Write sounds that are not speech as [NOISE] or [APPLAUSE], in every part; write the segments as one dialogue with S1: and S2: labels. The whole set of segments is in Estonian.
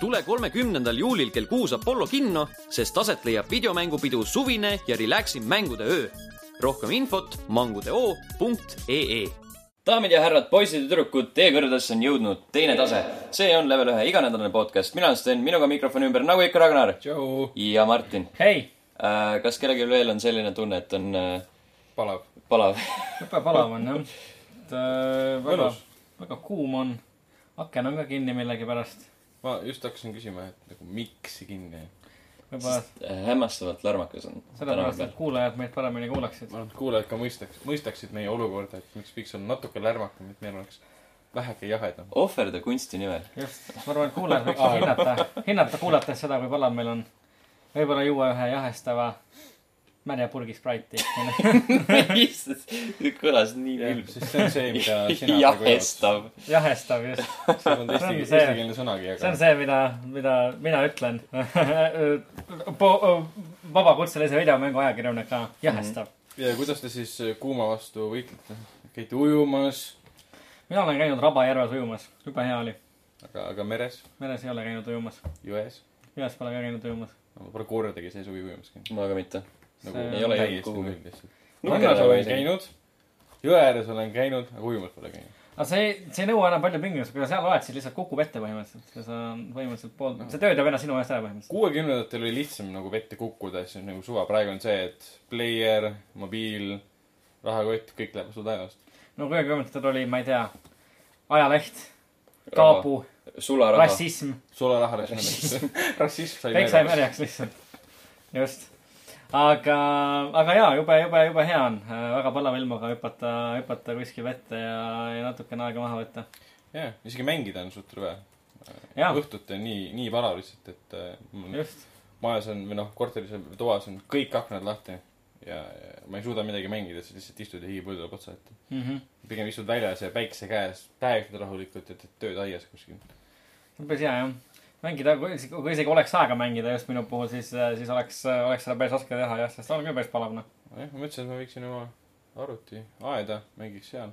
S1: tule kolmekümnendal juulil kell kuus Apollo kinno, sest aset leiab videomängupidu Suvine ja Relaxing mängude öö. rohkem infot mangudeo.ee daamid ja härrad, poisid ja tüdrukud, teie kõrgedesse on jõudnud teine tase. see on level ühe iganädalane podcast, mina olen Sten, minuga mikrofoni ümber, nagu ikka, Ragnar. ja Martin.
S2: hei!
S1: kas kellelgi veel on selline tunne, et on äh,
S3: palav.
S1: palav
S2: jube palav on jah. [LAUGHS] et äh, väga, väga kuum on. aken on ka kinni millegipärast.
S3: Ma just hakkasin küsima, et nagu miks see kinni on.
S2: võib-olla
S1: äh, hämmastavalt lärmakas on.
S2: sellepärast, et kuulajad meid paremini kuulaksid.
S3: ma arvan, et kuulajad ka mõistaks, mõistaksid meie olukorda, et miks võiks olla natuke lärmakam, et meil oleks väheke jahedam.
S1: ohverda kunsti nimel.
S2: just, ma arvan, et kuulajad võiksid hinnata, hinnata kuulates seda, kui palav meil on. võib-olla juua ühe jahestava märjapurgi spraiti [LAUGHS]
S1: kõlas nii vilm.
S3: sest see on see, mida [LAUGHS] sina
S1: jahestav.
S2: jahestav, just.
S3: see on eesti,
S2: see.
S3: eestikeelne sõnagi,
S2: see on
S3: aga
S2: see, mida, mida mina ütlen [LAUGHS] vabakutselise videomängu ajakirjanik ka, jahestav mm.
S3: ja kuidas te siis kuuma vastu võitlete? käite ujumas,
S2: -hmm. mina olen käinud Rabajärves ujumas, jube hea oli.
S3: aga, aga meres,
S2: meres ei ole käinud ujumas.
S3: jões?
S2: jões pole ka käinud ujumas.
S3: ma pole kordagi see suvi ujumas käinud.
S1: ma ka mitte.
S3: Nagu
S2: See
S1: ei ole jõudnud kuhugi. ole
S3: olen käinud, jõe ääres olen käinud, aga ujumas pole käinud.
S2: aga see, see ei nõua enam palju pingutust, kui sa seal oled, siis lihtsalt kukub ette põhimõtteliselt ja sa põhimõtteliselt pool, see töö teeb ennast sinu eest ära põhimõtteliselt.
S3: kuuekümnendatel oli lihtsam nagu vette kukkuda, siis on nagu suva, praegu on see, et player, mobiil, rahakott, kõik läheb su taevast.
S2: no kuuekümnendatel oli, ma ei tea, ajaleht, kaabu, rassism,
S3: sularaha läks [LAUGHS] märjaks. rassism sai
S2: kõik sai. märjaks lihtsalt. just. Aga, aga jaa, jube, jube, jube hea on äh, väga palava ilmaga hüpata, hüpata kuskil vette ja, ja natukene aega maha võtta.
S3: jah, isegi mängida on suht rõve. Õhtuti on nii, nii palav lihtsalt, et äh, mul
S2: just,
S3: majas on või noh, korteris või toas on kõik aknad lahti. ja, ja ma ei suuda midagi mängida, siis lihtsalt istud ja higi põld tuleb otsa ette.
S2: mhmh.
S3: pigem istud väljas ja päikse käes, päevikud rahulikult ja teed tööd aias kuskil.
S2: see on päris hea jah. mängida, kui isegi, kui isegi oleks aega mängida just minu puhul, siis, siis oleks, oleks seda päris raske teha jah, sest on küll päris palav noh.
S3: jah, ma mõtlesin, et ma võiksin oma arvuti aeda, mängiks seal.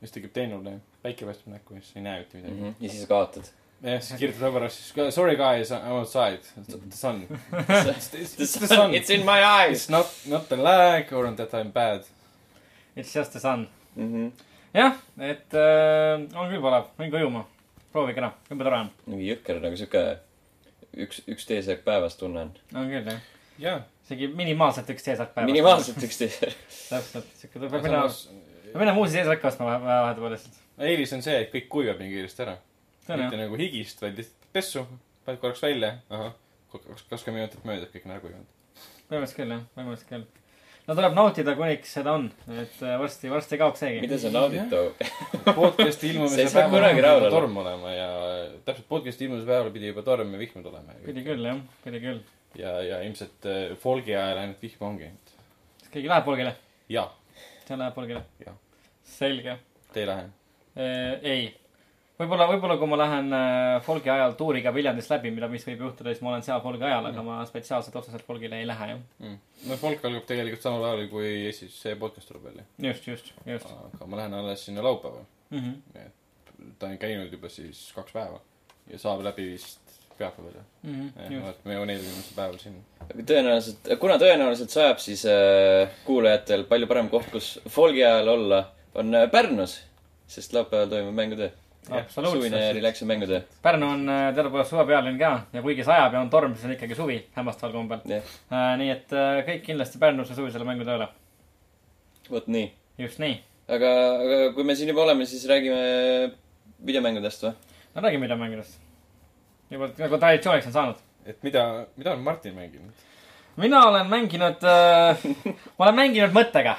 S3: siis tekib teenule, päike paistab näkku ja siis ei näe mitte midagi.
S1: ja siis kaotad.
S3: jah, siis kirjutab sõbrale siis, sorry guys, I m outside, the sun.
S1: The sun, it's in my eyes
S3: It's not, not the lag or that I m bad.
S2: It's just the sun.
S1: mm. -hmm.
S2: jah, et äh, on küll palav, minge ujuma. Proovige ära, jube tore on.
S1: mingi jõhker nagu sihuke üks, üks teesärk päevas tunne on.
S2: on küll jah.
S3: jah,
S2: isegi minimaalselt üks teesärk päevas.
S1: minimaalselt üks teesärk. [LAUGHS]
S2: täpselt, siuke, peab minema, peab minema uusi teesärke ostma vahe- vahepeal lihtsalt.
S3: eelis on see, et kõik kuivab nii kiiresti ära. mitte nagu higist, vaid lihtsalt pessu, paned korraks välja, ahah, kakskümmend minutit möödas, kõik on ära kuivanud.
S2: põhimõtteliselt küll jah, põhimõtteliselt küll. No tuleb nautida, kuniks seda on, et äh, varsti, varsti kaob seegi.
S1: mida sa naudid too?
S3: podcast'i
S1: See
S3: ilmumise päeval pidi torm olema ja täpselt podcast'i ilmumise päeval pidi juba torm ja vihma tulema.
S2: pidi küll jah, pidi küll.
S3: ja, ja ilmselt äh, folgi ajal ainult vihma ongi.
S2: kas keegi läheb polgile?
S3: jaa,
S2: see läheb polgile
S3: Jah.?
S2: selge.
S3: te ei lähe.
S2: ei, võib-olla, võib-olla kui ma lähen äh, folgi ajal tuuriga Viljandist läbi, mida, mis võib juhtuda, siis ma olen seal folgi ajal, aga ma spetsiaalselt otseselt folgile ei lähe jah.
S3: no folk algab tegelikult samal ajal, kui siis see podcast tuleb välja.
S2: just, just, just
S3: aga ma lähen alles sinna laupäeval.
S2: mm. -hmm.
S3: ta on käinud juba siis kaks päeva ja saab läbi vist pühapäeval jah.
S2: Mm -hmm. just.
S3: et me jõuame eelmisel päeval sinna.
S1: tõenäoliselt, kuna tõenäoliselt sajab, siis äh, kuulajatel palju parem koht, kus folgi ajal olla, on äh, Pärnus. sest laupäeval toimub mängutöö. Suvine
S2: absoluutselt.
S1: relax'i mängutöö.
S2: Pärnu on äh, teadupoolest suvepealinn ka ja kuigi sajab ja on torm, siis on ikkagi suvi hämmastaval kombel
S1: jah,
S2: äh,. nii et äh, kõik kindlasti Pärnusse suvisele mängutööle.
S1: vot nii.
S2: just nii.
S1: aga, aga kui me siin juba oleme, siis räägime videomängudest või?
S2: no räägime videomängudest. juba nagu traditsiooniks on saanud.
S3: et mida, mida on Martin mänginud?
S2: Mina olen mänginud äh,, ma olen mänginud mõttega.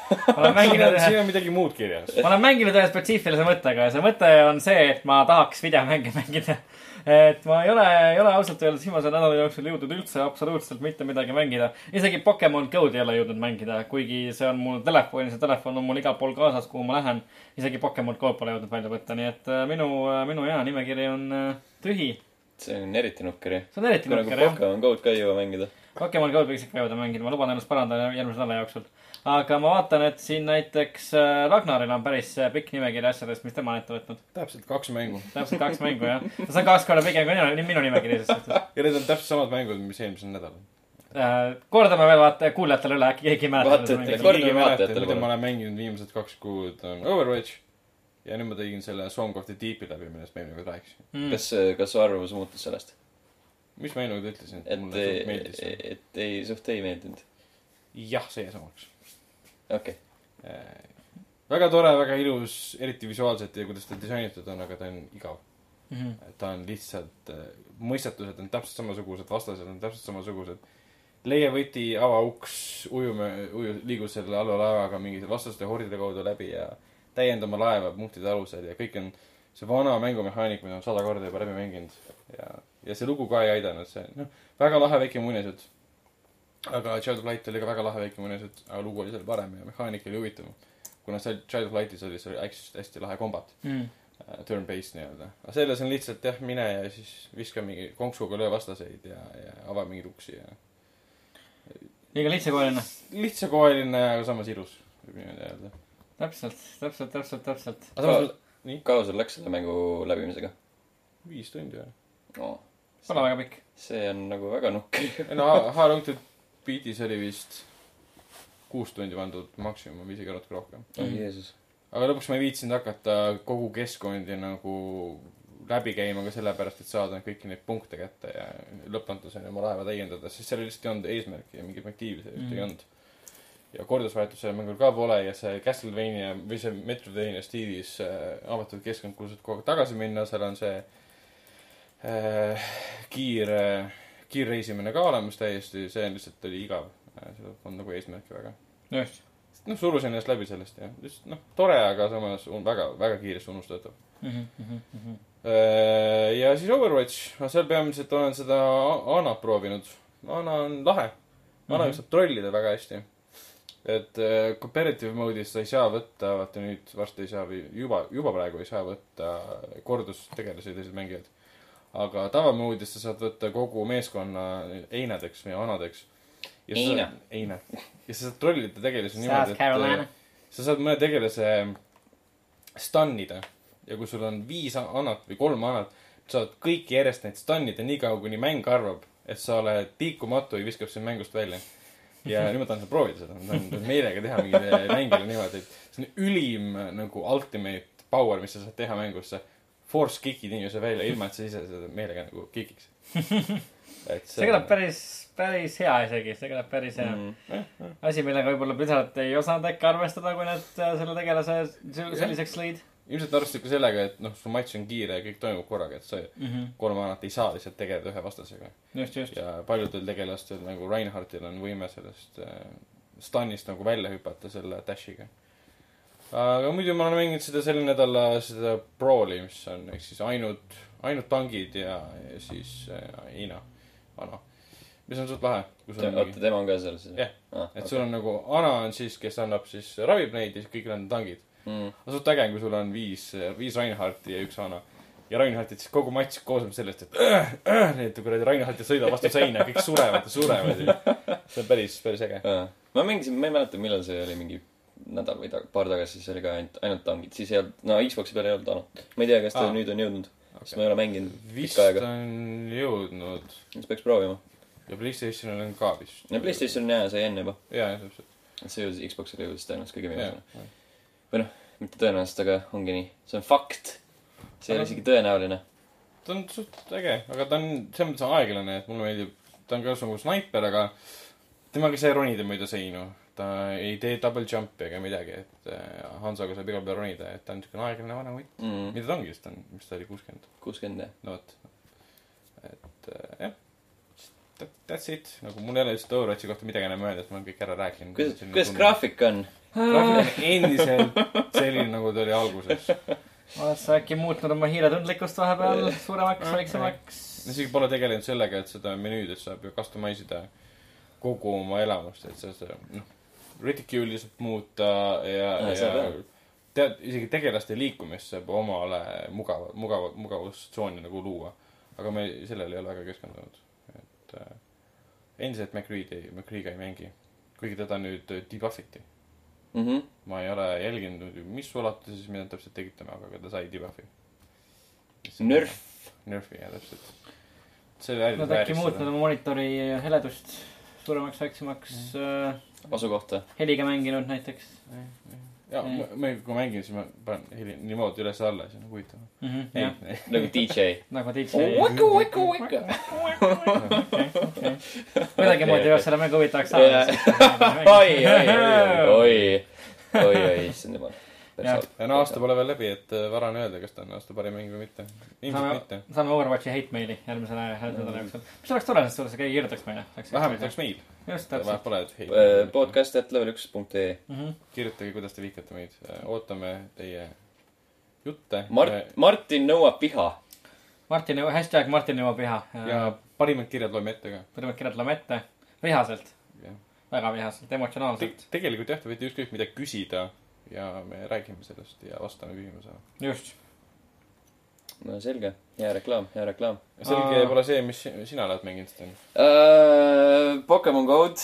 S2: [LAUGHS] mänginud
S3: siin on midagi muud kirjas.
S2: ma olen mänginud ühe spetsiifilise mõttega ja see mõte on see, et ma tahaks videomänge mängida. et ma ei ole, ei ole ausalt öeldes viimase nädala jooksul jõudnud üldse absoluutselt mitte midagi mängida. isegi Pokemon Go'd ei ole jõudnud mängida, kuigi see on mul telefonis ja telefon on mul igal pool kaasas, kuhu ma lähen. isegi Pokemon Go'd pole jõudnud välja võtta, nii et äh, minu, minu hea nimekiri on äh, tühi.
S1: see on eriti nukker ju.
S2: see on eriti nukker jah.
S1: Pokemon Go'd ka ei jõua mängida.
S2: Pokemon Go'd võiks ikka jõuda mängida, ma luban ennast parandada järgmise nädala jooksul. aga ma vaatan, et siin näiteks äh, Ragnaril on päris äh, pikk nimekiri asjadest, mis tema on ette võtnud.
S3: täpselt kaks mängu.
S2: täpselt kaks mängu, jah. see on kaks korda pikem kui minu, minu nimekiri selles suhtes
S3: ja need on täpselt samad mängud, mis eelmisel nädalal.
S2: äh,. kordame veel vaata kuulajatele üle, äkki keegi ei mäleta.
S1: Kordame vaatajatele
S3: mida ma olen mänginud viimased kaks kuud, on Overwatch. ja nüüd ma tegin selle Song of the Deep'i läbi, millest ma eelmine kord rääkisin.
S2: mm..
S1: kas, kas su arvamus muutus sellest?
S3: Mis ma enne ütlesin, et mulle, suht meeldis see?
S1: et ei, suht ei meeldinud.
S3: jah, see samaks.
S1: okei,
S3: väga tore, väga ilus, eriti visuaalselt ja kuidas ta disainitud on, aga ta on igav.
S2: Mm -hmm.
S3: ta on lihtsalt, mõistatused on täpselt samasugused, vastased on täpselt samasugused. leia võti, ava uks, ujume, uju, liigu selle allveelaevaga mingite vastaste hordide kaudu läbi ja täienda oma laeva punktide alusel ja kõik on see vana mängumehaanik, mida ma sada korda juba läbi mänginud ja, ja see lugu ka ei aidanud, see noh, väga lahe väike muinasjutt. aga Child of Light oli ka väga lahe väike muinasjutt, aga lugu oli seal parem ja mehaanika oli huvitavam. kuna seal Child of Lightis oli see hästi, hästi lahe kombat.
S2: Mm.
S3: äh, turn-based nii-öelda. aga selles on lihtsalt jah, mine ja siis viska mingi konksuga löö vastaseid ja, ja ava mingeid uksi ja
S2: liiga lihtsakoeline.
S3: lihtsakoeline, aga samas ilus, võib niimoodi öelda.
S2: täpselt, täpselt, täpselt, täpselt.
S1: kaua sul läks selle mängu läbimisega
S3: viis tundi või?
S1: oh,?
S2: Pole väga pikk.
S1: see on nagu väga nukker.
S3: no Ha- How Long to Beatis oli vist kuus tundi pandud maksimum, isegi natuke rohkem.
S1: oh Jeesus.
S3: aga lõpuks ma ei viitsinud hakata kogu keskkondi nagu läbi käima ka sellepärast, et saada kõiki neid punkte kätte ja lõppmatuseni oma laeva täiendada, sest seal lihtsalt ei olnud eesmärki ja mingit motiivi sellist mm.
S2: Mhm.
S3: ei olnud. ja kordusvahetust sellel mängul ka pole ja see Castlevania või see Metrovania stiilis äh, avatud keskkond, kuhu saad kogu aeg tagasi minna, seal on see äh, kiire, kiirreisimine ka olemas täiesti, see lihtsalt oli igav. seal polnud nagu eesmärki väga
S2: just.
S3: noh, surusin ennast läbi sellest ja lihtsalt noh, tore, aga samas on väga, väga kiiresti unustatav.
S2: Mhm,
S3: ja siis Overwatch, ma seal peamiselt olen seda Anat proovinud. Ana on lahe. Ana
S2: Mhm.
S3: saab trollida väga hästi. et äh, comparative mode'is sa ei saa võtta, vaata nüüd varsti ei saa või juba, juba praegu ei saa võtta kordustegelasi teised mängijad. Aga tavamoodis sa saad võtta kogu meeskonna einadeks või anadeks.
S1: Eina.
S3: Eina. ja sa saad trollida tegelasi niimoodi, et
S2: Carolina.
S3: sa saad mõne tegelase stunnida ja kui sul on viis annat või kolm annat, sa saad kõiki järjest neid stunnida niikaua, kuni mäng arvab, et sa oled liikumatu ja viskab sind mängust välja. ja nüüd ma tahan seda proovida seda, ma tahan meelega teha mingile mängijale niimoodi, et see on ülim nagu ultimate power, mis sa saad teha mängus, sa force kick'id inimese välja, ilma et sa ise seda meelega nagu kick'iks. [LAUGHS] et
S2: see kõlab päris, päris hea isegi, see kõlab päris hea mm..
S1: mm..
S2: asi, millega võib-olla pisut ei osanud äkki arvestada, kui nad äh, selle tegelase se- selliseks lõid
S3: ilmselt arvestad ka sellega, et noh, su matš on kiire ja kõik toimub korraga, et sa
S2: mm. -hmm.
S3: kolm annat ei saa lihtsalt tegeleda ühe vastasega. ja paljudel tegelastel nagu Reinhardtil on võime sellest äh, stun'ist nagu välja hüpata selle dash'iga. Aga muidu ma olen mänginud seda selle nädala seda Brawli, mis on ehk siis ainult, ainult tangid ja, ja siis äh, Ina, Ana. mis on suht lahe,
S1: oota, tema on ka seal siis?
S3: Jah.
S1: ah,.
S3: et sul on nagu Ana on siis, kes annab siis, ravib neid ja siis kõik on tangid.
S1: mm..
S3: aga suht äge kui sul on viis, viis Reinhardti ja üks Ana. ja Reinhardit siis kogu matš koosneb sellest, et äh, äh, need kuradi Reinhardid sõidavad vastu seina, kõik surevad ja surevad ja [LAUGHS] see on päris, päris äge.
S1: ma mängisin, ma ei mäleta, millal see oli, mingi nädal või ta, paar tagasi, siis oli ka ainult, ainult tangid, siis ei olnud, no Xbox'i peal ei olnud Anot. ma ei tea, kas ta ah. nüüd on jõudnud, sest ma ei ole mänginud
S3: vist
S1: pikka aega,
S3: on jõudnud
S1: siis peaks proovima.
S3: ja Playstationil on ka vist.
S1: no PlayStation on hea, sai enne juba.
S3: jaa, jah, täpselt.
S1: see jõudis Xbox'ile jõudis tõenäoliselt kõige
S3: jaa
S1: viimasena., mitte tõenäoliselt, aga ongi nii. see on fakt. see ei ole isegi tõenäoline.
S3: ta on suht äge, aga ta on selles mõttes aeglane, et mulle meeldib, ta on ka nagu snaiper, aga temaga ei saa ronida mööda seinu. Ta ei tee double jump'i ega midagi, et äh, Hansaga saab igal pool ronida, et ta on niisugune aeglane vana mutt.
S1: Mm.
S3: mida ta ongi, sest ta on, mis ta oli, kuuskümmend.
S1: kuuskümmend jah.
S3: no vot. et äh, jah. That's it, nagu mul ei ole lihtsalt Overwatchi kohta midagi enam öelda, et ma olen kõik ära rääkinud.
S1: kuidas, kuidas? graafik on?
S3: graafik on endiselt selline, nagu ta oli alguses. [LAUGHS]
S2: oled sa äkki muutnud oma hiiretundlikkust vahepeal suuremaks, väiksemaks?
S3: isegi pole tegelenud sellega, et seda menüüdes saab ju customize ida kogu oma elamust, et sa seda, noh, reticule'i saab muuta ja
S1: Aa,,
S3: ja
S1: jah.
S3: tead, isegi tegelaste liikumist saab omale mugav, mugav, mugavustsooni nagu luua. aga me sellele ei ole väga keskendunud, et äh, endiselt McCree'di, McCree'ga ei mängi. kuigi teda nüüd äh, debuff iti.
S1: Mhm.
S3: ma ei ole jälginud, mis ulatuses, mida täpselt tegitame, aga ta sai debuffi.
S1: Nerf.
S3: Nerfi, jah, täpselt. see vääris,
S2: Nad äkki muutnud oma monitori heledust suuremaks, väiksemaks äh,,
S1: asukohta.
S2: heliga mänginud näiteks
S3: ja ma, ma, kui ma mängin, siis ma panen heli niimoodi üles-alla, siis on nagu huvitav.
S2: mm. -hmm,
S3: ei
S2: jah,, [LAUGHS]
S1: nagu DJ.
S2: nagu DJ.
S1: Wiku, wiku, wiku.
S2: kuidagimoodi [LAUGHS] peab selle mängu huvitavaks saama. [LAUGHS]
S1: oi, oi, oi, oi, oi, oi, issand jumal.
S2: Jah.
S3: ja no aasta pole veel läbi, et äh, vara on öelda, kas ta on aasta parim mäng või mitte. ilmselt
S2: Saame-
S3: mitte.
S2: saame Overwatchi hate meili järgmise nädala jooksul. mis oleks tore, sest see keegi kirjutaks meile.
S3: vähemalt oleks meil.
S2: just,
S3: vahet
S2: täpselt.
S3: pole, et hei,
S1: Äh, podcast at level üks punkt ee.
S3: kirjutage, kuidas te vihkate meid. ootame teie jutte.
S1: Mart, Martin nõuab viha.
S2: Martin, hashtag Martin jõuab viha.
S3: ja parimad kirjad loeme ette ka.
S2: kõigepealt kirjutame ette, vihaselt, väga vihaselt, emotsionaalselt.
S3: tegelikult jah, te võite ükskõik mida küsida ja me räägime sellest ja vastame küsimusele.
S2: just.
S1: no selge, hea reklaam, hea reklaam
S3: selge
S2: Aa.
S3: pole see, mis sina oled mänginud, Sten.
S1: uh,. Pokemon Go'd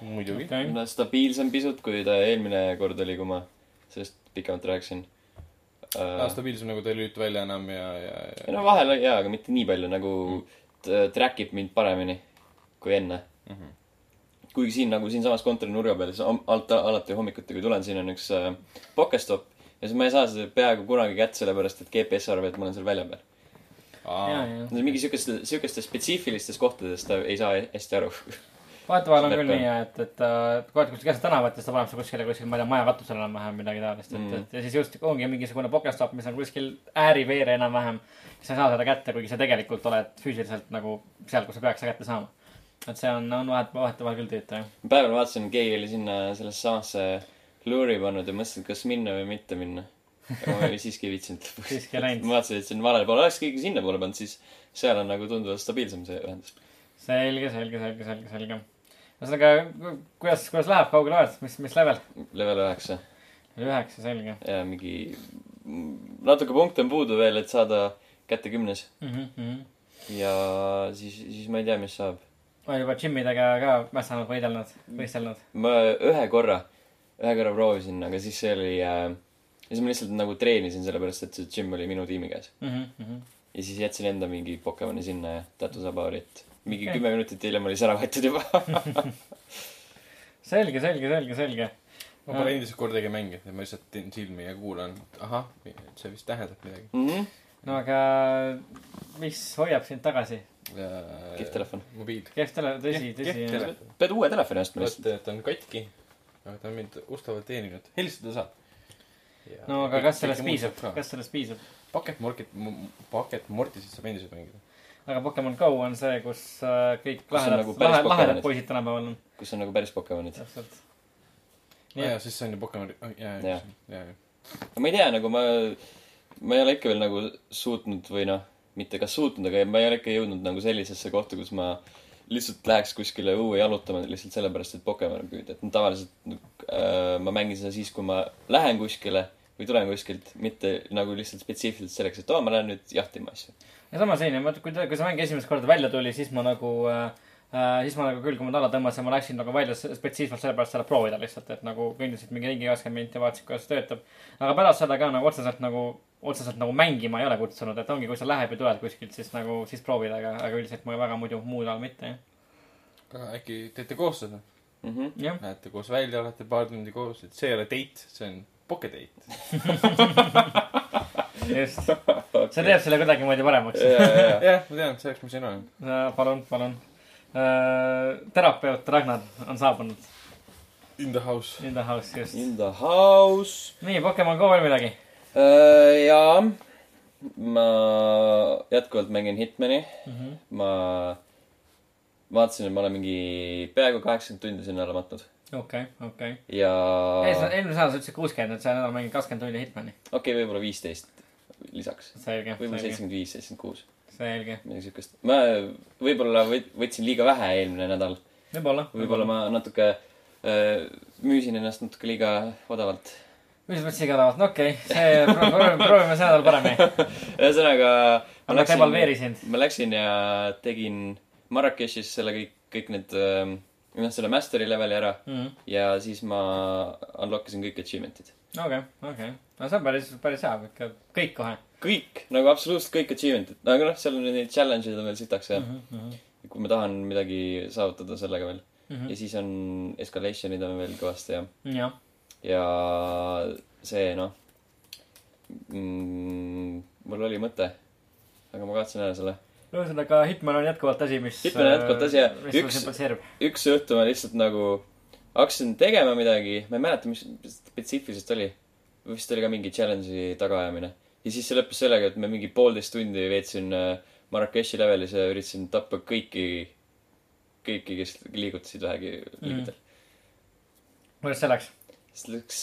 S3: muidugi.
S1: on stabiilsem pisut, kui ta eelmine kord oli, kui ma sellest pikemalt rääkisin uh,.
S3: stabiilsem nagu ta ei lülita välja enam ja, ja, ja.
S1: no vahel jaa, aga mitte nii palju nagu t- track ib mind paremini kui enne.
S3: Mhm.
S1: Kuigi siin nagu siinsamas kontori nurga peal, siis alt, alati hommikuti, kui tulen, siin on üks äh, Pokestop ja siis ma ei saa seda peaaegu kunagi kätte, sellepärast et GPS arvab, et ma olen seal välja peal.
S2: ja, ja.
S1: mingi siukeste, siukestes spetsiifilistes kohtades ta ei saa hästi aru.
S2: vahetevahel on küll nii, et, et äh, kohati, kus käisid tänavat ja siis ta paneb su kuskile, kuskil, ma ei tea, maja katusel enam-vähem midagi taolist, et
S1: mm.,
S2: et ja siis just ongi mingisugune Pokestop, mis on kuskil ääri-veere enam-vähem. sa ei saa seda kätte, kuigi sa tegelikult oled füüsiliselt nagu seal, kus sa peaks seda kätte saama. Et see on, on vahet, vahetevahel küll tüütu, jah.
S1: päeval vaatasin, keegi oli sinna sellesse samasse luuri pannud ja mõtlesin, kas minna või mitte minna. aga ma siiski ei viitsinud lõpuks.
S2: siiski ei läinud.
S1: ma vaatasin, et see on valel pool, oleks keegi sinnapoole pannud, siis seal on nagu tunduvalt stabiilsem see ühendus.
S2: selge, selge, selge, selge, selge. ühesõnaga, kuidas, kuidas läheb, kaugele oled, mis, mis level?
S1: level üheksa
S2: üheksa, selge
S1: ja mingi natuke punkte on puudu veel, et saada kätte kümnes
S2: mm. -hmm.
S1: ja siis, siis ma ei tea, mis saab.
S2: Oled juba džimmidega ka mässanud, võidelnud, võistelnud?
S1: ma ühe korra, ühe korra proovisin, aga siis see oli äh,, siis ma lihtsalt nagu treenisin, sellepärast et see gym oli minu tiimi käes.
S2: Mhm,
S1: ja siis jätsin enda mingi Pokemoni sinna ja that was about it. mingi okay. kümme minutit hiljem oli see ära võetud juba. [LAUGHS]
S2: selge, selge, selge, selge.
S3: ma pole endiselt kordagi mänginud, ma lihtsalt teen silmi ja kuulan, ahah, see vist tähendab midagi.
S1: Mhm.
S2: no aga mis hoiab sind tagasi?
S1: Kihvt telefon.
S3: mobiil.
S2: kehv tele, tõsi,
S3: Kehv-
S2: tõsi
S3: kehv. telefon.
S1: pead uue telefoni ostma lihtsalt.
S3: ta on katki, aga ta on mind ustavalt teeninud. helistada saab.
S2: no aga kas sellest piisab, kas sellest piisab?
S3: Pocket Mortisit saab endiselt mängida.
S2: aga Pokemon Go on see, kus äh, kõik lahedad
S1: nagu,
S2: lahedad
S1: Pokemonid.
S2: poisid tänapäeval on.
S1: kus on nagu päris Pokemonid.
S2: täpselt.
S3: aa jaa, siis see on ju Pokemon, jaa, jaa, jaa, jaa.
S1: aga ma ei tea, nagu ma, ma ei ole ikka veel nagu suutnud või noh, mitte kas suutnud, aga ma ei ole ikka jõudnud nagu sellisesse kohta, kus ma lihtsalt läheks kuskile õue jalutama lihtsalt sellepärast, et Pokemoni püüda, et tavaliselt äh, ma mängin seda siis, kui ma lähen kuskile või tulen kuskilt, mitte nagu lihtsalt spetsiifiliselt selleks, et oo, ma lähen nüüd jahtima asju.
S2: ja sama selline, ma, kui ta, kui see mäng esimest korda välja tuli, siis ma nagu äh, äh, siis ma nagu küll, kui ma alla tõmbasin, ma läksin nagu välja spetsiifiliselt sellepärast seda proovida lihtsalt, et nagu kõndisid mingi ringi kakskümmend minti, vaatasid, kuidas see töötab. aga pärast seda ka nagu otseselt nagu, otseselt nagu mängima ei ole kutsunud, et ongi, kui sa lähed või tuled kuskilt, siis nagu, siis proovida, aga, aga üldiselt ma väga muidu muul ajal mitte, jah.
S3: aga äkki teete koos seda?
S1: Mhm.
S2: jah,
S3: Lähete koos välja, olete paar tundi koos, et see ei ole date, see on pocket date. [LAUGHS]
S2: just. [LAUGHS] see teeb selle kuidagimoodi paremaks.
S3: jah, ma tean, selleks ma siin olen.
S2: palun, palun. terapeut Ragnar on saabunud
S3: In the house.
S2: in the house, just.
S1: In the house.
S2: nii, Pokemon Go veel midagi?
S1: Äh, jaa, ma jätkuvalt mängin Hitmani.
S2: Mhm.
S1: ma vaatasin, et ma olen mingi peaaegu kaheksakümmend tundi sinna alla matnud
S2: okei, okei.
S1: ja
S2: eelmisel, eelmisel nädalal sa ütlesid kuuskümmend, et see nädal mängid kakskümmend tundi Hitmani.
S1: okei okay,, võib-olla viisteist lisaks. võib-olla seitsekümmend viis, seitsekümmend kuus,
S2: selge.
S1: midagi siukest. ma võib-olla võt- võtsin liiga vähe eelmine nädal.
S2: võib-olla.
S1: võib-olla ma natuke äh, müüsin ennast natuke liiga odavalt.
S2: Mis mõttes igatahes, no okei okay., see, proovime, proovime see nädal paremini.
S1: ühesõnaga.
S2: aga devalveerisin.
S1: ma läksin ja tegin Marrakechis selle kõik kõik need noh, selle master'i leveli ära
S2: Mhm.
S1: ja siis ma unlock isin kõik achievement'id.
S2: okei, okei. no see on päris, päris hea, ikka kõik kohe
S1: kõik, nagu absoluutselt kõik achievement'id, aga noh, seal on neid challenge'id on veel sitaks ja
S2: mm. -hmm.
S1: kui ma tahan midagi saavutada sellega veel
S2: Mhm.
S1: ja siis on escalation'id on veel kõvasti ja,
S2: jah,
S1: ja see noh mm,, mul oli mõte, aga ma kaotasin ära selle.
S2: ühesõnaga Hitman on jätkuvalt asi, mis.
S1: Hitman on jätkuvalt asi ja üks- üks õhtu ma lihtsalt nagu hakkasin tegema midagi, ma ei mäleta, mis spetsiifiliselt oli. vist oli ka mingi challenge'i tagaajamine. ja siis see lõppes sellega, et ma mingi poolteist tundi veetsin äh, Marrakechi levelis ja üritasin tappa kõiki, kõiki, kes liigutasid vähegi liigudel mm..
S2: kuidas see läks?
S1: Siis läks,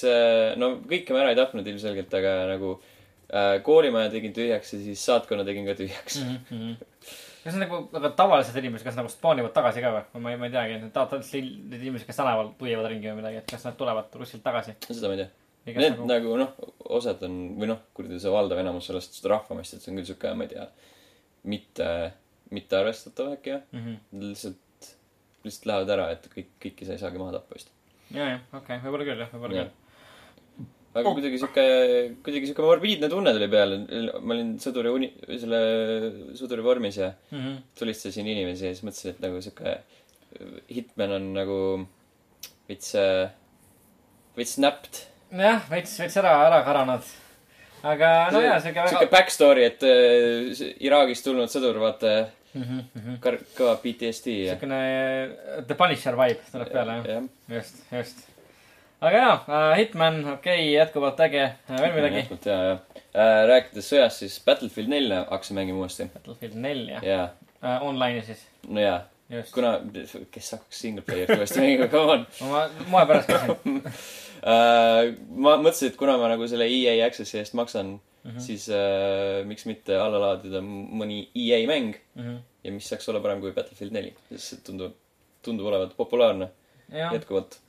S1: no kõike ma ära ei tapnud ilmselgelt, aga nagu äh, koolimaja tegin tühjaks ja siis saatkonna tegin ka tühjaks mm.
S2: kas see on nagu, aga tavalised inimesed, kas nagu spaanivad tagasi ka või? ma ei, ma ei teagi, need taotlevad need inimesed, kes tänaval tuiavad ringi või midagi, et kas nad tulevad kuskilt tagasi?
S1: -hmm. seda ma ei tea.
S2: kas
S1: Need
S2: nagu,
S1: nagu noh, osad on või noh, kuradi see valdav enamus sellest rahvamastist on küll siuke, ma ei tea, mitte, mitte arvestatav äkki jah.
S2: Mhm.
S1: lihtsalt, lihtsalt lähevad ära, et kõik, kõiki sa ei saagi maha tappa vist.
S2: ja, ja, okei, võib-olla küll jah, võib-olla
S1: Jah.
S2: küll.
S1: aga
S2: Oh.
S1: kuidagi siuke, kuidagi siuke morbiidne tunne tuli peale. ma olin sõduri uni-, selle sõduri vormis ja
S2: Mhm.
S1: tulistasin inimesi ja siis mõtlesin, et nagu siuke Hitman on nagu veits, veits snapped.
S2: jah, veits, veits ära, ära karanud. aga no jaa, siuke
S1: siuke
S2: väga.
S1: backstory, et äh, Iraagist tulnud sõdur, vaata,
S2: siukene
S1: kar-, kõva PTSD ja.
S2: äh, The Punisher vibe tuleb peale jah,
S1: jah.
S2: just, just. aga jaa äh,, Hitman, okei okay,, jätkuvalt äge, veel midagi?
S1: jätkuvalt ja, ja äh,. rääkides sõjast, siis Battlefield nelja hakkasin mängima uuesti.
S2: Battlefield nelja
S1: jaa,
S2: äh,, online'i siis,
S1: no jaa,
S2: just.
S1: kuna, kes hakkaks single player'it uuesti mängima, come on
S2: ma moe pärast küsin.
S1: uh,. ma mõtlesin, et kuna ma nagu selle EA Access'i eest maksan mm. -hmm. siis uh, miks mitte alla laadida mõni EA mäng
S2: Mhm.
S1: ja mis saaks olla parem kui Battlefield neli, sest see tundub, tundub olevat populaarne
S2: jah,
S1: jätkuvalt.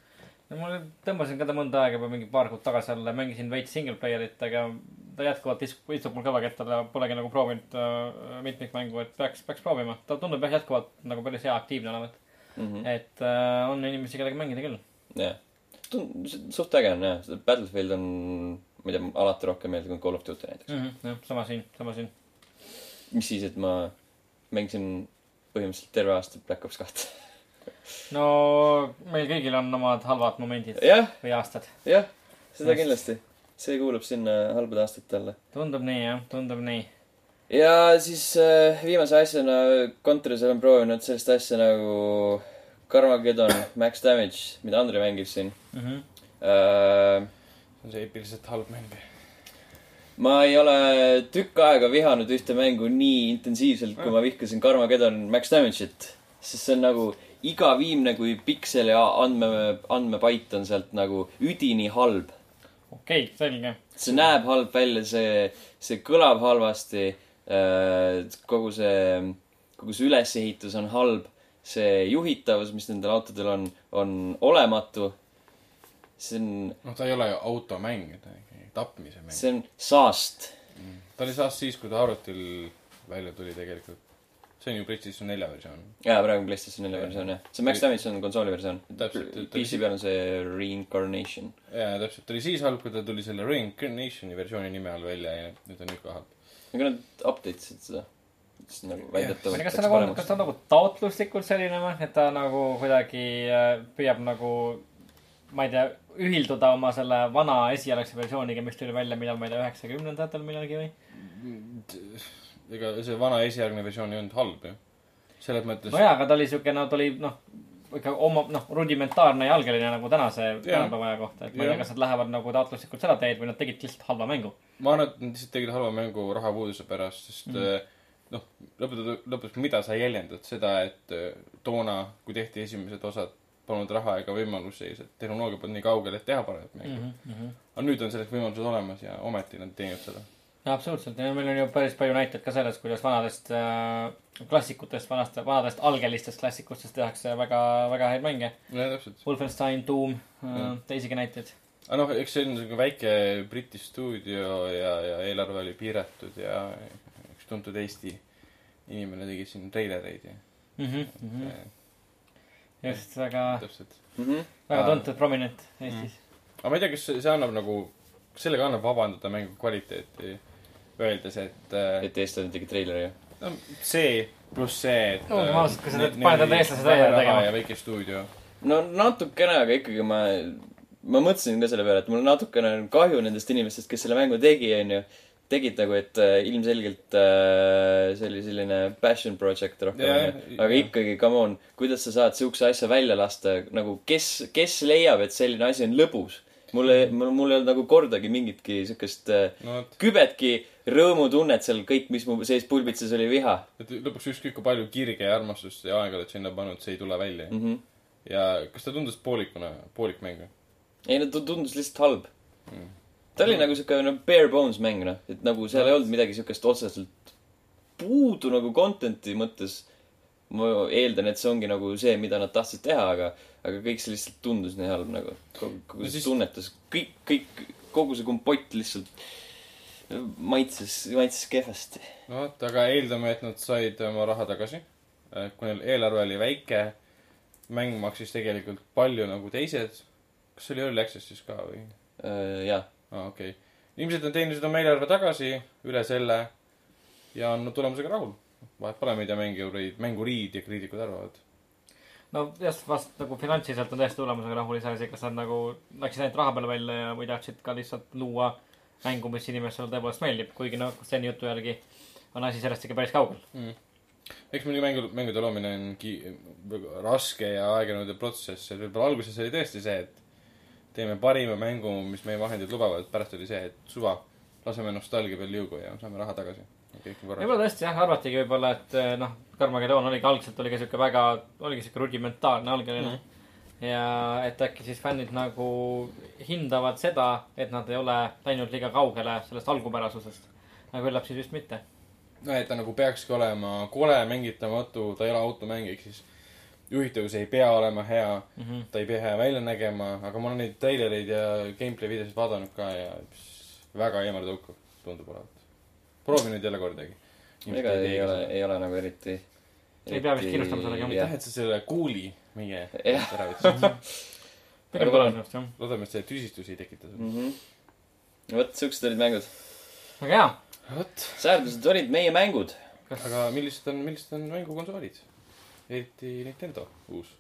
S2: no ma tõmbasin ka ta mõnda aega juba mingi paar kuud tagasi alla, mängisin veits single player'it, aga ta jätkuvalt istub, istub mul kõrvakettale, polegi nagu proovinud uh, mitmikmängu, et peaks, peaks proovima. ta tundub jah jätkuvalt nagu päris hea aktiivne olevat.
S1: Mm -hmm.
S2: et uh, on inimesi, kellega mängida küll.
S1: jah, suht äge on jah, Battlefield on, tea, alati rohkem meeldinud Call of Duty näiteks.
S2: Mm -hmm. jah, sama siin, sama siin.
S1: mis siis, et ma mängisin põhimõtteliselt terve aasta Black Ops kahte. [LAUGHS]
S2: no meil kõigil on omad halvad momendid
S1: jah,
S2: või aastad.
S1: jah, seda
S2: Just.
S1: kindlasti. see kuulub sinna halbade aastate alla.
S2: tundub nii jah, tundub nii.
S1: ja siis äh, viimase asjana kontoris olen proovinud sellist asja nagu Carmageddon Max Damage, mida Andrei mängib siin
S2: Mm -hmm.
S1: äh,.
S3: See on see eepiliselt halb mäng.
S1: ma ei ole tükk aega vihanud ühte mängu nii intensiivselt, kui ma vihkasin Carmageddon Max Damage'it. sest see on nagu iga viimne kui piksel ja andme, andmepait on sealt nagu üdini halb.
S2: okei okay,, selge.
S1: see näeb halb välja, see, see kõlab halvasti. kogu see, kogu see ülesehitus on halb. see juhitavus, mis nendel autodel on, on olematu. See on,
S3: noh, ta ei ole ju automäng, ta on ikkagi tapmise mäng.
S1: see on saast.
S3: ta oli saast siis, kui ta arvutil välja tuli tegelikult. see on ju PlayStation nelja versioon.
S1: jaa, praegu on PlayStation 4 versioon jah. see Max Damage on konsooli versioon. PC peal on see Reincarnation.
S3: jaa, täpselt, ta oli siis halb, kui ta tuli selle Reincarnationi versiooni nime all välja ja nüüd on ikka halb.
S1: aga nad update isid seda. siis nagu väidetavalt
S2: ta nagu on, kas ta on nagu taotluslikult selline või, et ta nagu kuidagi äh, püüab nagu, ma ei tea, ühilduda oma selle vana esialgse versiooniga, mis tuli välja, millal, ma ei tea, üheksakümnendatel millalgi või?
S3: ega see vana esialgne versioon ei olnud halb ju. selles mõttes
S2: no jaa, aga ta oli siuke, no ta oli noh, ikka oma noh, rudimentaarne ja algeline nagu tänase, tänapäeva aja kohta, et ma ei tea, kas nad lähevad nagu taotluslikult seda teed või nad tegid lihtsalt halva mängu.
S3: ma arvan, et nad lihtsalt tegid halva mängu rahapuuduse pärast, sest mm. noh, lõppude lõpuks, mida sa jäljendad, seda, et eh, toona, kui tehti esimesed osad, polnud raha ega võimalusi, see tehnoloogia polnud nii kaugel, et teha paremat mängu mm. -hmm. aga nüüd on selleks võimalused olemas ja ometi nad teenivad seda.
S2: absoluutselt ja meil on ju päris palju näiteid ka sellest, kuidas vanadest äh, klassikutest, vanast, vanadest algelistest klassikutest tehakse väga, väga häid mänge. Wolfenstein, Doom äh, teisigi näiteid.
S3: aga noh, eks see on niisugune väike Briti stuudio ja, ja eelarve oli piiratud ja üks tuntud Eesti inimene tegi siin treilereid ja
S2: Mm -hmm, mm -hmm. just, väga,
S3: täpselt.
S1: Mhm.
S2: väga tuntud prominent Eestis.
S3: aga ma ei tea, kas see annab nagu, sellega annab vabandada mängu kvaliteeti, öeldes, et äh,
S1: et eestlane tegi treileri ju.
S3: no see pluss see, et
S2: No, ma ausalt, kui sa paned enda eestlased välja tegema.
S3: ja väike stuudio.
S1: no natukene, aga ikkagi ma, ma mõtlesin ka selle peale, et mul natukene on kahju nendest inimestest, kes selle mängu tegi, onju. Tegid nagu, et äh, ilmselgelt äh, see oli selline passion project rohkem onju. aga
S3: jaa.
S1: ikkagi, come on, kuidas sa saad siukse asja välja lasta, nagu kes, kes leiab, et selline asi on lõbus? mul ei, mul, ei olnud nagu kordagi mingitki siukest äh,
S3: no vot,
S1: kübetki rõõmutunnet seal kõik, mis mu sees pulbitses, oli viha
S3: et lõpuks ükskõik kui palju kirge ja armastust ja aega oled sinna pannud, see ei tule välja
S1: mm.. -hmm.
S3: ja kas ta tundus poolikuna, poolik mäng või?
S1: ei no ta tundus lihtsalt halb
S3: Mm.
S1: Ta oli nagu siuke no bare bones mäng noh, et nagu seal ei olnud midagi siukest otseselt puudu nagu content'i mõttes. ma eeldan, et see ongi nagu see, mida nad tahtsid teha, aga, aga kõik see lihtsalt tundus nii halb nagu. kogu, kogu
S3: No
S1: see
S3: siis-
S1: tunnetus, kõik, kõik, kogu see kompott lihtsalt maitses, maitses kehvasti.
S3: no vot, aga eeldame, et nad said oma raha tagasi. kui neil eelarve oli väike, mäng maksis tegelikult palju nagu teised. kas see oli Early Access'is ka või?
S1: jaa,
S3: aa, okei okay.. ilmselt nad teenisid oma eelarve tagasi üle selle ja on tulemusega rahul. vahet pole, mida mängurid, mänguriid ja kriitikud arvavad.
S2: no jah, vast nagu finantsiliselt on tõesti tulemusega rahul, iseasi, kas nad nagu läksid ainult raha peale välja ja, või tahtsid ka lihtsalt luua mängu, mis inimestele tõepoolest meeldib, kuigi noh, seni jutu järgi on asi sellest ikka päris kaugel.
S3: eks muidugi mängu, mängude loomine on ki-, raske ja aeganõudev protsess, et võib-olla alguses oli tõesti see, et teeme parima mängu, mis meie vahendid lubavad, pärast oli see, et suva, laseme nostalgia peal liugu ja saame raha tagasi.
S2: võib-olla tõesti jah, arvatigi võib-olla, et eh, noh, Carmageddon oligi algselt oli ka siuke väga, oligi siuke rudimentaarne algeline mm. -hmm. ja et äkki siis fännid nagu hindavad seda, et nad ei ole läinud liiga kaugele sellest algupärasusest. aga küllap siis vist mitte.
S3: no et ta nagu peakski olema kole, mängitamatu, ta ei ole automäng, ehk siis juhitavus ei pea olema hea mm,
S2: Mhm.
S3: -hmm. ta ei pea hea välja nägema, aga ma olen neid treilereid ja gameplay videosid vaadanud ka ja pss, väga eemaldõukav tundub olevat. proovi nüüd jälle kordagi.
S1: ega ei ole, ei ole nagu eriti.
S2: Ei pea vist kiirustama sellega,
S3: aitäh, et sa selle kuuli meie ära võtsid.
S2: pigem
S1: Aga
S2: pole minu arust jah.
S3: loodame, et see tüsistusi ei tekita sul.
S1: Mhm. vot siuksed olid mängud.
S2: aga jaa,
S3: vot,
S1: säärdused olid meie mängud.
S3: aga millised on, millised on mängukonsoolid? Eriti Nintendo uus.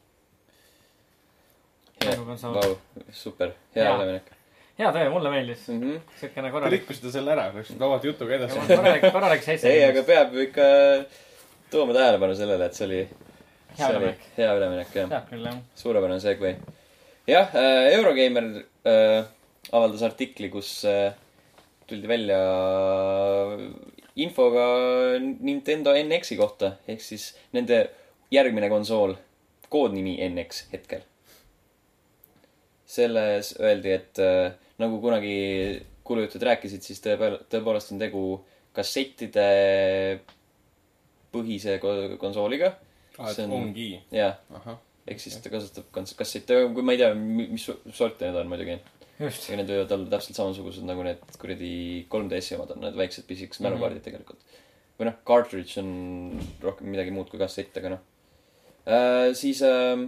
S1: Vau, super, hea üleminek
S2: hea töö, mulle meeldis.
S1: mm. -hmm.
S2: siukene
S3: Te
S2: korralik,
S3: rikkusite selle ära, läks vabalt jutuga edasi.
S2: korralik, korralik seitse.
S1: ei, aga peab ju ikka tooma tähelepanu sellele, et see oli,
S2: Hea
S1: see oli
S2: üleminek.
S1: hea üleminek, jah. suurepärane segway. jah, Eurogeimer äh, avaldas artikli, kus äh, tuldi välja infoga Nintendo NX-i kohta ehk siis nende järgmine konsool, koodnimi NX hetkel. selles öeldi, et äh, nagu kunagi kuulujutud rääkisid, siis tõepool-, tõepoolest on tegu kassettide põhise ko- konsooliga.
S3: aa, et
S1: See on-
S3: ongi.
S1: jah, ehk siis ta kasutab kassette, kui ma ei tea, mis sorti need on muidugi.
S2: just,
S1: aga need võivad olla täpselt samasugused nagu need kuradi 3DS-i omad on, need väiksed pisikesed
S3: Mhm.
S1: mälukaardid tegelikult. või noh, cartridge on rohkem midagi muud kui kassett, aga noh äh,. siis äh,,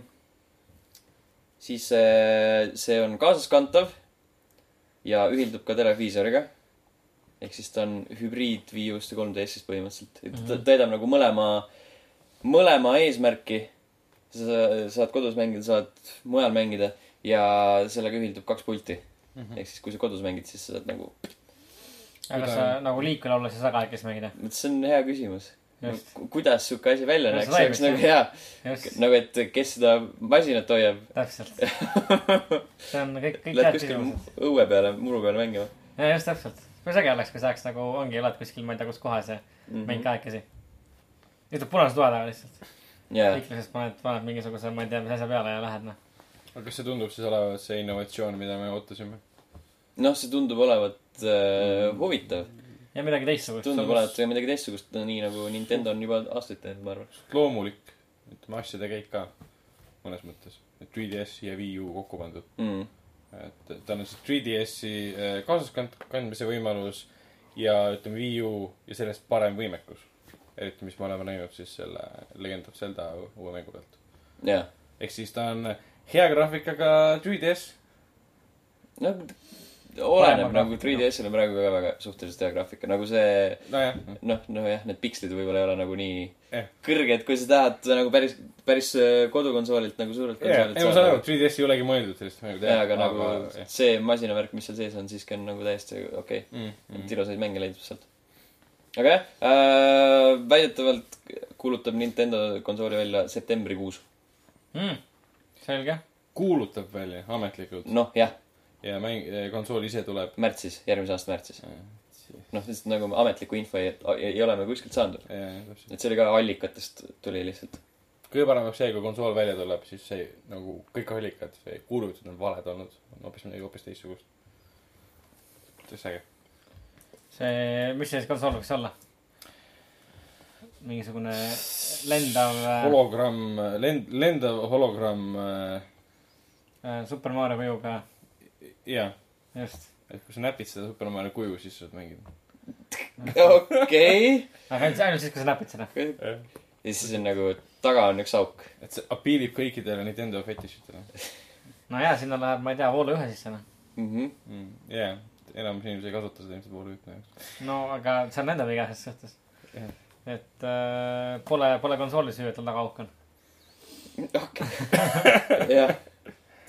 S1: siis äh, see on kaasaskantav ja ühildub ka televiisoriga. ehk siis ta on hübriid Wii U-st ja 3DS-ist põhimõtteliselt. et ta
S2: Mhm.
S1: täidab nagu mõlema, mõlema eesmärki. sa saad kodus mängida, saad mujal mängida ja sellega ühildub kaks pulti.
S3: Mhm.
S1: ehk siis, kui sa kodus mängid, siis sa saad nagu,
S2: aga kas sa nagu liikvel olles ei saa kahekesi mängida?
S1: see on hea küsimus.
S2: just,
S1: kuidas sihuke asi välja
S2: No
S1: näeks,
S2: see
S1: oleks nagu hea. nagu, et kes seda masinat hoiab,
S2: täpselt. [LAUGHS] see on kõik, kõik
S1: lähed
S2: head
S1: kuskil
S2: küsimused.
S1: õue peale, muru peale mängima
S2: ja just täpselt. kui äge oleks, kui saaks nagu, ongi, elad kuskil, ma ei tea, kus kohas ja
S1: mm.
S2: mäng kahekesi. istub punase toa taga lihtsalt.
S1: jaa,
S2: liikluses paned, paned mingisuguse, ma ei tea, mis asja peale ja lähed noh.
S3: aga kas see tundub siis olevat see innovatsioon, mida me ootasime?
S1: noh, see tundub olevat äh, huvitav.
S2: Ja midagi teistsugust.
S1: tundub olevat ka midagi teistsugust, nii nagu Nintendo on juba aastaid teinud, ma arvan.
S3: loomulik, ütleme asjade käik ka mõnes mõttes. et 3DS ja Wii U kokku pandud.
S1: Mm.
S3: et tal on siis 3DS-i äh, kaasas kand-, kandmise võimalus ja ütleme Wii U ja sellest parem võimekus. eriti, mis me oleme näinud siis selle Legend of Zelda uue mängu pealt.
S1: jaa,
S3: ehk siis ta on hea graafikaga 3DS.
S1: no oleneb nagu
S2: graafikaga.
S1: 3DS-il on praegu ka väga suhteliselt hea graafika, nagu see
S3: nojah,
S1: noh, nojah, need pikslid võib-olla ei ole nagu nii
S3: Jah.
S1: kõrged, kui sa tahad nagu päris, päris äh, kodukonsoolilt nagu suurelt
S3: jah, ei ma saan aru, et 3DS ei olegi mõeldud sellist mängu
S1: jaa, aga nagu
S3: jah.
S1: see masinavärk, mis seal sees on, siiski on nagu täiesti okei okay..
S3: mm,
S1: et
S3: mm.
S1: ilusaid mänge leidub sealt. aga jah äh,, väidetavalt kuulutab Nintendo konsooli välja septembrikuus.
S2: mm.. selge.
S3: kuulutab välja ametlikult
S1: noh, jah,
S3: ja mäng, konsool ise tuleb.
S1: märtsis, järgmise aasta märtsis. noh, lihtsalt nagu ametlikku info ei, ei, ei ole me kuskilt saanud. et see oli ka allikatest tuli lihtsalt.
S3: kõige parem oleks see, kui konsool välja tuleb, siis see nagu kõik allikad, see kuulujutud on valed olnud, on hoopis midagi hoopis teistsugust. oleks äge.
S2: see, mis see konsool võiks olla? mingisugune lendav äh,
S3: hologramm, lend-, lendav hologramm äh,,
S2: äh, Super Mario kujuga,
S3: jaa.
S2: just.
S3: et kui sa näpid seda Super Mario kuju, siis saad mängida. [LAUGHS]
S1: okei.
S2: aga ainult, ainult siis, kui sa näpid seda.
S1: ja siis on nagu, taga on üks auk.
S3: et see appeal ib kõikidele Nintendo fetišitele [LAUGHS]
S2: no jaa, sinna läheb, ma ei tea, voolu ühe sisse noh.
S1: Mhm.
S3: mm,. jaa, enamus inimesi ei kasuta seda ilmselt voolujuttu jaoks.
S2: no aga see on nende viga ses suhtes
S3: Jah..
S2: et äh, pole, pole konsooli süü, et tal taga auk on. [LAUGHS]
S1: jah.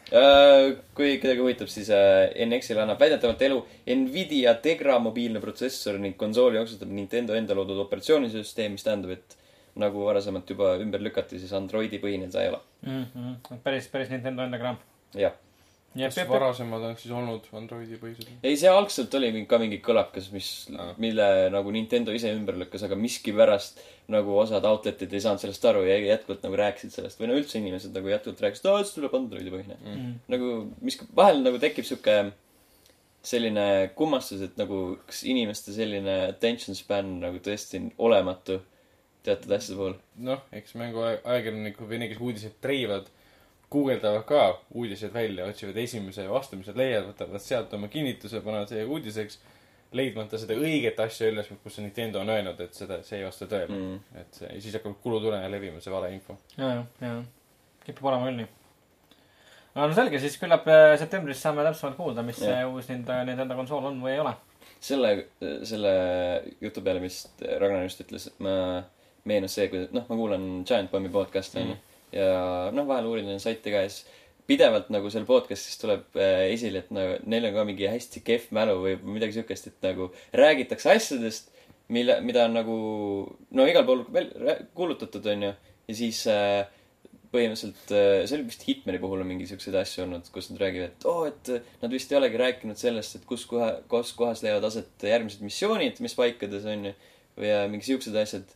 S1: Äh, kui kedagi huvitab, siis äh, NX-ile annab väidetavalt elu Nvidia Tegra mobiilne protsessor ning konsooli jooksutab Nintendo enda loodud operatsioonisüsteem, mis tähendab, et nagu varasemalt juba ümber lükati, siis Androidi põhine ta ei ole.
S2: mm. -hmm. päris, päris Nintendo enda kraam.
S1: jah.
S2: Ja
S3: kas varasemad on siis olnud Androidi põhised?
S1: ei, see algselt oli mingi- ka mingi kõlakas, mis
S3: Aa.,
S1: mille nagu Nintendo ise ümber lükkas, aga miskipärast nagu osad outlet'id ei saanud sellest aru ja jätkuvalt nagu rääkisid sellest või no üldse inimesed nagu jätkuvalt rääkisid, aa, see tuleb Androidi põhine.
S2: Mm.
S1: nagu mis, vahel nagu tekib sihuke selline kummastus, et nagu kas inimeste selline attention span nagu tõesti on olematu teatud asjade puhul.
S3: noh, eks mänguajakirjanikud või need, kes uudiseid treivad, guugeldavad ka uudised välja, otsivad esimese vastu, mis nad leiavad, võtavad sealt oma kinnituse, panevad siia uudiseks, leidmata seda õiget asja üles, kus see Nintendo on öelnud, et seda, see ei vasta tõele mm..
S1: Mm.
S3: et see, ja siis hakkab kulutulena levima see valeinfo.
S2: ja, ja, ja kipub olema küll nii. aga no selge, siis küllap äh, septembris saame täpsemalt kuulda, mis see
S1: Jah.
S2: uus Nintendo, Nintendo konsool on või ei ole.
S1: selle, selle jutu peale, mis Ragnar just ütles, ma meenus see, kui noh, ma kuulan Giant Bombi podcast'i onju ja noh, vahel uurin neid saite ka ja siis pidevalt nagu seal podcast'is tuleb äh, esile, et nagu neil on ka mingi hästi kehv mälu või midagi siukest, et nagu räägitakse asjadest, mille, mida on nagu no igal pool kuulutatud onju ja siis äh, põhimõtteliselt äh, see oli vist Hitmani puhul on mingi siukseid asju olnud, kus nad räägivad, et oo oh,, et nad vist ei olegi rääkinud sellest, et kus koha, kus kohas leiavad aset järgmised missioonid, mis paikades on ju. või äh, mingi siuksed asjad.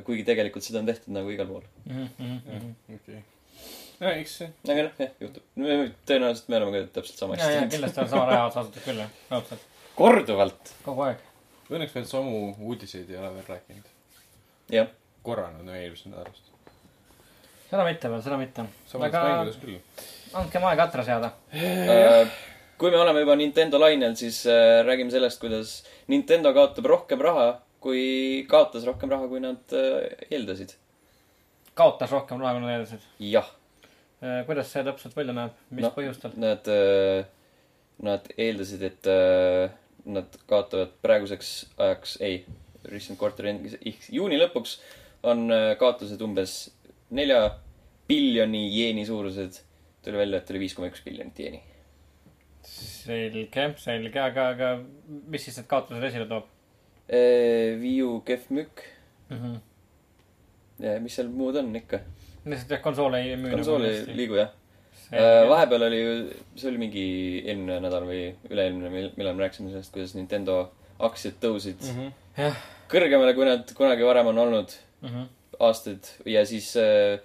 S1: Kuigi tegelikult seda on tehtud nagu igal pool.
S3: okei. no eks see,
S1: aga noh, jah, juhtub. tõenäoliselt me oleme ka täpselt sama asja teinud.
S2: kindlasti on sama raha asutud küll, jah, raudselt.
S1: korduvalt.
S2: kogu aeg.
S3: õnneks veel samu uudiseid ei ole veel rääkinud.
S1: jah.
S3: korra nad on eelmisest nädalast.
S2: seda mitte veel, seda mitte.
S3: samas
S2: aga
S3: mängudes küll.
S2: andkem aega atra seada.
S1: Äh, kui me oleme juba Nintendo lainel, siis äh, räägime sellest, kuidas Nintendo kaotab rohkem raha, kui kaotas rohkem raha, kui nad äh, eeldasid.
S2: kaotas rohkem raha, kui nad eeldasid.
S1: jah,
S2: kuidas see täpselt välja näeb, mis
S1: No.
S2: põhjustel?
S1: nad, nad eeldasid, et äh, nad kaotavad praeguseks ajaks, ei, recent quarter end, juuni lõpuks on äh, kaotused umbes nelja biljoni jeeni suurused. tuli välja, et oli viis koma üks biljonit jeeni.
S2: selge, selge, aga, aga mis siis need kaotused esile toob
S1: Wii U kehv mükk
S2: mm? -hmm.
S1: ja mis seal muud on ikka.
S2: lihtsalt jah, konsool ei müü.
S1: konsool ei liigu jah. vahepeal oli ju, see oli mingi eelmine nädal või üle-eelmine, millal me rääkisime sellest, kuidas Nintendo aktsiad tõusid mm -hmm.
S2: jah,
S1: kõrgemale, kui nad kunagi varem on olnud
S2: Mhm.
S1: aastaid ja siis äh,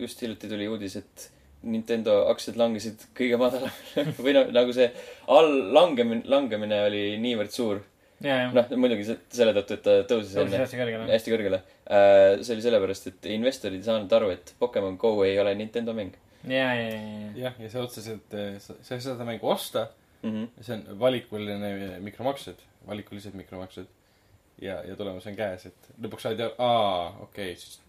S1: just hiljuti tuli uudis, et Nintendo aktsiad langesid kõige madalamale [LAUGHS] või noh, nagu see all langemine, langemine oli niivõrd suur.
S2: ja, ja.
S1: noh, muidugi se- selle tõttu, et ta tõusis enne
S2: hästi kõrgele.
S1: hästi kõrgele. see oli sellepärast, et investorid ei saanud aru, et Pokemon Go ei ole Nintendo mäng
S2: ja, ja, ja, ja.
S3: jah, ja see otseselt, sa sa ei saa seda mängu osta
S1: mm. -hmm.
S3: see on valikuline mikromaksed, valikulised mikromaksed. ja, ja tulemus on käes, et lõpuks said aru, aa, okei okay,, siis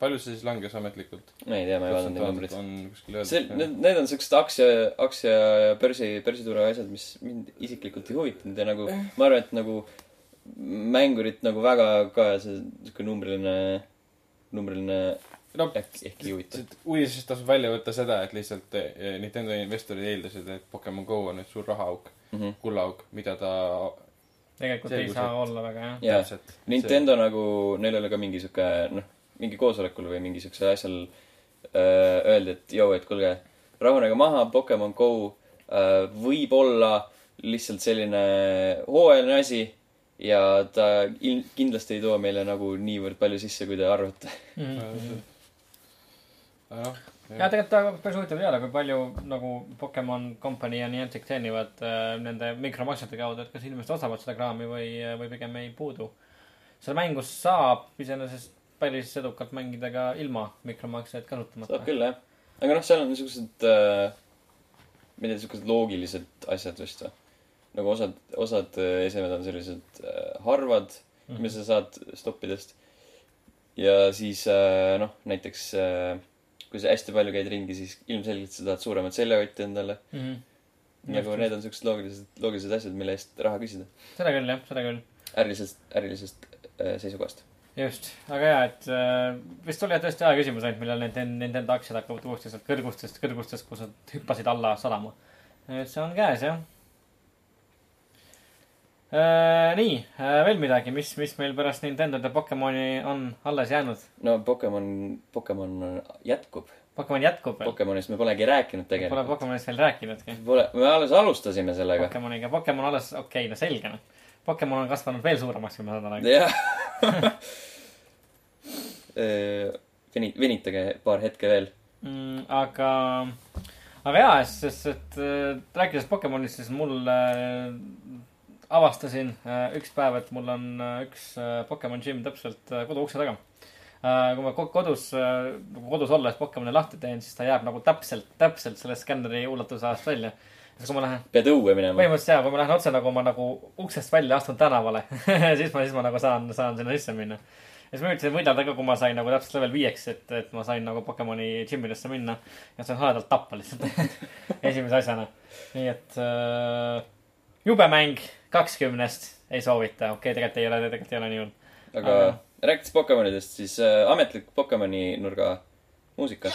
S3: palju see siis langes ametlikult?
S1: ma ei tea, ma ei vaadanud neid numbreid.
S3: on kuskil
S1: see,
S3: öeldud.
S1: need, need on siuksed aktsia, aktsia ja börsi, börsituru asjad, mis mind isiklikult ei huvitanud ja nagu ma arvan, et nagu mängurit nagu väga ka see siuke numbriline, numbriline
S3: no
S1: ehk, ehk ei huvita.
S3: uudisest tasub välja võtta seda, et lihtsalt eh, Nintendo investorid eeldasid, et Pokemon Go on nüüd suur rahaauk,
S1: Mhm.
S3: kullaauk, mida ta
S2: tegelikult
S3: Selgus,
S2: ei saa
S3: et-
S2: olla väga jah.
S3: täpselt.
S1: Nintendo nagu, neil oli ka mingi siuke, noh, mingi koosolekul või mingi siuksel asjal öö, öeldi, et joo, et kuulge, rahunege maha, Pokemon Go öö, võib olla lihtsalt selline hooajaline asi ja ta kindlasti ei too meile nagu niivõrd palju sisse, kui te arvate.
S3: noh,
S2: ja tegelikult ta päris huvitav teada, kui palju nagu Pokemon Company ja Niantic teenivad äh, nende mikromaksete kaudu, et kas inimesed ostavad seda kraami või, või pigem ei puudu. seal mängus saab iseenesest päris edukalt mängida ka ilma mikromakseid kasutamata
S1: saab. küll, jah. aga noh, seal on niisugused äh,, ma ei tea, niisugused loogilised asjad vist või? nagu osad, osad äh, esemed on sellised äh, harvad mm, -hmm. mis sa saad stoppidest. ja siis äh, noh, näiteks äh, kui sa hästi palju käid ringi, siis ilmselgelt sa tahad suuremat seljakotti endale.
S2: mm. -hmm.
S1: nagu need on siuksed loogilised, loogilised asjad, mille eest raha küsida.
S2: seda küll jah, seda küll.
S1: ärilisest, ärilisest äh, seisukohast.
S2: just, aga jaa, et äh, vist oli tõesti aja küsimus ainult, millal need Nintendo aktsiad hakkavad uuesti sealt kõrgustest, kõrgustest, kus nad hüppasid alla sadama. see on käes jah äh,. nii äh,, veel midagi, mis, mis meil pärast Nintendo'd ja Pokemoni on alles jäänud?
S1: no Pokemon, Pokemon jätkub.
S2: Pokemon jätkub veel?
S1: Pokemonist me polegi rääkinud
S2: Pole
S1: tegelikult.
S2: Pokemonist veel rääkinudki.
S1: Pole, me alles alustasime sellega.
S2: Pokemoniga, Pokemon alles, okei okay,, no selge noh. Pokemon on kasvanud veel suuremaks, kui ma saan aru.
S1: jah. [LAUGHS] veni-, venitage paar hetke veel.
S2: mm,. aga, aga jaa, sest, et äh, rääkides Pokemonist, siis mul äh, avastasin äh, üks päev, et mul on äh, üks äh, Pokemon gym täpselt äh, kodu ukse taga äh,. kui ma ko- kodus äh,, kodus olles Pokemoni lahti teen, siis ta jääb nagu täpselt, täpselt selle skänneri ulatuse ajast välja. siis kui ma lähen,
S1: pead õue minema.
S2: põhimõtteliselt jaa, kui ma lähen otse nagu ma nagu uksest välja astun tänavale [LAUGHS] siis ma, siis ma nagu saan, saan sinna sisse minna. Ja siis ma üritasin võidelda ka, kui ma sain nagu täpselt level viieks, et, et ma sain nagu Pokemoni džimmidesse minna. ja sain haledalt tappa lihtsalt [LAUGHS] esimese asjana. nii et äh, jube mäng, kakskümnest ei soovita, okei okay,, tegelikult ei ole, tegelikult ei ole nii hull.
S1: aga
S2: Aga-
S1: rääkides Pokemonidest, siis äh, ametlik Pokemoni nurga muusika.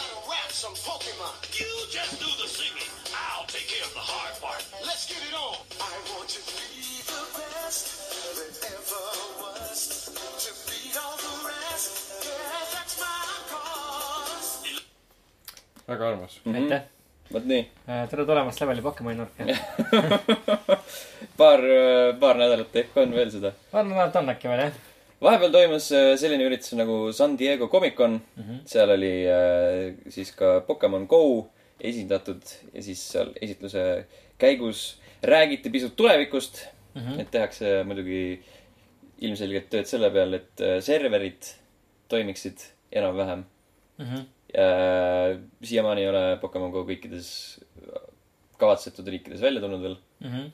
S3: Väga armas.
S2: aitäh,
S1: vot nii,
S2: tere tulemast leveli Pokemoni nurka. [LAUGHS]
S1: paar, paar nädalat ehk on veel seda.
S2: paar nädalat on äkki veel jah?
S1: vahepeal toimus äh, selline üritus nagu San Diego Comic-Con mm. -hmm. seal oli äh, siis ka Pokemon Go esindatud ja siis seal esitluse käigus räägiti pisut tulevikust mm. -hmm. et tehakse muidugi ilmselgelt tööd selle peal, et äh, serverid toimiksid enam-vähem
S2: Mhm.
S1: äh,. Siiamaani ei ole Pokemon Go kõikides kavatsetud riikides välja tulnud veel
S2: Mhm.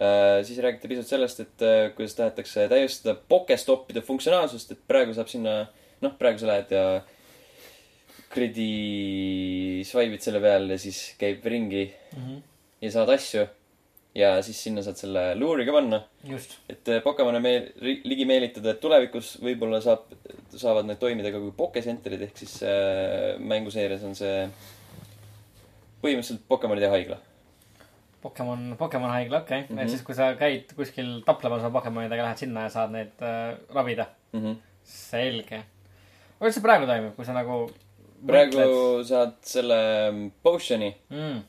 S1: Äh, siis räägiti pisut sellest, et äh, kuidas tahetakse täiustada Pokestoppide funktsionaalsust, et praegu saab sinna, noh, praegu sa lähed ja kuradi swipe'id selle peal ja siis käib ringi ja saad asju. Ja siis sinna saad selle luuri ka panna, et äh, Pokemone meel-, ligi meelitada, et tulevikus võib-olla saab, saavad need toimida ka kui Pokecenterid ehk siis äh, mänguseerias on see põhimõtteliselt Pokemonide haigla.
S2: Pokemon, Pokemon haigla, okei okay. mm. -hmm. et siis, kui sa käid kuskil taplemas oma Pokemonidega, lähed sinna ja saad neid äh, ravida.
S1: Mm -hmm.
S2: selge. kuidas see praegu toimub, kui sa nagu.
S1: praegu saad selle potion'i
S2: mm,.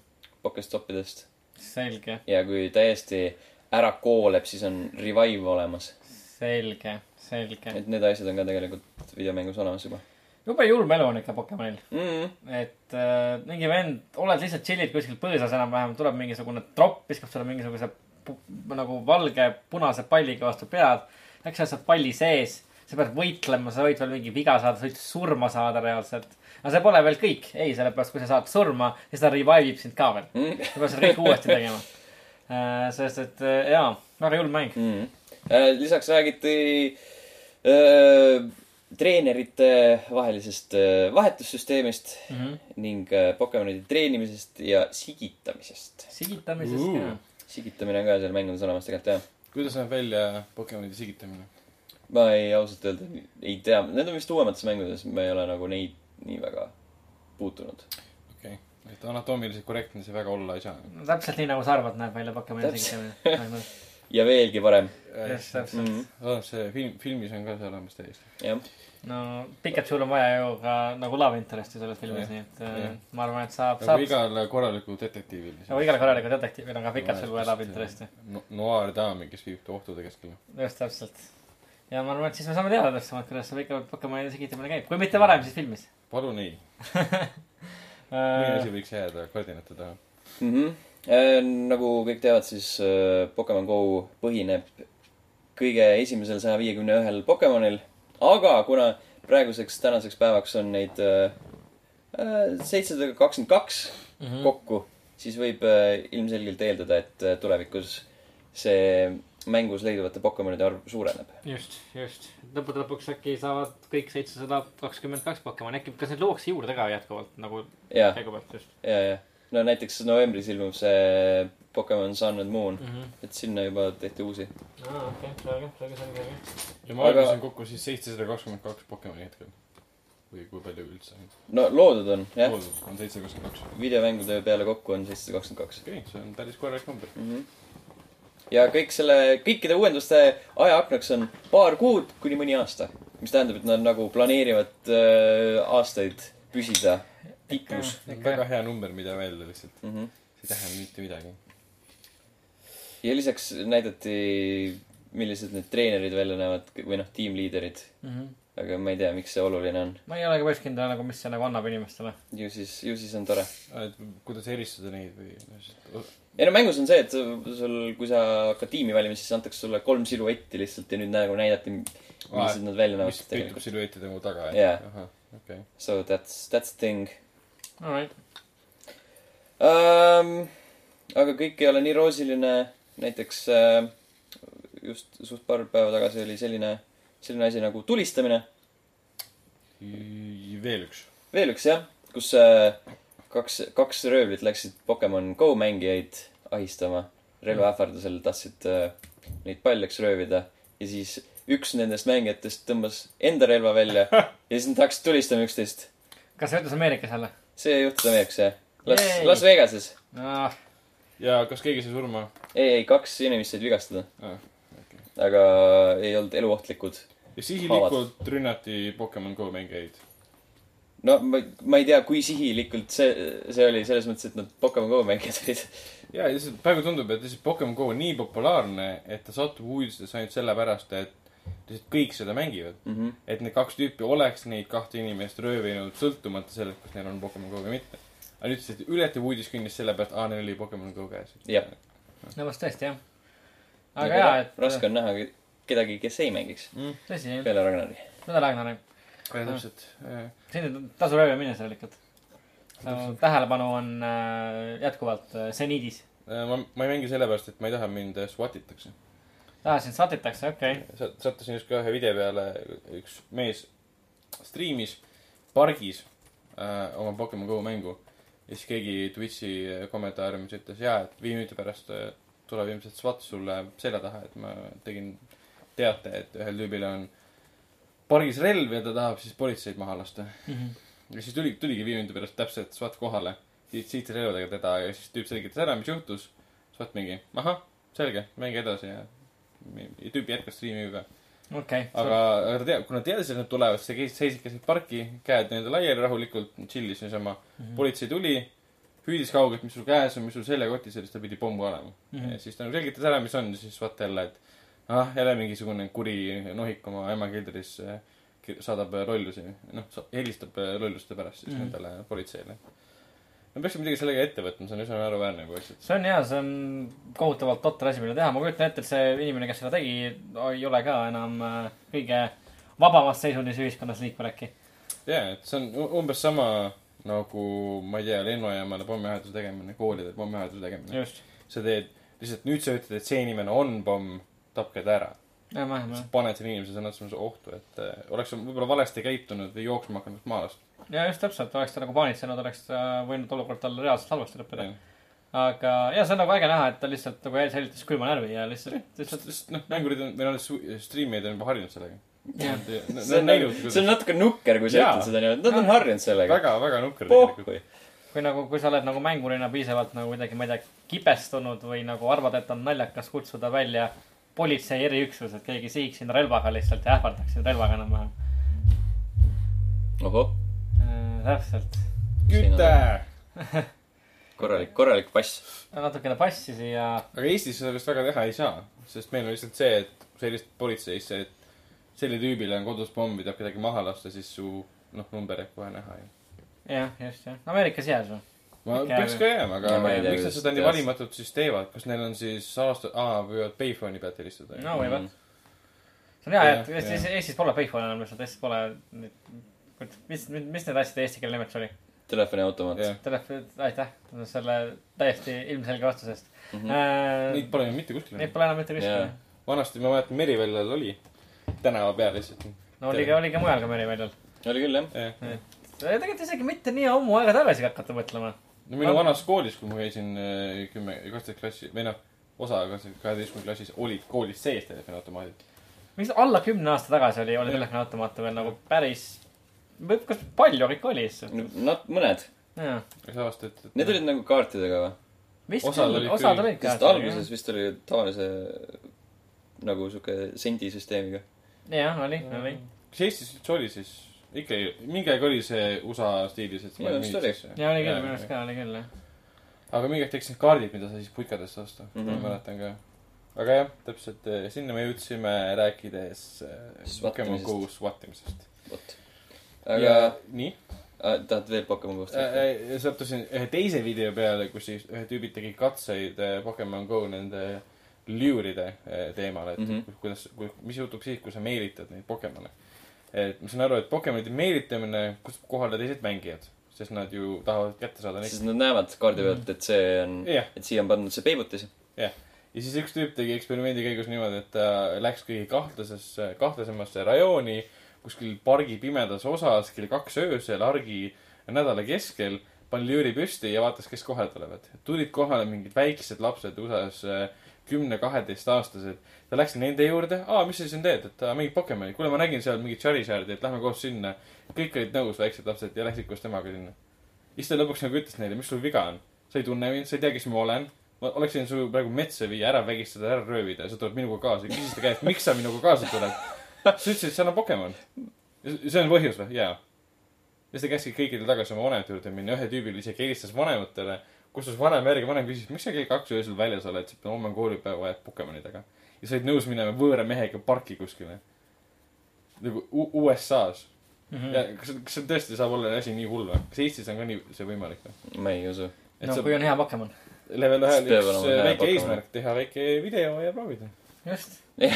S1: Pokestoppidest
S2: selge,
S1: ja kui täiesti ära kooleb, siis on revive olemas.
S2: selge, selge.
S1: et need asjad on ka tegelikult videomängus olemas juba
S2: jube julm elu on ikka Pokemonil.
S1: mm. -hmm.
S2: et äh, mingi vend, oled lihtsalt chill'id kuskil põõsas enam-vähem, tuleb mingisugune tropp, viskab sulle mingisuguse nagu valge punase palliga vastu pead. äkki sa oled seal palli sees, sa pead võitlema, sa võid veel mingi viga saada, sa võid surma saada reaalselt. Aga see pole veel kõik, ei, sellepärast kui sa saad surma, siis ta revive ib sind ka veel.
S1: Mm
S2: sa pead seda kõike uuesti tegema. sest et äh, jaa, väga julm mäng.
S1: -hmm. lisaks räägiti äh, treenerite vahelisest äh, vahetussüsteemist
S2: mm. -hmm.
S1: ning äh, Pokemonide treenimisest ja sigitamisest.
S2: sigitamisest
S3: Uh.
S2: ka.
S1: sigitamine on ka seal mängudes olemas tegelikult jah.
S3: kuidas näeb välja Pokemonide sigitamine?
S1: ma ei, ausalt öelda ei tea, need on vist uuemates mängudes, ma ei ole nagu neid nii väga puutunud.
S3: okei okay., et anatoomiliselt korrektne see väga olla ei saa.
S2: no täpselt nii, nagu sa arvad, näeb välja
S1: Täpselt.
S2: sigitamine. [LAUGHS]
S1: ja veelgi parem
S2: just, täpselt.
S1: mm. -hmm.
S3: see film, filmis on ka see olemas täiesti.
S1: jah,
S2: no Pikachul on vaja ju ka nagu love interest'i selles filmis, nii et äh, ma arvan, et saab, saab,
S3: igal korralikul detektiivil.
S2: nagu igale korralikul detektiivil on ka Pikachul vaja love interest'i.
S3: no,. Noir daami, kes viib ohtude keskel.
S2: just täpselt. ja ma arvan, et siis me saame teada täpsemalt, kuidas see Pokemoni sigitamine käib, kui mitte varem, siis filmis.
S3: Palun ei, [LAUGHS] mõni asi
S2: Äh,
S3: võiks jääda kardinate taha.
S1: mm. -hmm. Äh, nagu kõik teavad, siis äh, Pokemon Go põhineb kõige esimesel saja viiekümne ühel Pokemonil, aga kuna praeguseks tänaseks päevaks on neid seitsesada kakskümmend kaks
S2: Mhm.
S1: kokku, siis võib äh, ilmselgelt eeldada, et äh, tulevikus see mängus leiduvate Pokemonide arv suureneb.
S2: just, just. lõppude lõpuks äkki saavad kõik seitsesada kakskümmend kaks Pokemoni, äkki, kas neid luuakse juurde ka jätkuvalt nagu käigu pealt just
S1: ja, ja. no näiteks novembris ilmub see Pokemon Sun and Moon,
S2: mm? -hmm.
S1: et sinna juba tehti uusi.
S2: aa, okei, selge, selge, selge, selge.
S3: ja ma
S1: Aga-
S3: arvasin kokku siis seitsesada kakskümmend kaks Pokemoni hetkel. või kui palju üldse on?
S1: no loodud on, jah.
S3: on seitsesada kakskümmend kaks.
S1: videomängude peale kokku on seitsesada kakskümmend kaks.
S3: okei, see on päris korralik number.
S1: Ja kõik selle, kõikide uuenduste ajaaknaks on paar kuud kuni mõni aasta. mis tähendab, et nad nagu planeerivad äh, aastaid püsida tipus
S3: väga hea number, mida öelda lihtsalt.
S1: mm. -hmm.
S3: see ei tähenda mitte midagi.
S1: ja lisaks näidati, millised need treenerid välja näevad või noh, tiimliiderid.
S2: Mm -hmm.
S1: Aga ma ei tea, miks see oluline on.
S2: ma ei olegi päris kindel nagu, mis see nagu annab inimestele.
S1: ju siis, ju siis on tore.
S3: et kuidas eristada neid või
S1: ei no mängus on see, et sul, kui sa hakkad tiimi valima, siis antakse sulle kolm siluetti lihtsalt ja nüüd nagu näidati, millised nad välja näevad
S3: mis peitub siluettide mu taga,
S1: Jaa.
S3: ahah, okei.
S1: So that's, that's thing
S2: Alright.
S1: um,. aga kõik ei ole nii roosiline. näiteks uh, just suht paar päeva tagasi oli selline, selline asi nagu tulistamine.
S3: veel üks.
S1: veel üks jah, kus uh, kaks, kaks röövlit läksid Pokemon Go mängijaid ahistama. relva ähvardusel tahtsid uh, neid paljaks röövida ja siis üks nendest mängijatest tõmbas enda relva välja [LAUGHS] ja siis nad hakkasid tulistama üksteist.
S2: kas see juhtus Ameerikas jälle?
S1: see juhtus Ameerikas jah. Las Las Vegases.
S2: Ah,
S3: ja kas keegi sai surma?
S1: ei, ei, kaks inimest said vigastada,
S3: Ah,
S1: aga ei olnud eluohtlikud.
S3: ja sihilikult rünnati Pokemon Go mängijaid.
S1: no ma, ma ei tea, kui sihilikult see, see oli selles mõttes, et nad Pokemon Go mängijad olid.
S3: ja lihtsalt praegu tundub, et lihtsalt Pokemon Go on nii populaarne, et ta satub uudistesse ainult sellepärast, et lihtsalt kõik seda mängivad.
S1: Mhm.
S3: et need kaks tüüpi oleks neid kahte inimest röövinud sõltumata sellest, kas neil on Pokemon Go või mitte. aga nüüd lihtsalt ületab uudiskünnist sellepärast, aa, neil oli Pokemon Go käes.
S1: Jah.
S2: no vast tõesti jah. Aga jaa, et.
S1: raske on näha kedagi, kes ei mängiks
S2: tõsi,
S1: peale Ragnari.
S2: seda Ragnari.
S3: täpselt.
S2: siin tasub ööve minna tegelikult. tähelepanu on äh, jätkuvalt äh, seniidis.
S3: ma, ma ei mängi sellepärast, et ma ei taha, mind swatitakse.
S2: aa, sind satitakse, okei okay..
S3: sattusin just ka ühe video peale, üks mees striimis pargis äh, oma Pokemon Go mängu. ja siis keegi Twitch'i kommentaariumis ütles, jaa, et viie minuti pärast äh, tuleb ilmselt SWAT sulle selja taha, et ma tegin teate, et ühel tüübil on pargis relv ja ta tahab siis politseid maha lasta.
S2: Mm -hmm.
S3: ja siis tuli, tuligi viie minuti pärast täpselt SWAT kohale, siit relvadega teda ja siis tüüp selgitas ära, mis juhtus. SWAT mingi, ahah, selge, mängi edasi ja ja tüüp jätkas striimi ka.
S2: okei.
S3: aga, aga ta teab, kuna teadis, et nad tulevad, siis ta seisis keset parki, käed nii-öelda laiali rahulikult, chill'is niisama mm. -hmm. politsei tuli, hüüdis kaugelt, mis sul käes on, mis sul seljakotis on, siis tal pidi pomm ka olema mm. -hmm. ja siis ta nagu selgitas ära, mis on, siis vaata jälle, et ah, jälle mingisugune kuri nohik oma ema keldris eh, saadab eh, lollusi, noh, helistab eh, lolluste pärast siis mm. -hmm. nendele politseile. me peaksime midagi sellega ette võtma, see on üsna naeruväärne nagu lihtsalt.
S2: see on jaa, see on kohutavalt totter asi, mida teha. ma kujutan ette, et see inimene, kes seda tegi, ei ole ka enam kõige vabamas seisundis ühiskonnas liikvel äkki.
S3: jaa, et see on umbes sama nagu, ma ei tea, lennujaamale pommiahetuse tegemine, koolidele pommiahetuse tegemine. sa teed, lihtsalt nüüd sa ütled, et see inimene on pomm, tapke ta ära.
S2: jah.
S3: paned selle inimese sõna otseses ohtu, et äh, oleks võib-olla valesti käitunud või jooksma hakanud maalast.
S2: ja just täpselt, oleks ta nagu paanitsenud, oleks ta võinud olukord talle reaalselt halvasti lõppeda. aga ja see on nagu äge näha, et ta lihtsalt nagu säilitas külma närvi ja lihtsalt, lihtsalt
S3: sest noh, mängurid on, või noh, striimijad on juba harjunud sellega.
S2: jah.
S1: see on nagu, see on natuke nukker, kui sa ütled seda niimoodi, nad on harjunud sellega.
S3: väga, väga nukker tegelikult.
S2: kui nagu, kui sa oled nagu mängurina piisavalt nagu kuidagi, ma ei tea, kibestunud või nagu arvad, et on naljakas kutsuda välja politsei eriüksus, et keegi sihiks sind relvaga lihtsalt ja ähvardaks sind relvaga enam-vähem.
S1: ohoh,
S2: täpselt.
S3: küte. [LAUGHS]
S1: korralik, korralik pass.
S2: natukene passi siia.
S3: aga Eestis seda vist väga teha ei saa, sest meil on lihtsalt see, et sellist politseisse, et sellele tüübile on kodus pomm, mida kedagi maha lasta, siis su noh, number jääb kohe näha ju.
S2: jah, just jah. Ameerikas jääs või?
S3: ma
S2: Ikka
S3: peaks ka jääma, aga miks nad seda nii valimatult siis teevad, kas neil on siis aasta, aa, võivad payphone'i pealt helistada
S2: no
S3: ju?
S2: võivad. see on hea, et Eestis. Eestis pole Payphone enam lihtsalt, Eestis pole. mis, mis need asjade eesti keele nimetus oli?
S1: telefoniautomaat.
S3: jah,
S2: Telefon, aitäh selle täiesti ilmselge vastusest
S1: Mhm.
S2: äh,.
S3: neid pole ju mitte
S2: Neid
S3: kuskil.
S2: pole enam mitte kuskil
S1: Jaa..
S3: vanasti ma mäletan, Meriväljal oli, tänava peal lihtsalt.
S2: no oli ka, oli ka mujal ka Meriväljal.
S1: oli küll, jah.
S3: jah,
S2: tegelikult isegi mitte nii ammu aega tagasi hakata mõtlema.
S3: no minu vanas koolis, kui ma käisin äh, kümme, kaksteist klassi või noh, osa kaheteistkümnenda klassis olid koolis sees telefoniautomaadid.
S2: miks alla kümne aasta tagasi oli, oli telefoniautomaate veel nagu päris, kas palju ikka oli siis?
S1: Nad, mõned. Need olid nagu kaartidega või?
S2: vist
S3: Osad olid
S2: osad
S3: küll.
S2: olid ka.
S1: sest alguses vist oli tavalise nagu sihuke sendisüsteemiga.
S2: jah, oli, oli.
S3: kas Eestis üldse oli siis, ikka ei- mingi aeg oli see USA stiilis, et
S1: Minu arust oli.
S2: ja oli küll, minu arust ka oli küll jah.
S3: aga mingi hetk tekkis need kaardid, mida sai siis puikadest osta mm. -hmm. ma mäletan ka. aga jah, täpselt eh, sinna me jõudsime rääkides eh, Pokemon. Go swatimisest.
S1: vot.
S3: ja
S1: aga,
S3: nii,
S1: tahad veel Pokemon kohta?
S3: sattusin ühe teise video peale, kus siis ühe tüübid tegid katseid eh, Pokemon Go nende lüüride eh, teemal, et mm. -hmm. kuidas, mis juhtub siis, kui sa meelitad neid Pokemone. et ma saan aru, et Pokemonide meelitamine kutsub kohale teised mängijad, sest nad ju tahavad kätte saada neid
S1: siis nad näevad kaardi pealt, et see on,
S3: jah,
S1: et siia on pandud see peibutis.
S3: ja siis üks tüüp tegi eksperimendi käigus niimoodi, et ta läks kõige kahtlasesse, kahtlasemasse rajooni kuskil pargi pimedas osas kell kaks öösel argi nädala keskel, pani lüüri püsti ja vaatas, kes kohale tulevad. tulid kohale mingid väiksed lapsed USA-s, kümne-kaheteistaastased. ta läks nende juurde, aa, mis sa siin teed, et aa, mingit Pokemoni, kuule, ma nägin seal mingit Charizardi, et lähme koos sinna. kõik olid nõus, väiksed lapsed ja läksid koos temaga sinna. siis ta lõpuks nagu ütles neile, mis sul viga on. sa ei tunne mind, sa ei tea, kes ma olen ma oleksin su praegu metsa viia, ära vägistada, ära röövida ja sa tuled minuga kaasa. küsis ta käest, miks sa minuga kaasa tuled? sa ütlesid, et seal on Pokemon. see on põhjus või? jaa. ja siis ta käskis kõikidel tagasi oma vanemate juurde minna, ühe tüübil isegi helistas vanematele, kutsus vanema järgi, vanem küsis, miks sa kell kaks öösel väljas oled, siis homme on koolipäev, ajad Pokemonidega. ja sa olid nõus minema võõra mehega parki kuskile. nagu U- USA-s.
S2: Mhm.
S3: ja kas, kas see tõesti saab olla asi nii hull või? kas Eestis on ka nii see võimalik või?
S1: ma ei usu.
S3: et
S2: no
S3: sa
S2: kui on hea Pokemon.
S3: level ühel üks
S1: hea
S3: väike
S1: Pokemon.
S3: eesmärk, teha väike video ja proovida.
S2: just. [LAUGHS]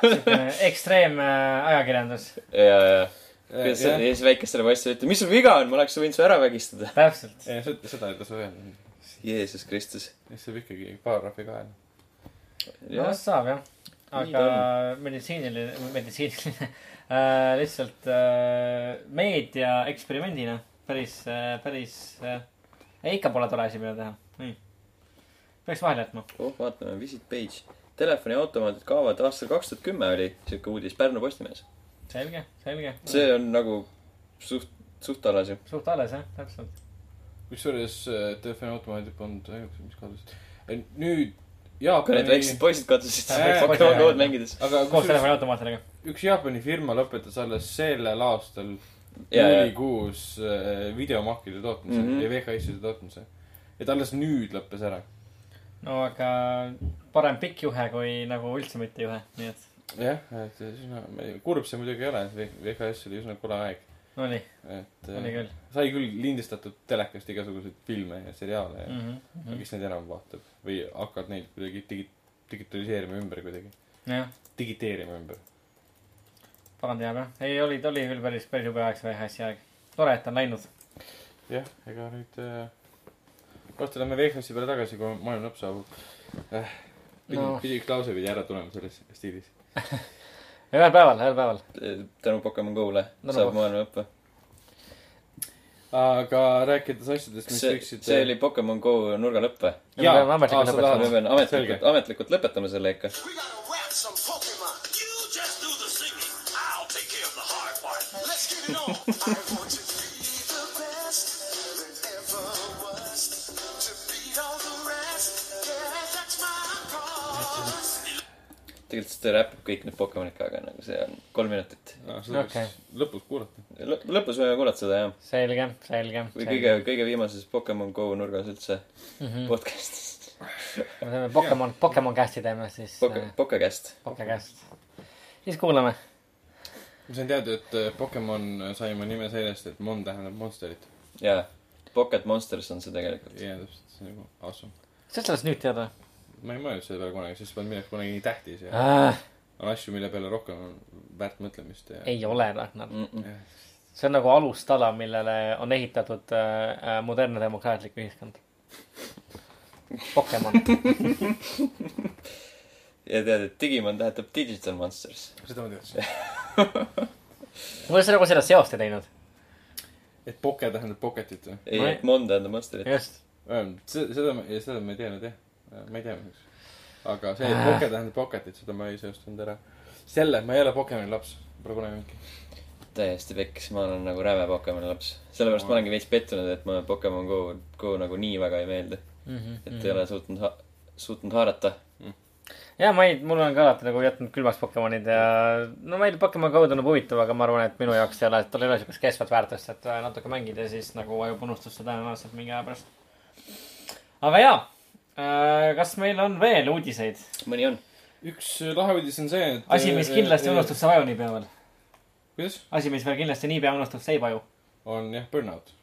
S2: siukene ekstreemajakirjandus.
S1: ja, ja, kuidas sa, ja siis väikestele poistele ütled, mis sul viga on, ma oleks võinud su ära vägistada.
S2: täpselt.
S3: seda, seda ei tasu öelda.
S1: Jeesus Kristus.
S3: siis saab ikkagi paragrahvi kaela.
S2: no saab jah. Aga meditsiiniline, meditsiiniline [LAUGHS] äh,, lihtsalt äh, meedia eksperimendina päris äh,, päris äh,, ikka pole tore asi, mida teha. nii. peaks vahele jätma.
S1: oh, vaatame, visit page. telefoniautomaadid kaovad aastal kaks tuhat kümme oli siuke uudis Pärnu Postimehes.
S2: selge, selge.
S1: see on nagu suht, suht alles ju.
S2: suht alles jah, täpselt.
S3: kusjuures äh, telefoniautomaadid polnud ainukesed, mis kadusid. nüüd
S1: kui need
S3: Jaapani,
S1: väiksed poisid kadusid
S2: Äh,
S1: Pokemon
S2: poisid,
S1: Go'd
S2: jah.
S1: mängides.
S3: aga
S2: koos telefoniautomaatidega.
S3: üks Jaapani firma lõpetas alles sellel aastal juulikuus äh, videomakkide tootmise mm. -hmm. ja VHS-ide tootmise. et alles nüüd lõppes ära.
S2: no aga parem pikk juhe kui nagu üldse mitte juhe, nii et
S3: jah, et üsna, kurb see muidugi ei ole, VHS oli üsna kole aeg. et
S2: oli
S3: äh,
S2: küll
S3: sai küll lindistatud telekast igasuguseid filme ja seriaale ja
S2: mm.
S3: aga
S2: -hmm.
S3: kes neid enam vaatab või hakkad neid kuidagi digi-, digitaliseerima ümber kuidagi. digiteerima ümber.
S2: pagan teab jah. ei, oli, oli küll päris, päris jube aeg see VHS-i aeg. tore, et on läinud.
S3: jah, ega nüüd äh,, varsti lähme VHS-i peale tagasi, kui maailma lõpp saabub.
S2: No.
S3: pidi üks lause pidi ära tulema selles stiilis. [LAUGHS]
S2: ühel päeval, ühel päeval.
S1: tänu Pokemon Go'le
S2: Tänu
S1: saab
S2: Pok-
S1: maailma õppe.
S3: aga rääkides asjadest, mis võiksid.
S1: see oli Pokemon Go nurgalõpp või?
S2: Ja me peame ametlikult lõpetama.
S1: me peame ametlikult ametlikult lõpetame selle ikka.
S4: You. Let's get it on. I want to
S1: tegelikult ta räpib kõik need Pokemonid ka, aga nagu see on kolm minutit.
S3: seda
S2: Okei.
S3: võiks lõpus kuulata.
S1: lõpus võime kuulata seda jah.
S2: selge, selge.
S1: või kõige, kõige viimases Pokemon Go nurgas üldse mm. -hmm. podcast'is.
S2: me teeme Pokemon, Pokemon cast'i teeme siis
S1: Poke,
S2: äh,
S1: Pokecast.
S2: Pokecast. siis kuulame.
S3: ma sain teada, et äh, Pokemon sai oma nime sellest, et Mon tähendab monsterit.
S1: jaa, Pocket Monsters on see tegelikult.
S3: jaa, täpselt, see on nagu awesome.
S2: sa oled sellest nüüd teada
S3: ma ei mõelnud selle peale kunagi, sest polnud millegi kunagi nii tähtis ja
S2: äh,?
S3: on asju, mille peale rohkem on väärt mõtlemist ja.
S2: ei ole, Ragnar.
S1: Mm -mm.
S2: see on nagu alustala, millele on ehitatud äh, äh, modernne demokraatlik ühiskond. Pokemon. [LAUGHS]
S1: ja tead, et Digimon tähendab Digital Monsters.
S3: seda ma teadsin. [LAUGHS]
S2: kuidas sa nagu seda seost ei teinud?
S3: et Poke tähendab Pocketit või?
S1: ei
S2: ei-,
S1: Mon tähendab Monsterit.
S2: just.
S3: seda, seda ma, seda ma ei teadnud jah. Ma ei teadnud. aga see, et
S2: Äh.
S3: Poke tähendab Pocketit, seda ma ei seostanud ära. selle, ma ei ole Pokemoni laps. Pole kunagi mingi.
S1: täiesti pekkis, ma olen nagu räme Pokemoni laps. sellepärast ma olengi veits pettunud, et mulle Pokemon Go, Go nagu nii väga ei meeldi.
S2: Mhm,
S1: et ei ole suutnud ha-, suutnud haarata.
S2: ja ma ei, mul on ka alati nagu jätnud külmaks Pokemonid ja no meil Pokemon Go tundub huvitav, aga ma arvan, et minu jaoks ei ole, tal ei ole siukest kestvat väärtust, et äh, natuke mängida ja siis nagu vajub unustusse tõenäoliselt mingi aja pärast. aga jaa, kas meil on veel uudiseid?
S1: mõni on.
S3: üks lahe uudis on see, et.
S2: asi, mis kindlasti unustusse ei vaju niipea veel.
S3: kuidas?
S2: asi, mis veel kindlasti niipea unustusse ei vaju.
S3: on jah, Burnout.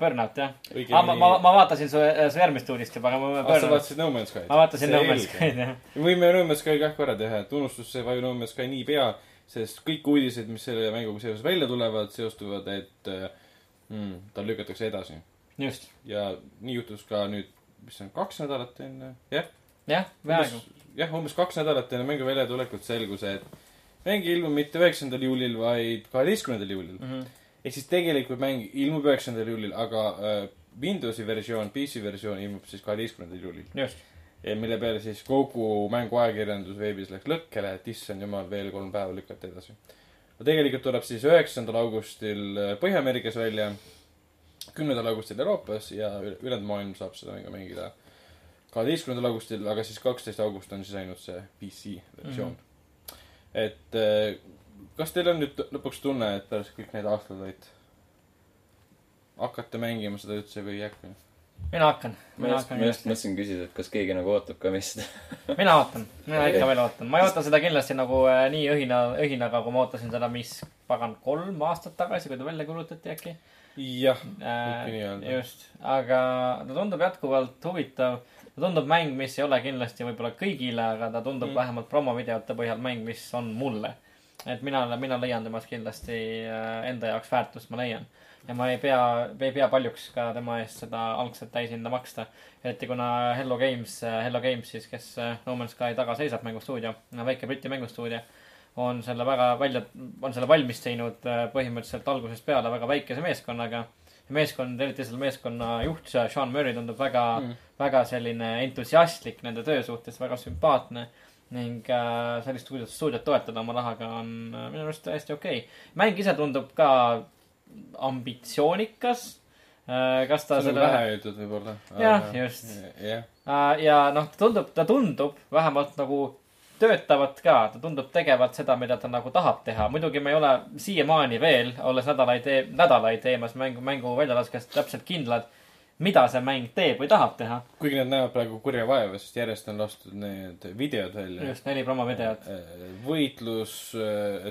S2: Burnout jah.
S3: Õigemini-
S2: ma, ma, ma vaatasin su, su järgmist uudist juba, aga ma
S3: ah, sa vaatasid No Man's Sky'd?
S2: ma vaatasin No Man's Sky'd jah.
S3: me võime No Man's Sky kah korra teha, et unustusse ei vaju No Man's Sky niipea, sest kõik uudised, mis selle mänguga seoses välja tulevad, seostuvad, et äh, mm, ta lükatakse edasi.
S2: just,
S3: ja nii juhtus ka nüüd, mis see on, kaks nädalat enne, jah.
S2: jah, peaaegu.
S3: jah, umbes kaks nädalat enne mängu väljatulekut selgus, et mäng ei ilmu mitte üheksandal juulil, vaid kaheteistkümnendal juulil mm. -hmm. ehk siis tegelikult mäng ilmub üheksandal juulil, aga äh, Windowsi versioon, PC versioon ilmub siis kaheteistkümnendal juulil. mille peale siis kogu mängu ajakirjandus veebis läks lõkkele, et issand jumal, veel kolm päeva lükati edasi. no tegelikult tuleb siis üheksandal augustil äh, Põhja-Ameerikas välja, kümnendal augustil Euroopas ja üle- ülejäänud maailm saab seda mängu mängida kaheteistkümnendal augustil, aga siis kaksteist august on siis ainult see PC versioon mm. -hmm. et äh, kas teil on nüüd lõpuks tunne, et pärast kõik need aastad, et hakkate mängima seda üldse või ei hakka?
S2: mina hakkan,
S1: ma
S2: mina
S1: just, ma just mõtlesin küsida, et kas keegi nagu ootab ka meist. [LAUGHS]
S2: mina ootan, mina ikka veel ootan, ma ei oota seda kindlasti nagu äh, nii õhina, õhinaga, kui ma ootasin seda, mis pagan kolm aastat tagasi, kui ta välja kuulutati äkki
S3: jah,
S2: äh,
S3: nii öelda..
S2: just, aga ta tundub jätkuvalt huvitav. ta tundub mäng, mis ei ole kindlasti võib-olla kõigile, aga ta tundub mm. vähemalt promovideote põhjal mäng, mis on mulle. et mina, mina leian temast kindlasti äh, enda jaoks väärtust, ma leian. ja ma ei pea, ei pea paljuks ka tema eest seda algset täishinda maksta. eriti kuna Hello Games, Hello Games siis, kes äh, No Man's Sky taga seisab, mängustuudio, väike Briti mängustuudio on selle väga välja, on selle valmis teinud äh, põhimõtteliselt algusest peale väga väikese meeskonnaga. meeskond, eriti selle meeskonna juht, Sean Murray tundub väga mm., väga selline entusiastlik nende töö suhtes, väga sümpaatne. ning äh, sellist stuudiot, stuudiot toetada oma rahaga on äh, minu arust täiesti okei okay.. mäng ise tundub ka ambitsioonikas äh,. kas ta
S3: see on nagu vähe öeldud võib-olla.
S2: Jah, just.
S3: jah,
S2: Äh, ja noh, ta tundub, ta tundub vähemalt nagu töötavat ka, ta tundub tegevat seda, mida ta nagu tahab teha. muidugi me ei ole siiamaani veel, olles nädalaid, nädalaid teemas mängu, mängu väljalaskest täpselt kindlad, mida see mäng teeb või tahab teha.
S3: kuigi nad näevad praegu kurja vaeva, sest järjest on lastud need videod välja.
S2: just neli promovideot.
S3: võitlus,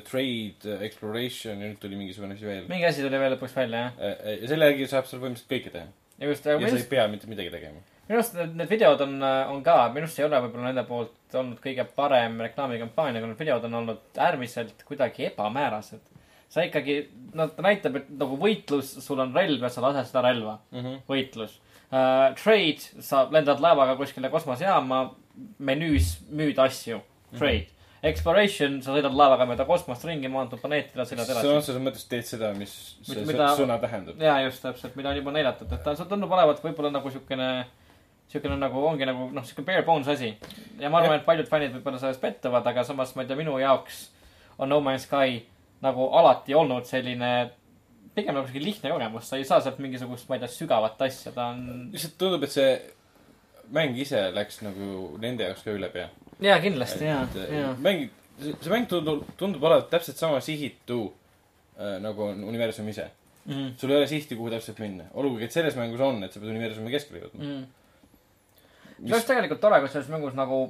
S3: trade, exploration ja nüüd tuli mingisugune asi veel.
S2: mingi asi tuli veel lõpuks välja, jah.
S3: ja selle järgi saab seal põhimõtteliselt kõike teha.
S2: ja just,
S3: ja
S2: aga
S3: sa
S2: minu
S3: ei pea mitte midagi tegema.
S2: Minu arust need, need videod on, on ka, minu arust ei ole võib-olla nende poolt olnud kõige parem reklaamikampaania, aga need videod on olnud äärmiselt kuidagi ebamäärased. sa ikkagi, no ta näitab, et nagu võitlus, sul on relv ja sa lased seda relva mm. -hmm. võitlus uh,. Trade, sa lendad laevaga kuskile kosmosejaama, menüüs müüd asju. Trade mm. -hmm. Exploration, sa sõidad laevaga mööda kosmost ringi, maantud planeetidele, sõidad
S3: sõna
S2: edasi.
S3: otseses mõttes teed seda, mis see
S2: Mida-
S3: sõna tähendab.
S2: ja just täpselt, mida on juba näidatud, et ta, see tundub olevat võib-olla nagu siukene, siukene nagu ongi nagu noh, siuke bare bones asi. ja ma arvan, et paljud fännid võib-olla selles pettuvad, aga samas ma ei tea, minu jaoks on No Man's Sky nagu alati olnud selline pigem nagu siuke lihtne kogemus, sa ei saa sealt mingisugust, ma ei tea, sügavat asja, ta on.
S3: lihtsalt tundub, et see mäng ise läks nagu nende jaoks ka üle pea.
S2: jaa, kindlasti, jaa,
S3: et
S2: jaa.
S3: mäng, see mäng tundub, tundub olevat täpselt sama sihitu äh, nagu on universum ise.
S2: Mhm.
S3: sul ei ole sihti, kuhu täpselt minna. olgugi, et selles mängus on, et sa pead universumi keskele jõudma.
S2: Mm. See oleks tegelikult tore, kui selles mängus nagu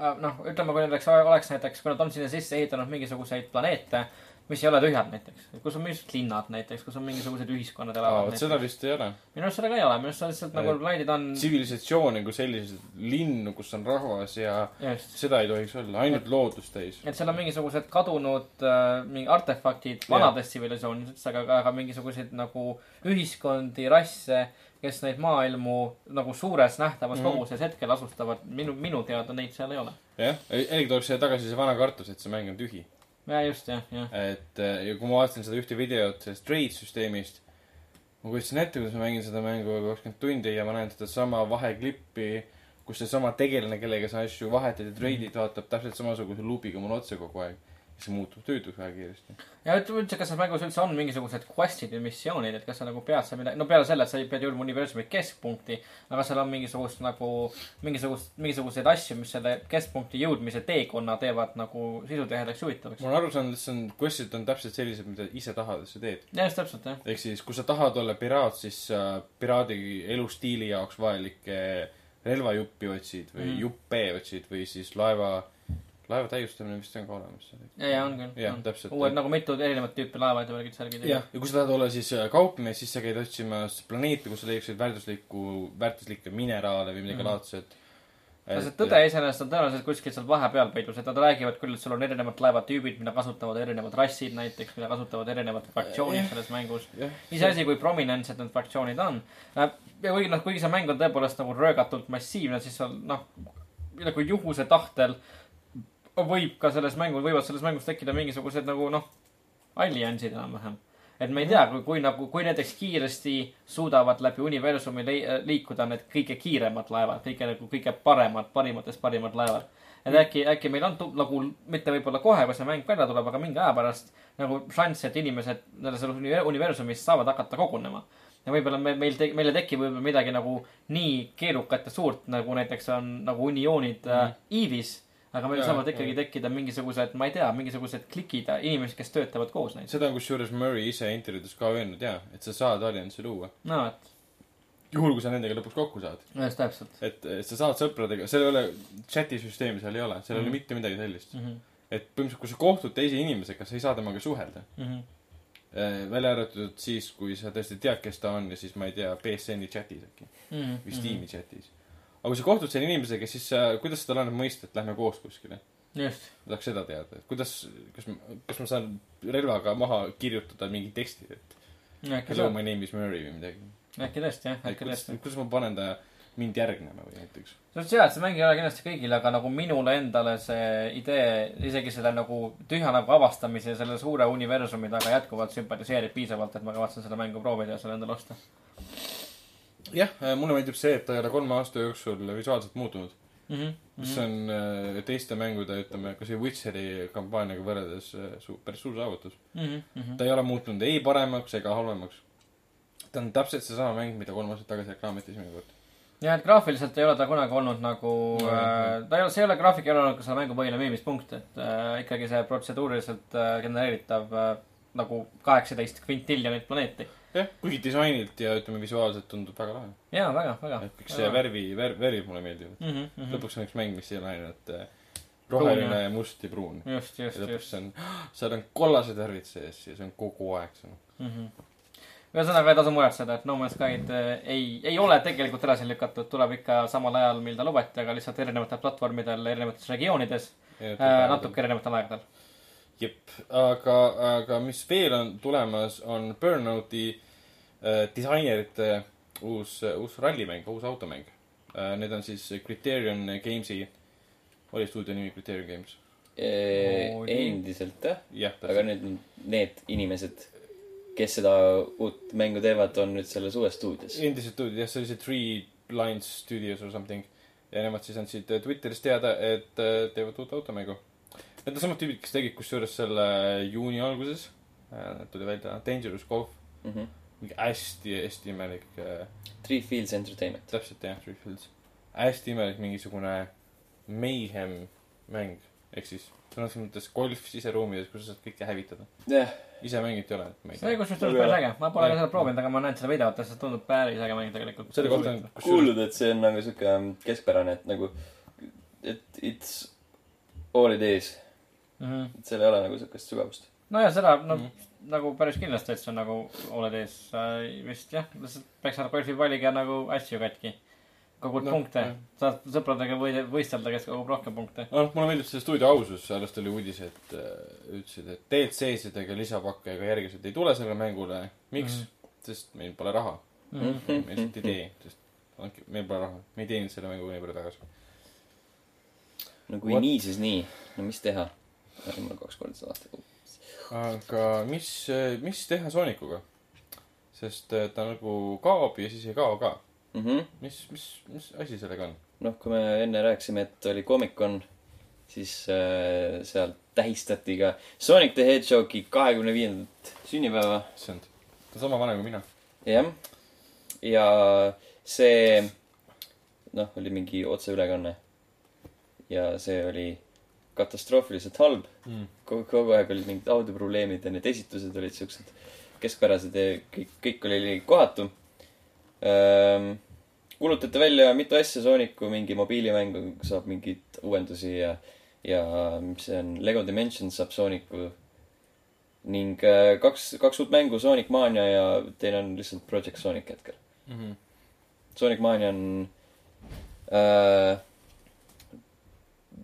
S2: äh, noh, ütleme, kui näiteks oleks näiteks, kui nad on sinna sisse ehitanud mingisuguseid planeete, mis ei ole tühjad näiteks, kus on mingisugused linnad näiteks, kus on mingisugused ühiskonnad elavad
S3: seda vist ei ole.
S2: minu arust seda ka ei ole, minu arust see lihtsalt nagu
S3: Et-
S2: planeedid on,
S3: tsivilisatsiooni kui selliseid linnu, kus on rahvas ja
S2: just.
S3: seda ei tohiks olla, ainult loodust täis.
S2: et seal on mingisugused kadunud äh, mingi artefaktid vanadest tsivilisatsioonidest, aga ka mingisuguseid nagu ühiskondi, rasse, kes neid maailmu nagu suures nähtavas
S3: Mhm.
S2: koguses hetkel asustavad. minu, minu teada neid seal ei ole.
S3: jah, eelkõige tuleb siia tagasi see vana kartus, et see mäng on tühi.
S2: ja just, jah, jah.
S3: et äh, ja kui ma vaatasin seda ühte videot sellest trade süsteemist, ma kujutasin ette, kuidas ma mängin seda mängu kakskümmend tundi ja ma näen sedasama vaheklippi, kus seesama tegelane, kellega sa asju vahetad ja trade'id, vaatab täpselt samasuguse luubiga mulle otsa kogu aeg. See muutub tüütuks väga kiiresti.
S2: ja ütleme üldse, kas selles mängus üldse on mingisugused quest'id või missioonid, et kas sa nagu pead seal midagi, no peale selle, et sa pead jõudma universumi keskpunkti, aga seal on mingisugust nagu, mingisugust, mingisuguseid asju, mis selle keskpunkti jõudmise teekonna teevad nagu sisutihedaks huvitavaks
S3: ma. olen aru saanud, et see on, quest'id on täpselt sellised, mida ise tahad, et sa teed.
S2: ja just täpselt, jah.
S3: ehk siis, kui sa tahad olla piraat, siis sa piraadi elustiili jaoks vajalikke relvajuppi otsid või
S2: Mm.
S3: mm. juppe otsid või siis laeva, laeva täiustamine vist on ka olemas.
S2: ja, ja on küll.
S3: jah, täpselt.
S2: uued nagu mitu erinevat tüüpi laevad ja värgid särgid.
S3: jah, ja kui sa tahad olla siis äh, kaupmees, siis sa käid otsimas planeete, kus sa leiaksid väärtuslikku, väärtuslikke mineraale või midagi mm. laadset.
S2: aga see tõde iseenesest on tõenäoliselt kuskil seal vahepeal peidus, et nad räägivad küll, et sul on erinevad laevatüübid, mida kasutavad erinevad rassid näiteks, mida kasutavad erinevad fraktsioonid
S3: Jah.
S2: selles mängus.
S3: jah,
S2: iseasi, kui prominentsed need fraktsioonid on. ja kuigi noh, kuigi see mäng on tõepoolest nagu röögatult massiivne, siis seal noh, nagu juhuse tahtel võib ka selles mängus, võivad selles mängus tekkida mingisugused nagu noh, alliansid enam-vähem. et me ei tea, kui, kui nagu, kui näiteks kiiresti suudavad läbi universumi liikuda need kõige kiiremad laevad, kõige nagu kõige paremad, parimatest parimad laevad. et äkki, äkki meil on nagu mitte võib-olla kohe, kui see mäng välja tuleb, aga mingi aja pärast nagu šanss, et inimesed selles uni- universumis saavad hakata kogunema ja võib-olla me, meil, meile tekib võib-olla midagi nagu nii keerukat ja suurt, nagu näiteks on nagu unioonid mm. äh, Eeve'is. Aga meil
S3: Jaa,
S2: saavad ikkagi
S3: jaa.
S2: tekkida mingisugused, ma ei tea, mingisugused klikid, inimesed, kes töötavad koos näiteks.
S3: seda on kusjuures Murray ise intervjuudes ka öelnud ja, et sa saad alliansi luua.
S2: no et,
S3: juhul, kui sa nendega lõpuks kokku saad.
S2: just täpselt
S3: et et sa saad sõpradega, seal ei ole, chati süsteemi seal ei ole, seal ei
S2: Mhm.
S3: ole mitte midagi sellist.
S2: mm. -hmm.
S3: et põhimõtteliselt, kui sa kohtud teise inimesega, sa ei saa temaga suhelda.
S2: Mm -hmm.
S3: välja arvatud siis, kui sa tõesti tead, kes ta on ja siis ma ei tea, BSN-i chatis äkki
S2: Mm -hmm.
S3: või Steam'i chatis. Aga kui sa kohtud selle inimesega, siis sa, kuidas sa talle annad mõista, et lähme koos kuskile?
S2: just,
S3: ma tahaks seda teada, et kuidas, kas kas ma saan relvaga maha kirjutada mingi teksti, et
S2: äkki
S3: hello, my name is Murray või midagi.
S2: äkki tõesti jah, äkki tõesti.,
S3: kuidas ma panen ta mind järgnema või näiteks.
S2: see on hea, et see mäng ei ole kindlasti kõigile, aga nagu minule endale see idee, isegi selle nagu tühja nagu avastamise ja selle suure universumi taga jätkuvalt sümpatiseerib piisavalt, et ma kavatsen seda mängu proovida ja selle endale osta
S3: jah, mulle meeldib see, et ta ei ole kolme aasta jooksul visuaalselt muutunud.
S2: mm. -hmm.
S3: mis on äh, teiste mängude, ütleme, kas või Witcheri kampaaniaga võrreldes äh, su-, päris suur saavutus.
S2: mm. -hmm.
S3: ta ei ole muutunud ei paremaks ega halvemaks. ta on täpselt seesama mäng, mida kolm aastat tagasi reklaamiti esimene kord.
S2: ja, et graafiliselt ei ole ta kunagi olnud nagu
S3: No,
S2: äh,, ta ei ole, see ei ole, graafik ei ole olnud ka selle mängu põhiline müümispunkt, et äh, ikkagi see protseduuriliselt äh, genereeritav äh, nagu kaheksateist kvintiljonit planeeti.
S3: jah, kuigi disainilt ja ütleme visuaalselt tundub väga lahe.
S2: jaa, väga, väga.
S3: et kõik see värvi, värv, värvid mulle meeldivad.
S2: mm. -hmm, mm -hmm.
S3: lõpuks on üks mäng, mis ei ole ainult roheline, must ja pruun.
S2: just, just,
S3: lõpuks
S2: just
S3: see on, [GASPS] seal on kollased värvid sees ja see on kogu aeg see.
S2: mm. -hmm. ühesõnaga ei tasu muretseda, et No Man's Sky'd äh, ei, ei ole tegelikult edasi lükatud, tuleb ikka samal ajal, mil ta lubati, aga lihtsalt erinevatel platvormidel, erinevates regioonides äh,, natuke erinevatel aegadel.
S3: jep, aga, aga mis veel on tulemas, on Burnouti äh, disainerite uus, uus rallimäng, uus automäng äh,. Need on siis Criterion Games'i, oli stuudio nimi Criterion Games?
S2: Oli.
S1: endiselt jah,
S3: jah,
S1: aga nüüd need inimesed, kes seda uut mängu teevad, on nüüd selles uues stuudios.
S3: endiselt stuudio, jah, see oli see Three Lines Studios or something. ja nemad siis andsid äh, Twitteris teada, et äh, teevad uut automängu. Need on samad tüübid, kes tegid kusjuures selle juuni alguses äh,, tuli välja Dangerous Golf,
S1: Mhm.
S3: mingi hästi-hästi imelik äh,,
S1: Three Fields Entertainment.
S3: täpselt jah, Three Fields. hästi imelik mingisugune mayhem mäng, ehk siis sõna otseses mõttes golf siseruumides, kus sa saad kõike hävitada.
S1: jah,
S3: ise mänginud ei ole, ma ei
S2: see
S3: tea.
S2: kusjuures tundub päris äge, ma pole ka seda proovinud, aga ma näen seda videot ja see tundub päris äge mäng tegelikult.
S3: selle kohta on
S1: kuuldud, et see on nagu sihuke keskpärane, et nagu, et it's all it is.
S2: Mhm.
S1: et seal ei ole nagu siukest sügavust.
S2: nojah, seda no
S3: Mhm.
S2: nagu päris kindlasti, et see on nagu oled ees äh, vist jah, lihtsalt peaks saada golfi palliga nagu asju katki. kogud
S3: No,
S2: punkte saad sõpradega võide-, võistelda, kes kogub rohkem punkte.
S3: noh, mulle meeldib see stuudio ausus, sellest oli uudis, et äh, ütlesid, et DLC-sid ega lisapakke ega järgisid ei tule sellele mängule. miks mm? -hmm. sest meil pole raha.
S2: Mhm.
S3: me lihtsalt ei tee, sest andke- meil pole raha. me ei teeninud selle mängu nii palju tagasi.
S1: no kui
S3: What?
S1: nii, siis nii. no mis teha? Ärge mulle kaks korda seda vaadata.
S3: aga mis, mis teha Soonicuga? sest äh, ta nagu kaob ja siis ei kao ka.
S1: Mhm.
S3: mis, mis, mis asi sellega on?
S1: noh, kui me enne rääkisime, et oli Comic-Con, siis äh, seal tähistati ka Sonic the Hedgehogi kahekümne viiendat sünnipäeva.
S3: issand, ta on sama vana kui mina.
S1: jah. ja see, noh, oli mingi otseülekanne. ja see oli katastroofiliselt halb.
S3: Mm.
S1: kogu, kogu aeg olid mingid audioprobleemid ja need esitused olid siuksed keskpärased ja kõik, kõik oli kohatu ähm,. kuulutati välja mitu asja Sooniku mingi mobiilimängu saab mingeid uuendusi ja, ja mis see on, Lego Dimensions saab Sooniku ning äh, kaks, kaks uut mängu, Sonic Mania ja teine on lihtsalt Project Sonic hetkel.
S3: Mm -hmm.
S1: Sonic Mania on äh,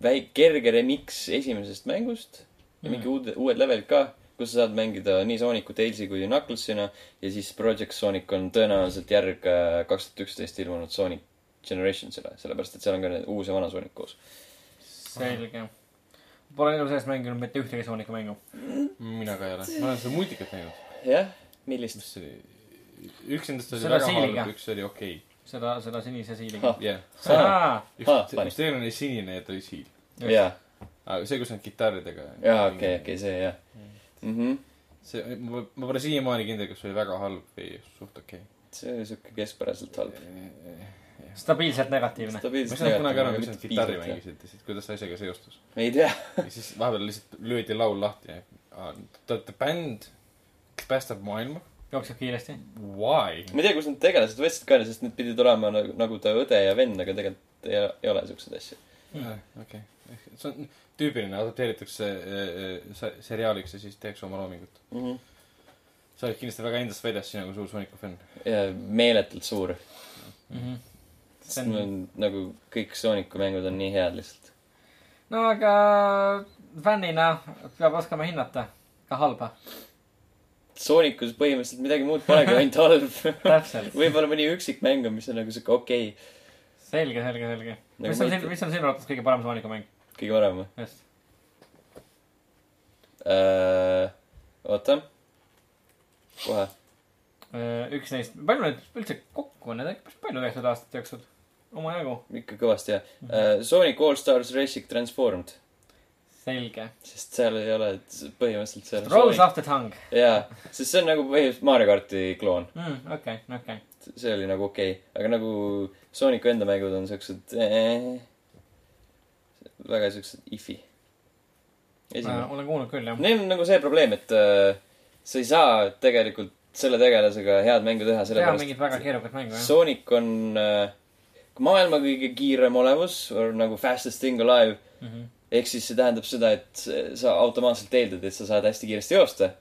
S1: väik-, kerge remix esimesest mängust ja mingi uued, uued levelid ka, kus sa saad mängida nii Soonicu, Tailsi kui Knucklesina ja siis Project Sonic on tõenäoliselt järg äh, kaks tuhat üksteist ilmunud Sonic Generationsile, sellepärast et seal on ka need uus ja vana Sonic koos.
S2: selge. Pole elu sees mänginud mitte ühtegi Sooniku mängu.
S3: mina ka ei ole. ma olen seda multikat näinud.
S1: jah, millist?
S3: mis see oli? üks nendest oli
S2: Selle
S3: väga halb, üks oli okei
S2: seda, seda sinise siiliga
S1: Ah..
S3: jah,
S1: Ah,
S3: üks, üks teine oli sinine ja ta oli siil.
S1: jaa,
S3: aga see, kus on kitarridega.
S1: jaa, okei, okei, see jah mm. -hmm.
S3: see, ma, ma pole siiamaani kindel, kas see oli väga halb või suht okei
S1: see oli siuke keskpäraselt halb.
S3: okay..
S2: stabiilselt negatiivne.
S3: ma ei saanud kunagi aru, miks nad kitarri mängisid ja siis kuidas see asjaga seostus.
S1: ei tea.
S3: ja siis vahepeal lihtsalt löödi laul lahti ja te olete bänd, kes päästab maailma.
S2: Jookseb kiiresti.
S3: Why?
S1: ma ei tea, kust need tegelased võtsid ka, sest need pidid olema nagu, nagu ta õde ja vend, aga tegelikult ei, ei ole siukseid asju.
S3: okei, see on tüüpiline, adapteeritakse äh, äh, seriaaliks ja siis tehakse oma loomingut.
S1: Mm -hmm.
S3: sa oled kindlasti väga endast väljas, sina kui suur Sooniku fänn.
S1: meeletult suur.
S2: Mhm.
S1: sest mul on nagu kõik Sooniku mängud on nii head lihtsalt.
S2: no aga fännina peab oskama hinnata ka halba.
S1: Soonikus põhimõtteliselt midagi muud polegi, ainult [LAUGHS] halb. võib-olla mõni üksik mäng on, mis on nagu siuke okei okay.,
S2: selge, selge, selge.
S1: Nagu
S2: mis on siin, mis on sinu arvates kõige parem Sooniku mäng?
S1: kõige parem või
S2: just.
S1: äh,? oota. kohe.
S2: üks neist, palju neid üldse kokku on, neid on ikka päris palju tehtud aastate jooksul. omajagu.
S1: ikka kõvasti jah uh,. Sonic All Stars Racing Transformed,
S2: selge.
S1: sest seal ei ole põhimõtteliselt seal.
S2: Rose of the tongue
S1: jaa, sest see on nagu põhimõtteliselt Mario karti kloon.
S2: mm,. okei, okei.
S1: see oli nagu okei okay., aga nagu Sooniku enda mängud on siuksed eh,, väga siuksed ifi.
S2: olen kuulnud küll, jah.
S1: Neil on nagu see probleem, et äh, sa ei saa tegelikult selle tegelasega head mängu teha, sellepärast
S2: mingit väga keerukat mängu, jah.
S1: Sonic on äh, maailma kõige kiirem olevus, nagu fastest thing alive.
S2: Mhm.
S1: Ehk siis see tähendab seda, et sa automaatselt eeldad, et sa saad hästi kiiresti joosta.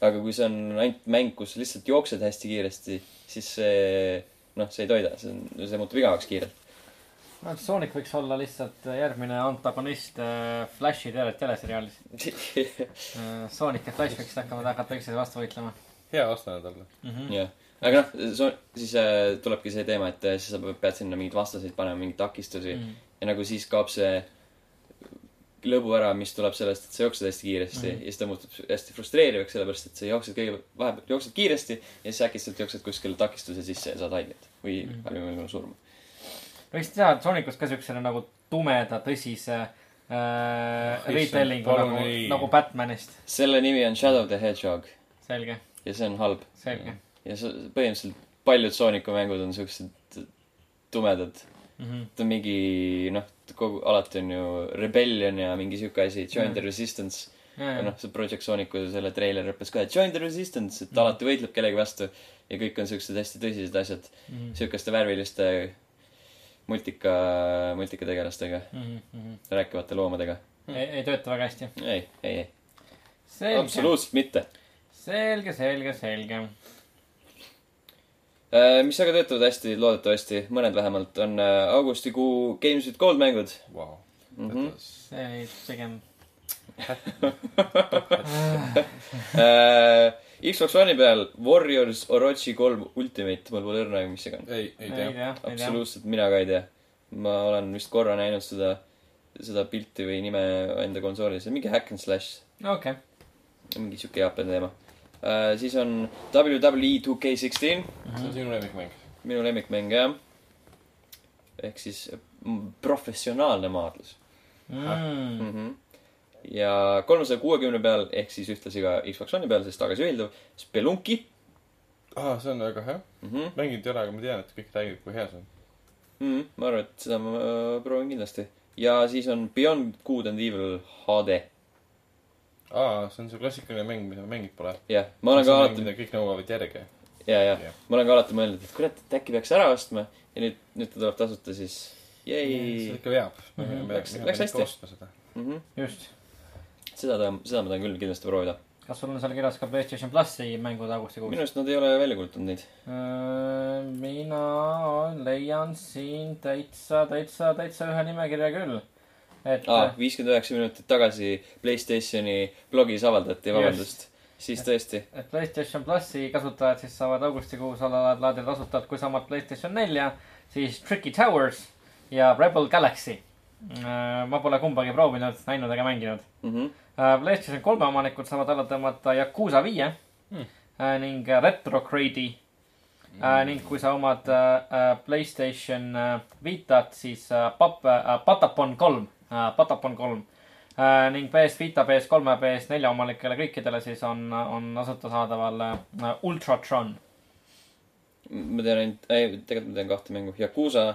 S1: aga kui see on ainult mäng, kus sa lihtsalt jooksed hästi kiiresti, siis see, noh, see ei toida, see on, see muutub igavaks kiirelt.
S2: no Sonic võiks olla lihtsalt järgmine antagonist äh, Flashi tele, teleseriaalis. [LAUGHS] Sonic ja Flash võiksid hakkama, hakata üksteise vastu võitlema
S3: hea vastane talle.
S2: mm. -hmm.
S1: jah, aga noh, siis äh, tulebki see teema, et äh, siis sa pead sinna mingeid vastaseid panema, mingeid takistusi
S2: Mm
S1: mm.
S2: -hmm.
S1: ja nagu siis kaob see lõbu ära, mis tuleb sellest, et sa jooksed hästi kiiresti mm. ja siis ta muutub hästi frustreerivaks, sellepärast et sa jooksed kõige, vahepeal jooksed kiiresti ja siis äkitselt jooksed kuskile takistuse sisse ja saad haiget või mm. halvimal juhul surma.
S2: võiks teha Sonicust ka siukse nagu tumeda, tõsise äh, retelling'u
S3: palun
S2: nagu nagu Batmanist.
S1: selle nimi on Shadow the Hedgehog
S2: selge,
S1: ja see on halb.
S2: selge
S1: ja see, põhimõtteliselt paljud Sooniku mängud on siuksed tumedad.
S2: mm. -hmm.
S1: ta on mingi, noh, kogu, alati on ju Rebellion ja mingi siuke asi, Join the
S2: Mm.
S1: Resistance.
S2: ja,
S1: ja
S2: ja
S1: noh, see Project Sooniku selle treiler õppis ka, et Join the Resistance, et
S2: Mhm.
S1: alati võitleb kellegi vastu. ja kõik on siuksed hästi tõsised asjad,
S2: mm.
S1: siukeste värviliste multika, multikategelastega,
S2: -hmm. Mm -hmm.
S1: rääkivate loomadega.
S2: ei, ei tööta väga hästi.
S1: ei, ei, ei, absoluutselt mitte.
S2: selge, selge, selge.
S1: Mis aga töötavad hästi, loodetavasti, mõned vähemalt, on äh, augustikuu Games with Gold mängud
S3: Vau.
S1: mm. -hmm.
S2: see oli pigem [LAUGHS]
S1: Äh, Xbox One'i peal Warriors Orochi kolm Ultimate, mul pole õrna, mis see on.
S3: ei, ei
S2: ei
S3: tea.
S2: ei
S1: absoluutselt mina ka ei tea. ma olen vist korra näinud seda, seda pilti või nime enda konsoolis, mingi hack and slash,
S2: okei,
S1: mingi siuke Jaapani teema. Siis on WWE 2K16,
S3: see on sinu lemmikmäng.
S1: minu lemmikmäng jah. ehk siis mm, professionaalne maadlus
S2: Mm.
S1: mm. -hmm. ja kolmesaja kuuekümne peal ehk siis ühtlasi ka Xbox One'i peal, sest tagasiühilduv, Spelunki
S3: aa, see on väga hea.
S1: mm. -hmm.
S3: mänginud ei ole, aga ma tean, et kõik räägivad, kui hea see on.
S1: mm, ma arvan, et seda ma äh, proovin kindlasti. ja siis on Beyond Good and Evil HD.
S3: aa, see on see klassikaline mäng, mida ma mänginud pole.
S1: jah, ma olen ka alati,
S3: kõik nõuavad järge.
S1: ja, ja ma olen ka alati mõelnud, et kurat, et äkki peaks ära ostma ja nüüd, nüüd ta tuleb tasuta, siis
S3: see
S1: jäi.
S3: ikka veab.
S2: Mhm.
S1: Läks- läks hästi.
S3: ostma seda.
S1: Mm -hmm.
S2: just.
S1: seda ta, seda ma tahan küll kindlasti proovida.
S2: kas sul on seal kirjas ka Playstation plussi mängud augustikuus
S1: minu? arust nad ei ole välja kuulutanud neid.
S2: mina leian siin täitsa, täitsa, täitsa ühe nimekirja küll. Et
S1: viiskümmend üheksa minutit tagasi Playstationi blogis avaldati, vabandust. siis tõesti,
S2: et Playstation plussi kasutajad siis saavad augustikuus alla laadida tasuta, kui sa omad Playstation nelja, siis Tricky Towers ja Rebel Galaxy. ma pole kumbagi proovinud, näinud ega mänginud.
S1: Mhm.
S2: PlayStation kolme omanikud saavad alla tõmmata Yakuusa viie
S3: Hmm.
S2: mm. ning Retrocrade'i mm.. ning kui sa omad äh, Playstation äh, Vitat, siis äh, Pap- äh,, Patapon kolm äh,, Patapon kolm äh,. ning PS Vita, PS3 ja PS4 omanikele kõikidele siis on, on tasuta saadaval äh, Ultratron.
S1: ma tean ainult, ei, tegelikult ma tean kahte mängu. Yakuusa,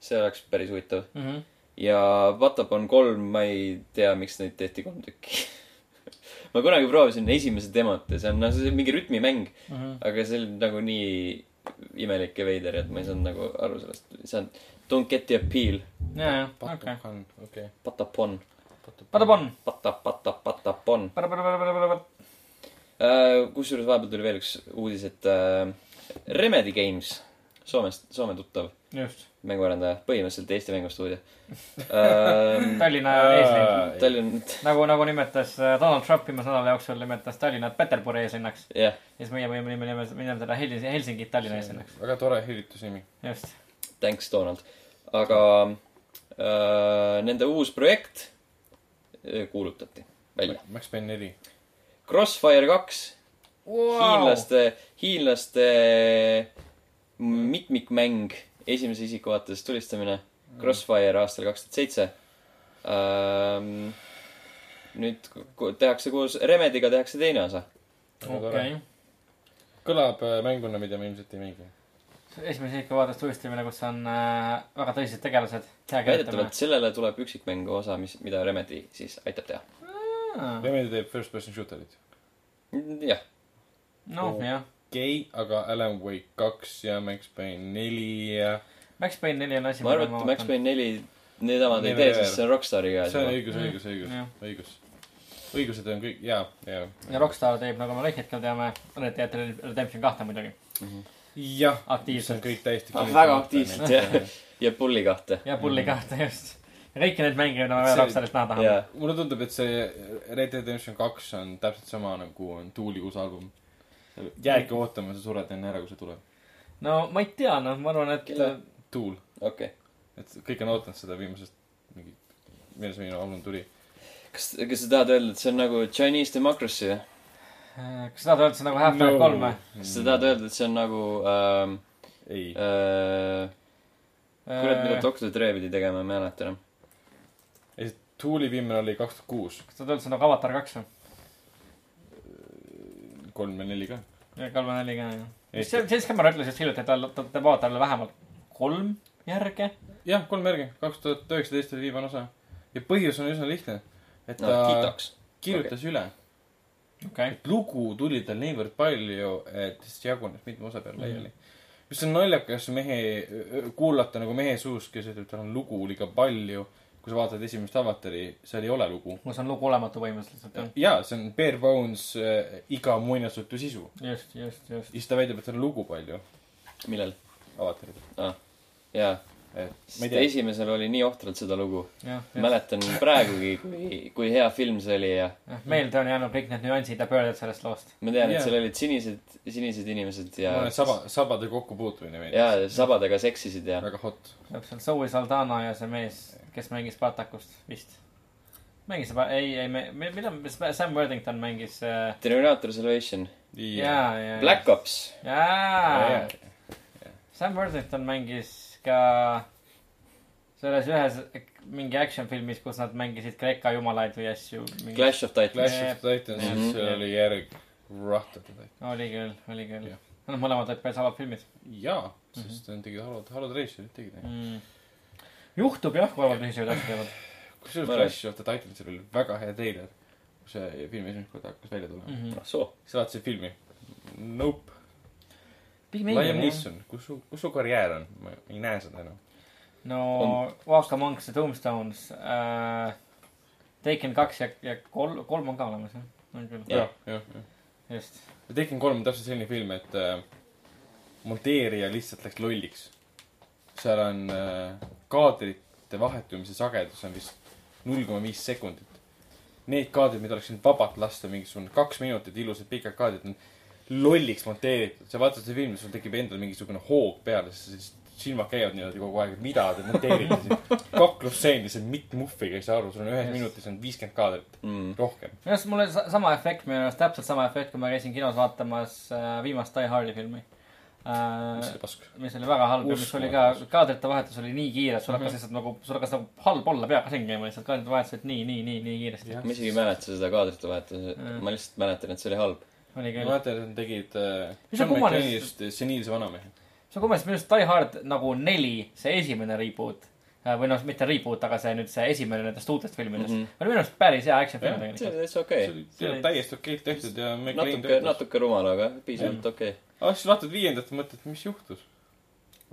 S1: see oleks päris huvitav.
S2: Mm -hmm.
S1: ja Vatapon kolm, ma ei tea, miks neid tehti kolm tükki [LAUGHS] ma kunagi proovisin esimese demot ja see on, noh, see on mingi rütmimäng,
S2: Mm -hmm.
S1: aga see oli nagu nii imelik ja veider, et ma ei saanud nagu aru sellest. see on Don't get the appeal,
S2: ja, ja, okei.
S3: Patakan, okei.
S1: Patapon,
S2: Patapon.
S1: pata, pata, patapon.
S2: Patapon.
S1: kusjuures vahepeal tuli veel üks uudis, et äh, Remedy Games, Soomest, Soome tuttav
S2: just,
S1: mänguarendaja, põhimõtteliselt Eesti mängustuudio [LAUGHS] ähm,.
S2: Tallinna eesliin.
S1: Tallinn,
S2: nagu, nagu nimetas äh, Donald Trump viimase nädala jooksul nimetas Tallinnat Peterburi eeslinnaks.
S1: jah,
S2: ja siis meie võime nime, nimetada Helsingi, Helsingit Tallinna eeslinnaks.
S3: väga tore hüülitusnimi.
S2: just.
S1: thanks Donald. Aga äh, nende uus projekt äh, kuulutati välja.
S3: Max Payne neli.
S1: Crossfire kaks wow., hiinlaste, hiinlaste mitmikmäng, esimese isiku vaates tulistamine. Crossfire aastal kaks tuhat seitse. nüüd ku- tehakse koos Remediga tehakse teine osa.
S2: okei.
S3: kõlab äh, mänguna, mida me ilmselt ei mängi.
S2: Esimese isiku vaates tulistamine, kus on äh, väga tõsised tegelased.
S1: väidetavalt. sellele tuleb üksikmängu osa, mis, mida Remedi siis aitab teha.
S3: Remedy teeb first person shooter'it.
S1: jah,
S2: noh, jah.
S3: okei, aga Alan Wake kaks ja Max Payne neli ja
S2: Max Payne neli on asi,
S1: ma arvan, et Max Payne neli, need omad ei tee, sest see on Rockstari käes
S3: see on õigus, õigus, õigus
S2: Jah.,
S3: õigus. õigused on kõik, jaa, jaa.
S2: ja Rockstar teeb, nagu me kõik hetkel teame, Red Dead Redemption kahte muidugi.
S3: jah, see on
S2: aktiivselt.
S3: kõik täiesti
S1: Ah, väga aktiivselt, jah. ja Pulli kahte.
S2: ja Pulli kahte just. ja kõiki neid mänge, mida me veel Rockstarist näha tahame.
S1: jaa,
S3: mulle tundub, et see Red Dead Redemption kaks on täpselt sama nagu on Tuuli uus album. jäädki ootama, sa sured enne ära, kui see tuleb.
S2: no ma ei tea, noh, ma arvan, et
S1: Kelle?
S3: Tuul,
S1: okei.
S3: et kõik on ootanud seda viimasest mingi, millal see minu album tuli.
S1: kas, kas sa tahad öelda, et see on nagu Chinese democracy või?
S2: Äh, kas sa tahad öelda, et see on nagu Half-Life kolm või?
S1: kas sa tahad öelda, et see on nagu ähm,
S3: ei,
S1: äh, kurat, mida
S2: kas
S1: Doctor Dre pidi tegema, ma ei mäleta enam.
S3: ei, Tuuli viimane oli kaks tuhat kuus,
S2: sa tahad öelda, et see on nagu Avatar kaks või?
S3: kolm ja neli ka.
S2: ja kolm ja neli ka, jah. James Cameron ütles just hiljuti, et tal, ta teeb Avatarile vähemalt kolm järge.
S3: jah, kolm järgi, kaks tuhat üheksateist oli viimane osa. ja põhjus on üsna lihtne. et
S1: no
S3: ta
S1: kitaks.
S3: kirjutas okay. üle.
S2: okei.
S3: lugu tuli tal niivõrd palju, et see jagunes mitme osa peale laiali mm. -hmm. mis on naljakas mehe, kuulata nagu mehe suust, kes ütleb, tal on lugu liiga palju. kui sa vaatad esimest avatari, seal ei ole lugu.
S2: mul see on lugu olematu põhimõtteliselt, jah.
S3: jaa, see on bare bones äh, iga muinasjutu sisu.
S2: just, just, just.
S3: ja siis ta väidab, et tal on lugu palju
S1: millal?
S3: avataril.
S1: jaa,
S3: et ma
S1: sest
S3: ei tea,
S1: esimesel oli nii ohtralt seda lugu. mäletan praegugi, kui, kui hea film see oli ja
S2: meelde on jäänud kõik need nüansid ja pöörded sellest loost.
S1: ma tean, et
S3: Jaa.
S1: seal olid sinised, sinised inimesed ja
S3: saba, sabade kokkupuutumine meeldis.
S1: ja sabadega seksisid ja
S3: väga hot.
S2: täpselt, Zoe Saldana ja see mees, kes mängis Spartakust vist. mängis ei, ei, mida, Sam Worthington mängis äh,.
S1: Terminator Salvation,
S2: jaa, jaa.
S1: Black Ops,
S2: jaa. Sam Worthington mängis ka selles ühes mingi action filmis, kus nad mängisid Kreeka jumalaid või asju.
S1: Clash of Titans.
S3: Clash of Titans,
S1: Mhm.
S3: seal oli järg Wrath of the Titans.
S2: oli küll, oli küll
S3: Jah..
S2: Nad mõlemad olid päris halvad filmid
S3: jaa, sest nad tegid Halo, Halo Tracerit tegid.
S2: mm.. juhtub jah, kui halvad režissöörid asju teevad.
S3: kusjuures Clash of the Titansil oli väga hea treiler, kui see film esimest korda hakkas välja tulema mm.
S2: Mhm.
S1: ah soo,
S3: sa vaatasid filmi? Nope. Liam. Neeson, kus su, kus su karjäär on? ma ei näe seda enam.
S2: no Walk Amongst the Tombstones äh,. Taken kaks ja, ja kolm, kolm on ka olemas jah, on küll,
S1: Jah.
S3: jah, jah.
S2: just.
S3: ja Tekken kolm on täpselt selline film, et äh, monteerija lihtsalt läks lolliks. seal on äh, kaadrite vahetumise sagedus on vist null koma viis sekundit. Need kaadrid, mida oleks võinud vabalt lasta, mingisugune kaks minutit ilusad pikad kaadrid on lolliks monteeritud. sa vaatad seda filmi, sul tekib endal mingisugune hoog peale, sest silmad käivad niimoodi kogu aeg, et mida te monteerite siin. [LAUGHS] kaklusstseen, lihtsalt mitt muhviga ei saa aru, sul on ühes
S2: Just.
S3: minutis on viiskümmend kaadrit,
S1: mm..
S3: rohkem.
S2: minu arust mul oli sa- sama efekt, minu arust täpselt sama efekt, kui ma käisin kinos vaatamas äh, viimast Die Hardi filmi
S3: mis
S2: äh,
S3: oli. pask.
S2: mis oli väga halb ja mis oli ka, kaadrite vahetus oli nii kiire, et sul hakkas lihtsalt nagu, sul hakkas nagu halb olla peaga ringi käima lihtsalt, kaadrite vahetus olid nii, nii, nii, nii kiiresti.
S1: ma isegi ei mäleta seda kaadrite vahetust, ma lihtsalt mäletan, et see oli halb.
S2: Oli küll.
S3: et nad tegid äh, John
S2: kummaline-
S3: McClane'ist seniilse vanamehe.
S2: see on kummaline, minu arust Die Hard nagu neli, see esimene reboot äh, või noh, mitte reboot, aga see nüüd see esimene nendest uutest filmidest mm. -hmm. oli minu arust päris hea action film
S3: Jah,
S1: see
S2: tegelikult.
S1: oli täitsa okei
S3: see. oli see oli täiesti okeilt tehtud ja
S1: natuke, natuke rumal, aga piisavalt okei
S3: aga siis vaatad viiendat ja mõtled, mis juhtus.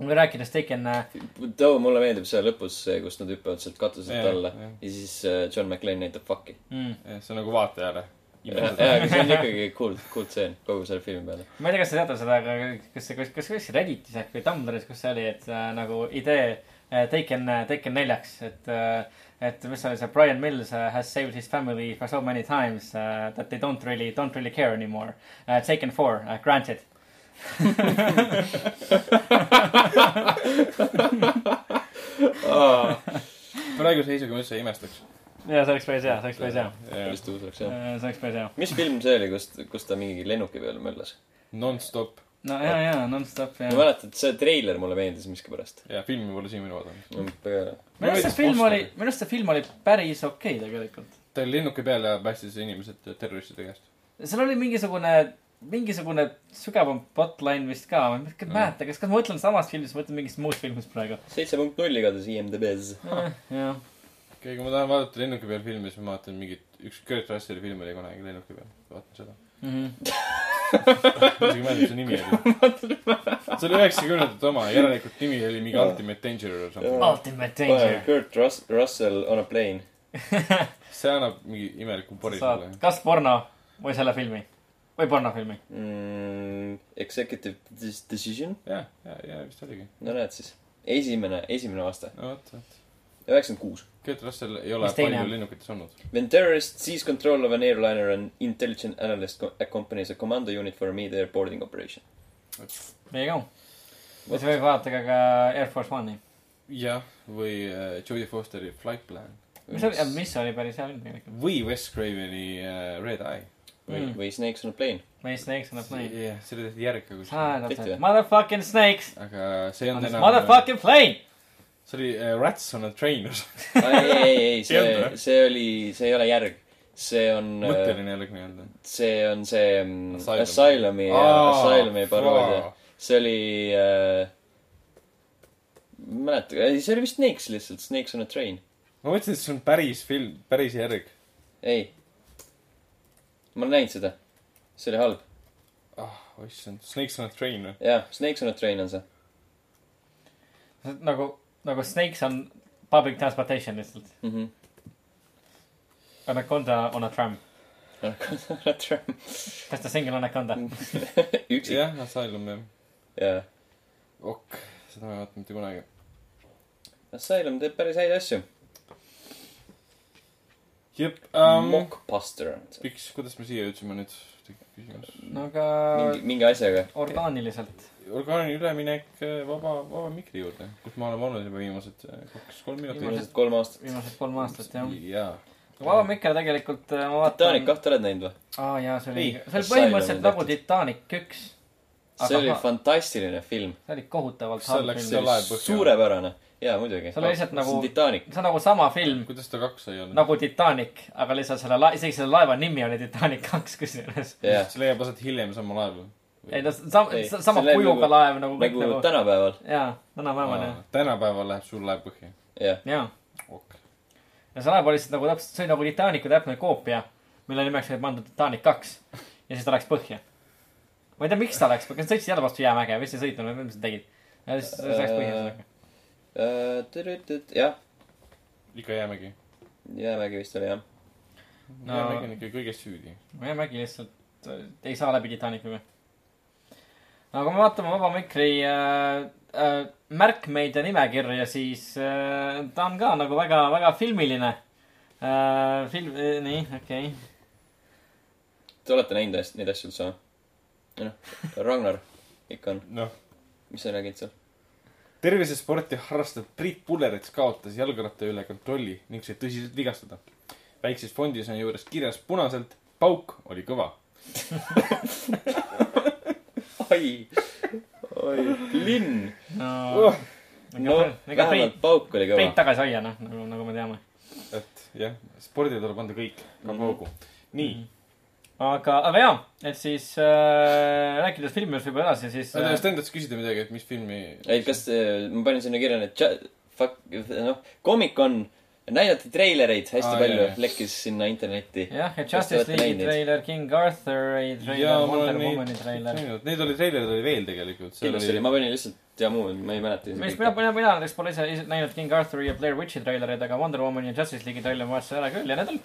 S2: kui rääkides Taken äh,
S1: okay.. too, mulle meeldib see lõpus see, kus nad hüppavad sealt katuselt alla
S3: jah.
S1: ja siis äh, John McClane näitab fuck'i.
S2: mm,.
S3: see on nagu vaatajale.
S1: jaa, aga see on [LAUGHS] ikkagi cool stseen kogu selle filmi peale.
S2: ma ei tea, kas te teate seda, aga kas see, kas, kas, kas Redditis äkki või Tumblris, kus see oli, et äh, nagu idee äh, Taken, Taken neljaks, et äh, et mis oli see Brian Mills uh, has saved his family for so many times uh, that they don't really, don't really care anymore uh,. Taken four uh,, granted. [LAUGHS] [LAUGHS]
S3: praeguse seisuga ma üldse ei imestaks.
S2: Ja see oleks päris hea, see oleks päris hea.
S1: päris tuus oleks jah.
S2: see oleks päris hea.
S1: mis film see oli, kus, kus ta mingi lennuki peal möllas?
S3: nonstop.
S2: no ja, ja nonstop ja
S1: ma. mäletan, et see treiler mulle meeldis miskipärast.
S3: ja filmi pole siiamaani vaadanud.
S2: minu arust see film oli, minu arust see film oli päris okei okay, tegelikult.
S3: ta oli lennuki peal ja päästis inimesed terroristide käest.
S2: seal oli mingisugune, mingisugune sügavam plotline vist ka, ma ei mäleta, kas, kas ma mõtlen samast filmist, ma mõtlen mingist muust filmist praegu.
S1: seitse punkt null igatahes IMDB-s.
S2: jah,
S3: okei, kui ma tahan vaadata lennuki peal filmi, siis ma vaatan mingit, üks Kurt Russelli film oli kunagi lennuki peal. vaatan seda.
S2: Mhm. [LAUGHS]
S3: isegi ei mäleta, mis see nimi oli. see oli üheksakümnendate oma, järelikult nimi oli mingi Ultimate Danger or something.
S2: Ultimate Danger.
S1: Kurt Rus-, Russell on a plane. [LAUGHS]
S3: see annab mingi imeliku pori sulle.
S2: kas porno või selle filmi või pornofilmi.
S1: Mm, executive decision?
S3: jah, ja, ja vist oligi.
S1: no näed siis. esimene, esimene aasta,
S3: no vot, vot.
S1: üheksakümmend kuus.
S3: Kurt Russell ei ole palju
S2: on?
S3: lennukites olnud.
S1: When terrorist seize control of an airliner and intelligent analyst co- accompanies a commando unit for immediate boarding operation.
S2: There you go. või sa võid vaadata ka, ka Air Force One'i.
S3: jah, või äh, Jodie Fosteri Flight Plan.
S2: mis oli, mis oli päris hea film tegelikult.
S3: või Wes Craveni äh, Red Eye.
S1: või
S2: Mm.,
S1: või Snakes on a plane.
S2: meie Snakes on a plane.
S3: jah, selle tehti järg ka kuskil.
S1: Või?
S2: Motherfucking snakes.
S3: aga see on enam.
S2: Motherfucking plane.
S3: See oli äh, Rats on a Train, [LAUGHS]
S1: ei, ei, ei, see, [LAUGHS] see oli, see ei ole järg. see on,
S3: mõtteline järg nii-öelda.
S1: see on see mm,
S3: Asylum.
S1: Asylumi ja Asylumi paroodia. see oli äh,, ma ei see oli vist Snakes lihtsalt, Snakes on a train.
S3: ma mõtlesin, et see on päris film, päris järg.
S1: ei. ma olen näinud seda. see oli halb.
S3: ah, issand, Snakes on a Train või?
S1: jah, Snakes on a train on see.
S2: nagu, nagu Snakes on public transportation lihtsalt.
S1: Mhm.
S2: Anaconda on a tram.
S1: Tram.
S2: kas ta single Anaconda? [LAUGHS]
S1: üksik.
S3: jah, Asylum jah.
S1: jaa.
S3: ok, seda ma ei vaata mitte kunagi.
S1: Asylum teeb päris häid asju
S3: jep um,.
S1: Mockbuster on see.
S3: miks, kuidas me siia jõudsime nüüd?
S2: no aga
S1: mingi, mingi asjaga.
S2: orgaaniliselt.
S3: Orgaani üleminek äh, vaba, vaba mikri juurde, kus me oleme olnud juba viimased äh, kaks-kolm minutit.
S1: viimased kolm aastat.
S2: viimased kolm aastat jah.
S3: jaa.
S2: Vaba Mikker tegelikult äh, ma vaatan.
S1: Titanic. kahte oled näinud või?
S2: aa jaa, see oli see oli põhimõtteliselt nagu Titanic üks.
S1: see oli
S2: ma-
S1: fantastiline film.
S2: see oli kohutavalt halb film.
S1: suurepärane. jaa, muidugi.
S2: See oli lihtsalt nagu-
S1: Titanic.
S2: see on nagu sama film
S3: kuidas ta kaks sai olla?
S2: nagu Titanic, aga lihtsalt selle la-, isegi selle laeva nimi oli Titanic kaks kusjuures.
S1: jah.
S3: see leiab aset hiljem sama laeval.
S2: Ei
S1: Ei,,
S2: sama
S1: see läheb
S2: kujuga
S1: nagu-
S2: laev nagu kõik
S1: nagu
S2: nagu.
S1: tänapäeval.
S2: jaa, tänapäeval jah.
S3: tänapäeval läheb sul laev põhja.
S2: jaa.
S3: ok.
S2: ja see laev oli lihtsalt nagu täpselt, see oli nagu Titanicu täpne koopia, mille nimeks oli pandud Titanic kaks. ja siis ta läks põhja. ma ei tea, miks ta läks, kas ta sõitis jälle vastu jäämäge, vist ei sõitnud või mis nad tegid. ja siis siis läks põhja sellega.
S1: Äh, jah,
S3: ikka Jäämägi
S1: Jäämägi vist oli jah.
S2: No-.
S3: Jäämägi on ikka kõiges süüdi.
S2: no jäämägi lihtsalt äh, ei saa läbi Titanicuga. Aga kui me vaatame Vaba Mikri äh, äh, märkmeid ja nimekirja, siis äh, ta on ka nagu väga, väga filmiline äh,. film äh,, nii, okei okay..
S1: Te olete näinud neid asju üldse või? noh, Ragnar ikka on.
S3: noh,
S1: mis sa räägid seal?
S3: tervisesporti harrastav Priit Pullerits kaotas jalgratta üle kontrolli ning sai tõsiselt vigastada. väikses fondis on juures kirjas punaselt, pauk oli kõva. [LAUGHS]
S1: oi, oi, linn.
S2: no
S3: Oh,
S1: no
S2: ega Priit,
S1: vähemalt pauk oli
S2: Priit
S1: kõva.
S2: tagasi hoia, noh, nagu, nagu me teame.
S3: et jah, spordile tuleb anda kõik, ka
S1: Mhm.
S3: hoogu. nii,
S2: aga, aga jaa, et siis äh, rääkides filmidest võib-olla edasi, siis
S3: ma
S2: äh,
S3: tahtsin endast küsida midagi, et mis filmi.
S1: ei, kas, ma panin sinna kirja need noh, Comic-Con, näidati treilereid hästi
S3: Aa,
S1: palju lekkis sinna internetti.
S2: jah, ja Justice League'i treiler, King Arthuri treiler, Wonder Womani treiler.
S3: neid oli treilereid oli veel tegelikult.
S1: kindlasti oli, ma panin lihtsalt ja muu, ma ei mäleta
S2: mina, mina, mina näiteks pole ise, näinud King Arthuri ja Blair Witchi treilereid, aga Wonder Womani ja Justice League'i treileri ma vaatasin ära küll ja need on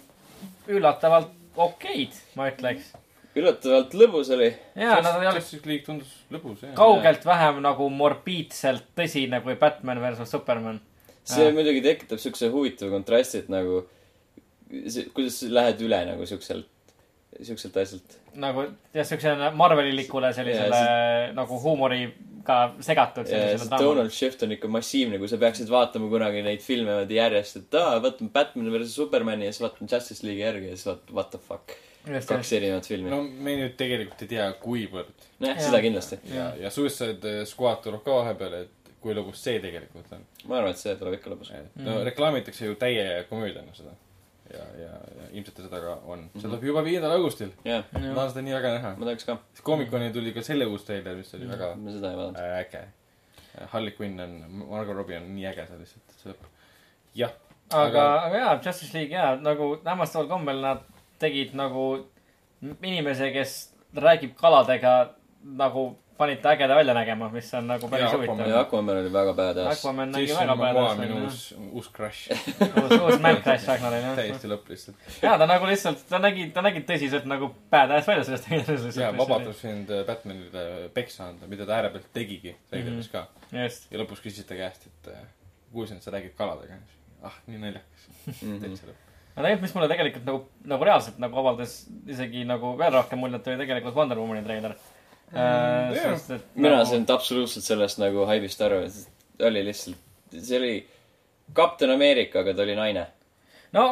S2: üllatavalt okeid, ma ütleks.
S1: üllatavalt lõbus oli.
S2: jaa, nad ei olnud
S3: Justice League tundus lõbus, jah.
S2: kaugelt vähem nagu morbiidselt tõsine kui Batman versus Superman.
S1: See muidugi tekitab siukse huvitava kontrasti, et nagu, kuidas sa lähed üle nagu siukselt, siukselt asjalt.
S2: nagu jah, siukse Marvelilikule sellisele
S1: Jaa,
S2: nagu huumoriga segatud.
S1: Donald Shift on ikka massiivne, kui sa peaksid vaatama kunagi neid filme niimoodi järjest, et aa, vaatan Batman versus Supermani ja siis vaatan Justice League'i järgi ja siis vaatan what the fuck.
S2: just,
S1: kaks erinevat filmi
S3: no me nüüd tegelikult ei tea, kuivõrd.
S1: nojah, seda kindlasti.
S3: ja, ja Suicide Squad tuleb ka vahepeale, et kui lõbus see tegelikult on.
S1: ma arvan, et see tuleb ikka lõbus.
S3: no reklaamitakse ju täie komöödiana seda. ja, ja, ja ilmselt ta seda ka on. see tuleb juba viiendal augustil.
S1: jah,
S3: ma tahan seda nii väga näha.
S1: ma tahaks ka.
S3: Comic-Coni tuli ka selle uus treiler, mis oli väga
S1: ma seda ei vaadanud.
S3: äh, äge. Harley Quinn on, Margot Robbie on nii äge seal lihtsalt, see lõpp. jah,
S2: aga
S3: Aga-,
S2: aga jaa, Justice League jaa, nagu hämmastaval kombel nad tegid nagu inimese, kes räägib kaladega nagu panite ägeda välja nägema, mis on nagu päris huvitav
S1: ja. Aquaman oli väga badass.
S2: Aquaman nägi väga pädas
S3: minu uus, uus crush. [LAUGHS]
S2: uus, uus Man Crash Ragnaril jah.
S3: täiesti lõpp lihtsalt.
S2: jaa, ta nagu lihtsalt, ta nägi, ta nägi tõsiselt nagu badass välja sellest videost.
S3: ja vabandust sind äh, Batmanile peksa anda, mida ta äärepealt tegigi treileris ka.
S2: just,
S3: ja lõpus küsis ta käest, et äh, kuulsin, et sa räägid kaladega. ah, nii naljakas.
S1: Mhm.
S3: täitsa lõpp.
S2: aga tegelikult, mis mulle tegelikult nagu, nagu reaalselt nagu avaldas isegi nagu veel rohkem muljet, oli tegelikult Wonder Womani treiler.
S3: Jah.
S2: sest et
S1: mina
S2: nagu-
S1: sain absoluutselt sellest nagu haibist aru, et oli lihtsalt, see oli Kapten Ameerika, aga ta oli naine.
S2: no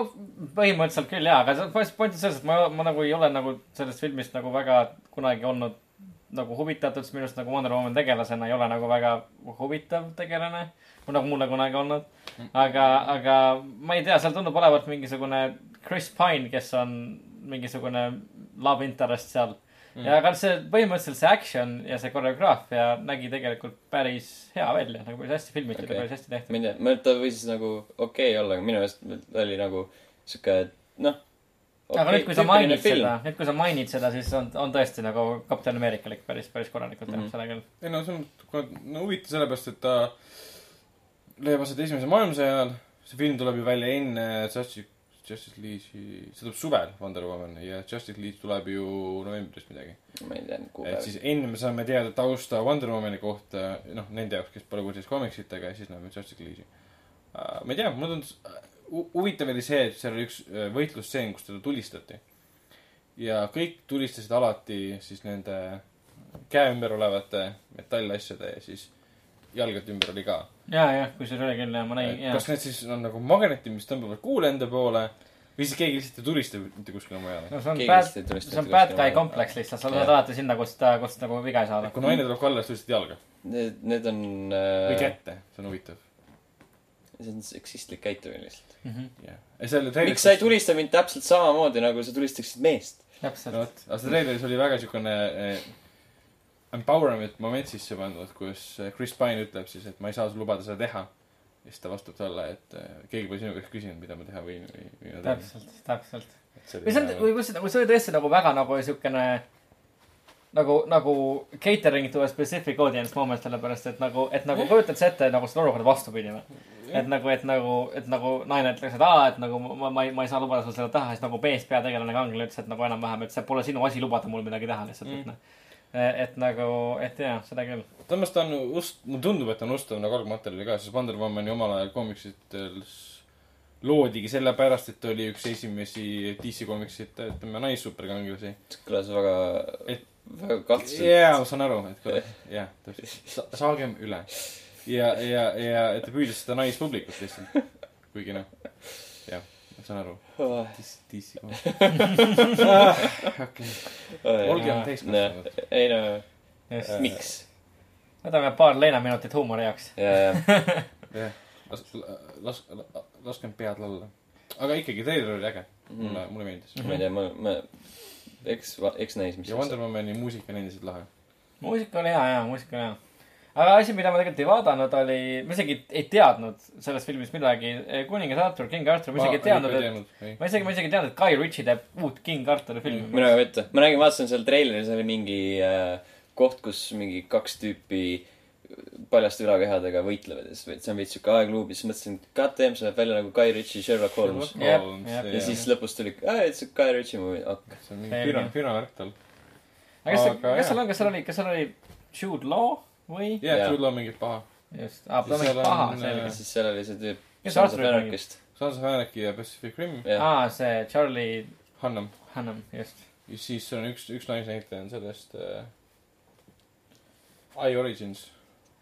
S2: põhimõtteliselt küll jaa, aga point on selles, et ma, ma nagu ei ole nagu sellest filmist nagu väga kunagi olnud nagu huvitatud, sest minu arust nagu Wonder Woman tegelasena ei ole nagu väga huvitav tegelane. nagu mulle kunagi olnud. aga, aga ma ei tea, seal tundub olevat mingisugune Chris Pine, kes on mingisugune love interest seal mm.. ja aga see põhimõtteliselt see action ja see koreograafia nägi tegelikult päris hea välja, nagu päris hästi filmitud okay. Ja päris hästi tehtud.
S1: ma ei tea, ma, ta võis nagu okei okay olla, aga minu meelest oli nagu sihuke, noh.
S2: aga nüüd, kui sa mainid seda, nüüd, kui sa mainid seda, siis on, on tõesti nagu Kapten Ameerikal ikka päris, päris korralikult tehtud
S1: Mhm.
S2: seda küll.
S3: ei no see on, no huvitav sellepärast, et ta leiab aset esimese maailmasõja ajal. see film tuleb ju välja enne Justice, Justice League'i, see tuleb suvel, Wonder Woman, ja Justice League tuleb ju novembris midagi.
S1: ma ei tea,
S3: et
S1: kuupäev.
S3: siis enne me saame teada tausta Wonder Womani kohta, noh, nende jaoks, kes pole kursis komiksitega ja siis näeme Justice League'i. ma ei tea, mulle tundus, huvitav oli see, et seal oli üks äh, võitlusstseen, kus teda tulistati. ja kõik tulistasid alati siis nende käe ümber olevate metallasjade ja siis jalgade ümber oli ka.
S2: ja, jah, kusjuures oli küll jah, ma nägin,
S3: kas need siis on nagu magnetid, mis tõmbavad kuule enda poole või siis keegi lihtsalt ei tulista mitte kuskile mujale?
S2: no see on
S1: Keegi
S2: bad, see on bad guy kompleks lihtsalt, sa
S1: Jah.
S2: lähed alati sinna, kust, kust nagu viga ei saada.
S3: kui naine tuleb kallale, siis tulistad jalga
S1: Need, need on
S3: või
S1: äh,,
S3: kätte, see on huvitav.
S1: see on seksistlik käitumine lihtsalt.
S3: jah, ja seal
S1: miks sa ei tulista mind täpselt samamoodi, nagu sa tulistaksid meest?
S2: täpselt
S3: no. vot, aga see treileris oli väga siukene eh, empowerment moment sisse pandud, kus eh, Chris Pine ütleb siis, et ma ei saa sul lubada seda teha. ja siis ta vastab talle, et eh, keegi pole sinu käest küsinud, mida ma teha võin või, või ma teen.
S2: täpselt, täpselt. või see on, või kus, nagu see oli tõesti nagu väga nagu siukene nagu, nagu catering to a specific audience moment, sellepärast et nagu, et nagu kujutad sa ette nagu seda olukorda vastupidi või? et nagu, et nagu, et nagu naine ütleks, et aa, et nagu ma, ma ei, ma ei saa lubada sul seda teha, siis nagu mees peategelane kangelane ütles, et nagu enam-vähem, et see pole sinu asi lubada mul midagi teha lihtsalt mm., et noh. Et nagu, et jaa, seda küll.
S3: samas ta on ust-, mulle tundub, et ta on ustav nagu algmaterjali ka, sest Wonder Womani omal ajal komiksites loodigi sellepärast, et ta oli üks esimesi DC komiksite, ütleme, naissuperkangelasi.
S1: kõlas väga
S3: Et-,
S1: väga kahtlaselt.
S3: jaa, ma saan aru, et kuule, jah, täpselt Sa,. saagem üle. ja, ja, ja et ta püüdis seda naispublikut lihtsalt. kuigi noh, ma saan aru. DC, DC. okei, olgem täiskasvanud.
S1: ei no, miks?
S2: võtame paar leinaminutit huumori jaoks.
S1: ja, ja,
S3: jah, [LAUGHS] las, las, laskem pead lalla. aga ikkagi, treiler oli äge. mulle, mulle meeldis.
S1: ma ei tea, ma, ma, eks, eks näis, mis
S3: ja Wonder Womani muusika on endiselt lahe.
S2: muusika oli hea, jaa, muusika oli hea. Aga asi, mida ma tegelikult ei vaadanud, oli, ma isegi ei teadnud sellest filmist midagi. kuningas Arthur, King Arthur, ma isegi ei teadnud, et, ma isegi, ma isegi ei teadnud, et Guy Ritchie teeb uut King Arthuri filmi.
S1: mina ka mitte. ma nägin, vaatasin seal treileris oli mingi äh, koht, kus mingi kaks tüüpi paljaste ülakehadega võitlevad ja siis see on veits siuke aegluubi, siis mõtlesin, et god damn, see näeb välja nagu Guy Ritchie Sherlock Holmes. Ja siis lõpus tuli, aa, it's a Guy Ritchie movie, ok.
S3: see on mingi firma, firma värk tal.
S2: aga kas, kas seal on, kas seal oli, kas seal oli Jude Law või?
S3: jah,
S1: Jaa.
S3: Jude Law mängib paha.
S2: just, aa, ta
S3: on,
S2: paha,
S3: äh,
S2: selge
S1: ja. siis seal oli see tüüp
S2: Kes
S1: Sons of? Anarchist.
S3: Sons of Anarchy ja Pacific Rim,
S2: aa, see Charlie
S3: Hunnam.
S2: Hunnam, just.
S3: ja siis on üks, üks naisnäitleja on sellest äh, I Origins.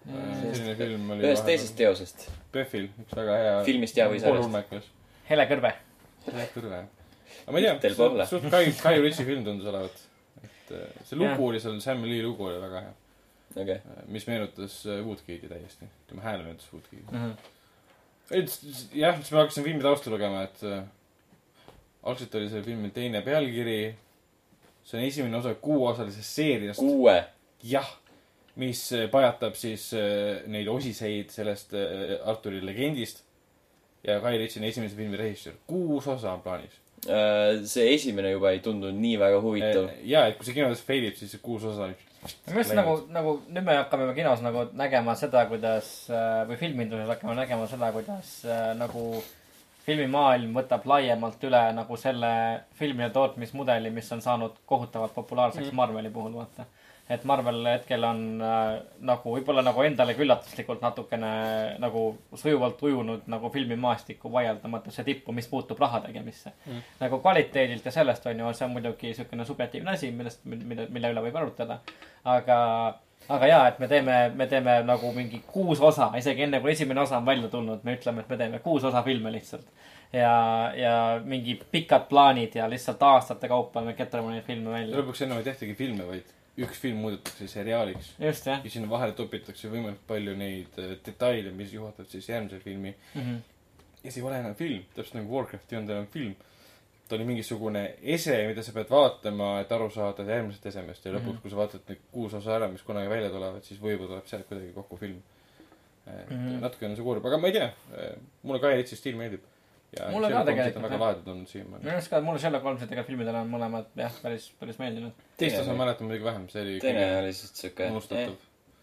S3: selline film oli
S1: ühest teisest teosest.
S3: PÖFFil, üks väga hea.
S1: Filmist ja või sarjast.
S2: Hele Kõrbe.
S3: jah, küll jah. aga ma ei
S1: Teil
S3: tea, suht Guy, Guy Ritchie film tundus olevat. et äh, see lugu oli seal, Sam Lee lugu oli väga hea.
S1: okei,
S3: mis meenutas äh, Woodgate'i täiesti. tema hääl meenutas Woodgate'i.
S2: Mhm.
S3: et jah, siis ma hakkasin filmi tausta lugema, et äh, algselt oli sellel filmil teine pealkiri. see on esimene osa kuuosalisest seeriast.
S1: kuue.
S3: jah, mis äh, pajatab siis äh, neid osiseid sellest äh, Arturi legendist. ja Guy Ritchie on esimese filmi režissöör. kuus osa on plaanis.
S1: Äh, see esimene juba ei tundunud nii väga huvitav.
S3: ja, et kui see kinodes failib, siis see kuus osa
S2: minu arust nagu, nagu nüüd me hakkame kinos nagu nägema seda, kuidas äh, või filminduses hakkame nägema seda, kuidas äh, nagu filmimaailm võtab laiemalt üle nagu selle filmide tootmismudeli, mis on saanud kohutavalt populaarseks mm. Marveli puhul, vaata. Et Marvel hetkel on äh, nagu võib-olla nagu endale üllatuslikult natukene nagu sujuvalt ujunud nagu filmimaastikku vaieldamatuse tippu, mis puutub raha tegemisse mm.. nagu kvaliteedilt ja sellest on ju, see on muidugi niisugune subjektiivne asi, millest, mille, mille üle võib arutada. aga, aga jaa, et me teeme, me teeme nagu mingi kuus osa, isegi enne kui esimene osa on välja tulnud, me ütleme, et me teeme kuus osa filme lihtsalt. ja, ja mingi pikad plaanid ja lihtsalt aastate kaupa me ketrame neid filme
S3: ja
S2: välja.
S3: lõpuks enam ei tehtagi filme, vaid üks film muudetakse seriaaliks. ja sinna vahele topitakse võimalikult palju neid äh, detaile, mis juhatavad siis järgmise filmi.
S2: mm. -hmm.
S3: ja see ei ole enam film, täpselt nagu Warcraft ei olnud enam film. ta oli mingisugune ese, mida sa pead vaatama, et aru saada järgmisest esemest ja lõpuks mm,
S2: Mhm.
S3: -hmm. kui sa vaatad need kuus osa ära, mis kunagi välja tulevad, siis võib-olla tuleb sealt kuidagi kokku film. et mm
S2: Mhm.
S3: -hmm. natuke on see kurb, aga ma ei tea. mulle Guy Ritchie stiil meeldib. Ja
S2: Mulle ka tegelikult,
S3: on väga lahedad olnud siiamaani.
S2: minu arust ka, mulle Sherlock Holmesidega filmidel on mõlemad jah, päris, päris meeldinud.
S3: teist osa ma mäletan muidugi vähem, see oli
S5: teine oli lihtsalt siuke
S3: unustatav.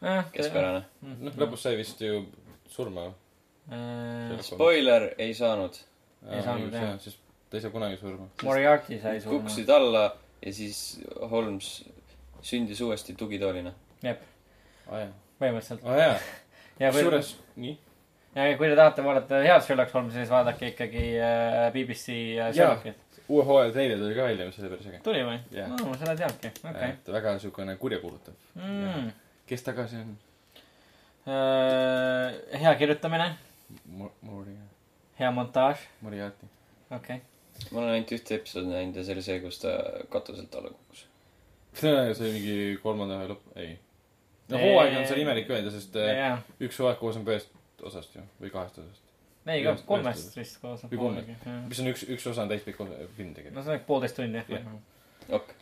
S2: jah,
S5: keskpärane.
S3: noh, lõpus sai vist ju surma.
S2: äh,.
S5: spoiler ei saanud.
S2: Ei saanud, jah.
S3: sest ta ei saa kunagi surma.
S2: Moriarty sai surma.
S5: kukkusid alla ja siis Holmes sündis uuesti tugitoolina.
S2: jep, põhimõtteliselt.
S3: aa jaa. [LAUGHS] kusjuures, nii.
S2: Ja kui te tahate vaadata head Sherlock Holmesi, siis vaadake ikkagi äh, BBC äh, Sherlockit.
S3: uue hooaja treiler tuli ka välja, mis oli päris äge.
S2: tuli või no,? ma seda ei teadnudki, okei okay.
S3: et väga siukene kurjakuulutav.
S2: mm..
S3: kes ta ka see on?
S2: Äh, hea kirjutamine,
S3: Mori,
S2: hea montaaž,
S3: Moriarty.
S2: okei okay..
S5: ma olen ainult ühte episoodi näinud ja see oli see, kus ta katuselt alla kukkus.
S3: see oli mingi kolmanda ühe lõpp, ei. no hooaeg on seal imelik öelda, sest äh,
S2: jaa,
S3: üks hooaeg koosneb ühest osast ju, või kahest osast.
S2: ei ka kolmest vist koos.
S3: või kolmest. mis on üks, üks osa on täispikk film
S2: no
S3: tegelikult.
S2: see on poolteist tundi jah
S3: Jah.
S5: ok,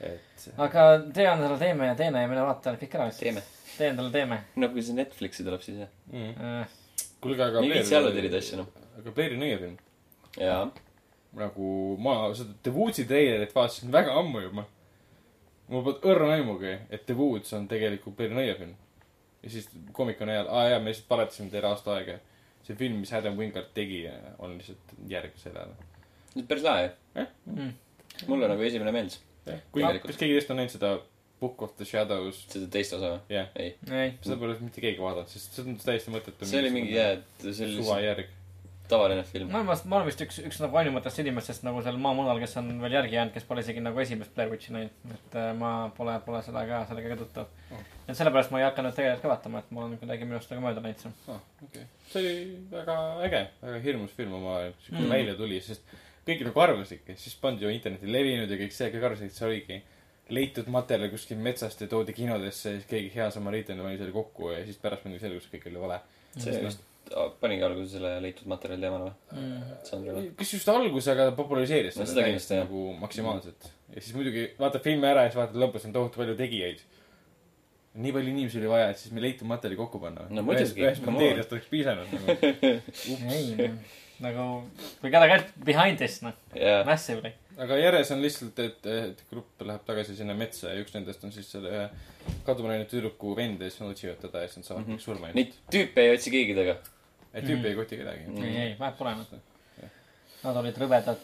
S3: et
S2: aga tee endale teeme ja teene ja mine vaata kõik ära.
S5: teeme.
S2: tee endale teeme
S5: no kui see Netflixi tuleb, siis jah.
S3: mm..
S2: äh,.
S3: kuulge, aga
S5: ei viitsi alla tirida asju noh.
S3: aga Blairi nõia film.
S5: jaa.
S3: nagu ma seda The Woodsi treilerit vaatasin väga ammu juba. mul polnud õrna aimugi, et The Woods on tegelikult Blairi nõia film. Ja siis Comic-Coni ajal, aa jaa, me lihtsalt paletasime teile aasta aega. see film, mis Adam Wingard tegi, on lihtsalt järg sellele.
S5: päris lahe ju.
S2: Mm.
S5: mulle nagu esimene meeldis.
S3: kui,
S5: Tegelikult.
S3: kas keegi teist on näinud seda Book of the Shadows?
S5: seda teist osa või?
S3: jah,
S5: ei.
S2: ei,
S3: seda pole mitte keegi vaadanud, sest see on täiesti mõttetu.
S5: see oli mingi jaa, et see oli
S3: suva järg.
S5: Tavaline film
S2: ma. olen vast, ma olen vist üks, üks nagu ainumatest inimestest nagu seal maamunal, kes on veel järgi jäänud, kes pole isegi nagu esimest Blair Witchi näinud. et äh, ma pole, pole seda ka, sellega ka tuttav
S3: Oh.
S2: et sellepärast ma ei hakanud tegelikult ka vaatama, et mul on kuidagi minust nagu mööda läinud see.
S3: aa, okei. see oli väga äge, väga hirmus film omal ajal, siuke
S2: Mm.
S3: välja tuli, sest kõik nagu arvasid, siis pandi ju interneti levinud ja kõik see, kõik arvasid, et see oligi leitud materjal kuskilt metsast ja toodi kinodesse ja siis keegi hea samariitlane pani selle kokku ja siis pärast muidugi selgus, et kõik oli vale.
S5: see vist panigi alguse selle leitud materjali teemale või?
S2: Mm.
S3: Kas just alguses, aga ta populariseeris
S5: No
S3: seda
S5: kindlasti,
S3: nagu maksimaalselt. ja siis muidugi vaatad filmi ära ja siis vaatad lõpus on tohutu palju tegijaid. nii palju inimesi oli vaja, et siis me leitud materjali kokku panna.
S5: No muidugi,
S3: ühest
S5: come
S3: pandeeriast oleks piisanud nagu. [LAUGHS]
S2: ei, nagu we gotta get behind this noh,
S5: jaa.
S2: massively.
S3: Aga järjes on lihtsalt, et, et grupp läheb tagasi sinna metsa ja üks nendest on siis selle ühe kaduma läinud tüdruku vend ja siis nad otsivad teda ja siis nad saavad
S5: Mhm.
S3: kõik surma
S5: Neid tüüpe ei otsi keegi taga.
S3: et tüüp ei koti kedagi.
S5: Mhm.
S2: ei, ei, vahet pole noh. Nad olid rõvedad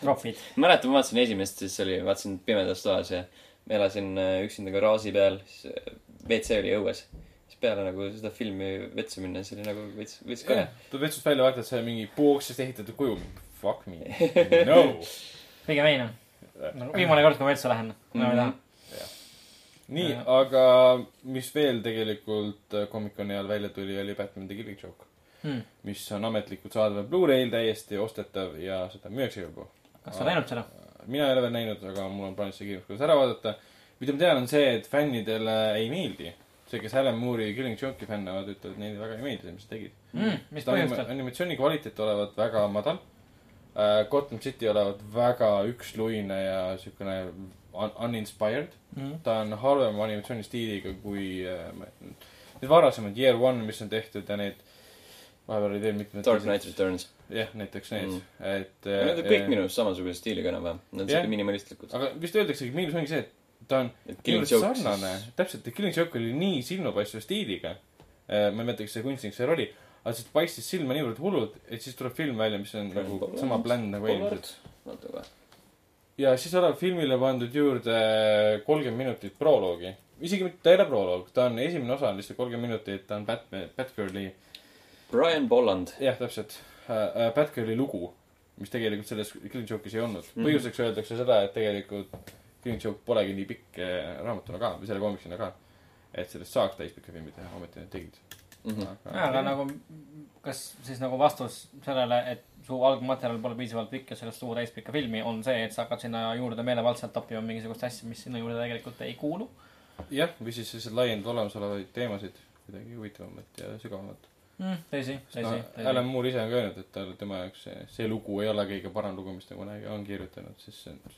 S2: tropid. [LAUGHS]
S5: mäletan, ma vaatasin esimest, siis oli, vaatasin pimedas toas ja ma elasin äh, üksinda garaaži peal, siis äh, WC oli õues. siis peale nagu seda filmi vetsu minna, see oli nagu veits, veits kõne.
S3: tuleb vetsust välja, vaatad, see on mingi puuoksest ehitatud kuju. Fuck me. [LAUGHS] no.
S2: Pigem ei noh. nagu viimane kord, kui ma üldse lähen, ma ei taha.
S3: nii,
S2: Jah.
S3: aga mis veel tegelikult äh, Comic-Coni ajal välja tuli, oli Batman The Killing Joke.
S2: Hmm.
S3: mis on ametlikult saadaval Blu-ray'l täiesti ostetav ja seda müüakse juba.
S2: kas sa oled näinud seda?
S3: mina ei ole veel näinud, aga mul on plaanis see kiirus ära vaadata. mida ma tean, on see, et fännidele ei meeldi. see, kes Alan Moore'i Killing Joke'i fännavad, ütlevad, neile väga ei meeldi see, mis sa tegid.
S2: Mm, mis
S3: Seda anima-
S2: põhjustel?
S3: animatsiooni kvaliteet olevat väga madal. Gotham City olevat väga üksluine ja siukene un uninspired.
S2: Mm.
S3: ta on halvema animatsioonistiiliga kui uh, need varasemad Year One, mis on tehtud ja need vahepeal olid veel mitmed
S5: Dark Knight Returns.
S3: jah, näiteks need
S5: Mm.
S3: et
S5: Need on kõik
S3: eh,
S5: minu arust samasuguse stiiliga enam-vähem. Nad on siuke minimalistlikud.
S3: aga vist öeldaksegi, miinus ongi see, et ta on niivõrd
S5: Joke
S3: sarnane
S5: siis-,
S3: täpselt, et Killing Joke oli nii silmapaistva stiiliga. ma ei mäleta, kas see kunstnik seal oli, aga see paistis silma niivõrd hullult, et siis tuleb film välja, mis on nagu
S5: Pollard.
S3: sama bland nagu eelmised.
S5: vaata kohe.
S3: ja siis oleb filmile pandud juurde kolmkümmend minutit proloogi. isegi mitte, ta ei ole proloog, ta on esimene osa on lihtsalt kolmkümmend minutit, ta on Batman, Batgirli,
S5: Brian Bolland.
S3: jah, täpselt äh,, Batgirli lugu, mis tegelikult selles Killing Joke'is ei olnud.
S5: Mhm.
S3: põhjuseks öeldakse seda, et tegelikult Killing Joke polegi nii pikk äh, raamatuna ka või selle komiksina ka. et sellest saaks täispikka filmi teha, ometi nad tegid
S5: Mhm.
S2: jaa, aga nagu, kas siis nagu vastus sellele, et su algmaterjal pole piisavalt pikk ja sellest tuua täispikka filmi, on see, et sa hakkad sinna juurde meelevaldselt toppima mingisugust asja, mis sinna juurde tegelikult ei kuulu.
S3: jah, või siis lihtsalt laiendada olemasolevaid teemasid kuidagi huvitavamat ja sügavamat.
S2: tõsi, tõsi
S3: no, Alan. Moore ise on ka öelnud, et tal, tema jaoks see, see lugu ei ole kõige parem lugu, mis ta kunagi on kirjutanud, sest see on,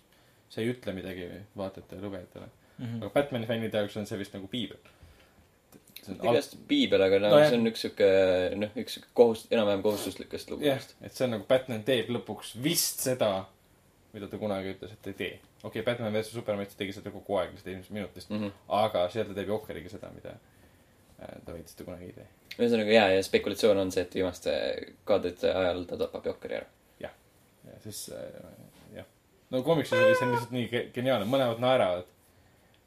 S3: see ei ütle midagi vaatajatele, lugejatele.
S2: Mhm.
S3: aga Batman'i fännide jaoks on see vist nagu piibel. See on
S5: igast piibel, aga
S3: No jah.
S5: see on üks sihuke, noh, üks sihuke kohust-, enam-vähem kohustuslikest
S3: jah
S5: lugudest.,
S3: et see on nagu Batman teeb lõpuks vist seda, mida ta kunagi ütles, et ei tee. okei okay,, Batman versus Superman, ta tegi seda kogu aeg lihtsalt esimesest minutist mm. -hmm. aga seal ta teeb Jokeriga seda, mida äh, ta väitis, et ta kunagi ei tee.
S5: ühesõnaga jaa, ja spekulatsioon on see, et viimaste kaadrite ajal ta tapab Jokeri ära.
S3: ja siis äh, jah, no komiksis oli see lihtsalt nii ge- geniaalne, mõlemad naeravad.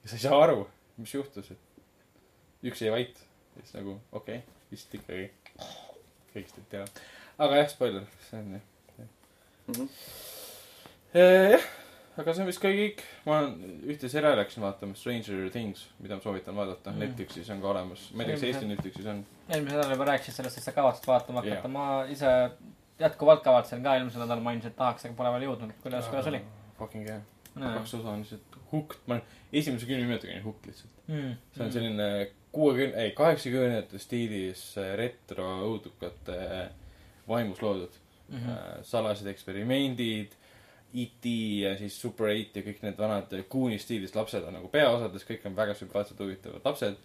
S3: ja sa ei saa aru, mis juhtus, et üks jäi vait. siis nagu okei okay,, vist ikkagi kõik seda teavad. aga jah, spoiler, see on jah, jah
S5: Mhm.
S3: jah, aga see on vist ka kõik. ma ühte seriaali läksin vaatama, Stranger Things, mida ma soovitan vaadata mm.. Netflixis on ka olemas. ma ei tea, kas Eesti Netflixis on.
S2: eelmisel nädalal juba rääkisid sellest, et sa kavatsed vaatama hakata yeah.. ma ise jätkuvalt kavatsen ka, eelmisel nädalal mainisin, et tahaks, aga pole veel jõudnud. kuidas, kuidas oli?
S3: Fucking hea. kaks osa on lihtsalt hooked, ma olen esimese kümne minutiga olin hooked lihtsalt.
S2: Mm.
S3: see on selline kuuekümne, ei kaheksakümnendate stiilis äh, retro õudukate äh, vaimus loodud mm. -hmm. salajased eksperimendid, E.T. ja siis Super 8 ja kõik need vanad Gooni stiilis lapsed on nagu peaosades, kõik on väga sümpaatsed, huvitavad lapsed,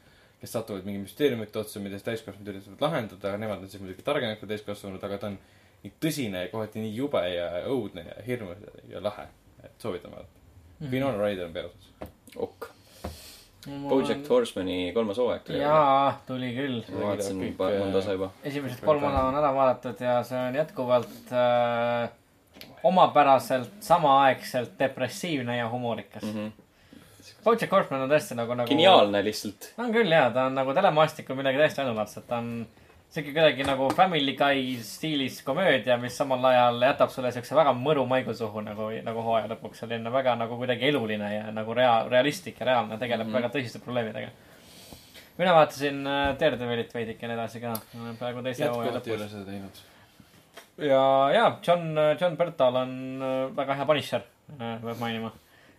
S3: kes satuvad mingi müsteeriumite otsa, mida siis täiskasvanud üritavad lahendada, aga nemad on siis muidugi targemad kui täiskasvanud, aga ta on nii tõsine ja kohati nii jube ja õudne ja hirmus ja, ja lahe. et soovitan vaadata mm. -hmm. Winona Ryder on peaosas.
S5: ok. Bojack Horsemani kolmas hooaeg tuli.
S2: jaa, tuli küll.
S5: ma vaatasin
S3: kõik,
S5: mõnda
S3: äh,
S5: osa juba.
S2: esimesed kolm osa on ära vaadatud ja see on jätkuvalt äh, omapäraselt samaaegselt depressiivne ja humorikas mm. -hmm. Bojack Horseman on tõesti nagu, nagu.
S5: geniaalne lihtsalt.
S2: on küll jaa, ta on nagu telemaastikul midagi täiesti ainulaadset, ta on siuke kuidagi nagu Family Guy stiilis komöödia, mis samal ajal jätab sulle siukse väga mõru maigu suhu nagu, nagu hooaja lõpuks, selline väga nagu kuidagi eluline ja nagu rea-, realistlik ja reaalne, tegeleb mm -hmm. väga tõsiste probleemidega. mina vaatasin äh, Daredevilit veidikene edasi ka, praegu teise hooaja
S3: jätkuvalt ei
S2: lõpus
S3: ole. seda teinud.
S2: ja, ja John, John Bertal on äh, väga hea Punisher, peab mainima.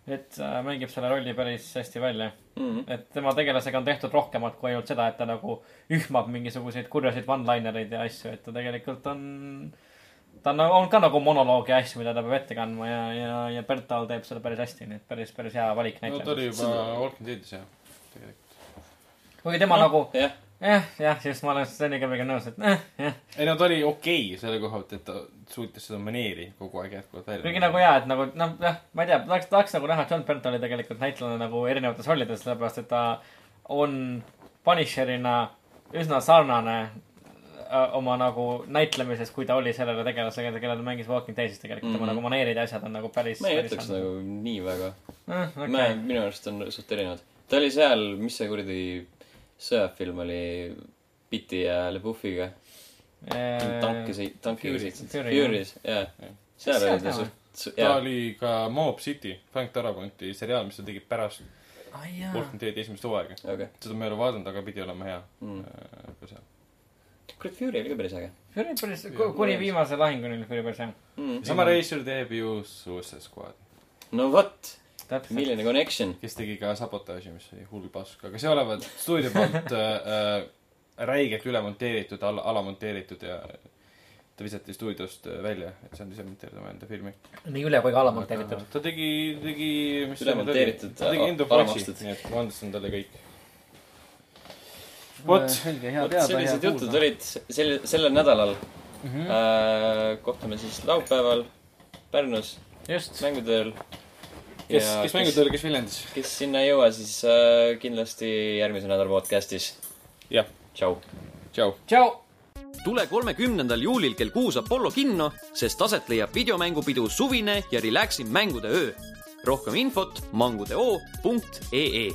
S2: Et äh, mängib selle rolli päris hästi välja.
S5: Mhm.
S2: et tema tegelasega on tehtud rohkemat kui ainult seda, et ta nagu ühmab mingisuguseid kurjaseid one-linereid ja asju, et ta tegelikult on, ta on, on ka nagu monoloog ja asju, mida ta peab ette kandma ja, ja, ja Bertal teeb seda päris hästi, nii et päris, päris hea valik
S3: no ta oli juba Walking Deadis jah, tegelikult.
S2: kuigi tema nagu,
S5: jah,
S2: jah, jah, just ma olen Steniga pigem nõus, et eh, jah
S3: ei no ta oli okei okay selle koha pealt, et ta suutis seda maneeri kogu aeg jätkuvalt välja.
S2: kuigi nagu jaa, et nagu noh, jah, ma ei tea, tahaks, tahaks nagu näha John Bentali tegelikult näitlejana nagu erinevates rollides, sellepärast et ta on Punisherina üsna sarnane äh, oma nagu näitlemises, kui ta oli sellele tegelasele, kelle ta mängis Walking Deadis tegelikult mm, -hmm. tema nagu maneerid ja asjad on nagu päris.
S5: ma ei ütleks nagu nii väga.
S2: eh,.
S5: ma
S2: Okay.,
S5: minu arust on suht erinevad. ta oli seal, mis see kuradi sõjafilm oli, Pitti ja LeBuffiga. tanki sõit, tankiga sõitsid.
S2: Fury, jah.
S5: Seal oli ta
S2: ka
S5: suht,
S3: ta oli ka Mob City, Frank Darabanti seriaal, mis ta tegi pärast. Walking Deadi esimest hooaega.
S5: okei.
S3: seda ma ei ole vaadanud, aga pidi olema hea
S5: Mm.
S3: äh, ka seal.
S5: kurat, Fury oli ka päris äge
S2: Fury päris, kuni viimase lahinguni oli Fury päris hea.
S5: mm..
S3: sama reisijal teeb ju Suicide Squad,
S5: no vot. Milline connection.
S3: kes tegi ka sabotaaži, mis oli hull pask, aga see olevat stuudio poolt äh, äh, räigelt üle monteeritud, alla, alamonteeritud ja ta visati stuudiost äh, välja, et saanud ise monteerida omaenda filmi.
S2: nii üle kui ka alamonteeritud.
S3: ta tegi, tegi, mis
S5: Üle
S3: see nüüd oli?
S5: monteeritud,
S3: ta tegi End of
S5: ala-
S3: Watchi,
S5: alamakstud.
S3: nii et ma andasin talle kõik. vot,
S5: sellised jutud olid sel-, sellel nädalal
S2: mm.
S5: mm.
S2: -hmm.
S5: -hmm. kohtume siis laupäeval Pärnus
S2: just,
S5: mängutööl.
S3: kes,
S5: Ja
S3: kes oli, kes väljendis?
S5: kes sinna ei jõua, siis äh, kindlasti järgmise nädala podcastis.
S3: jah,
S5: tšau.
S3: tšau.
S2: tšau.
S1: tule kolmekümnendal juulil kell kuus Apollo kinno, sest aset leiab videomängupidu Suvine ja Relaxing mängude öö. rohkem infot mangudeo.ee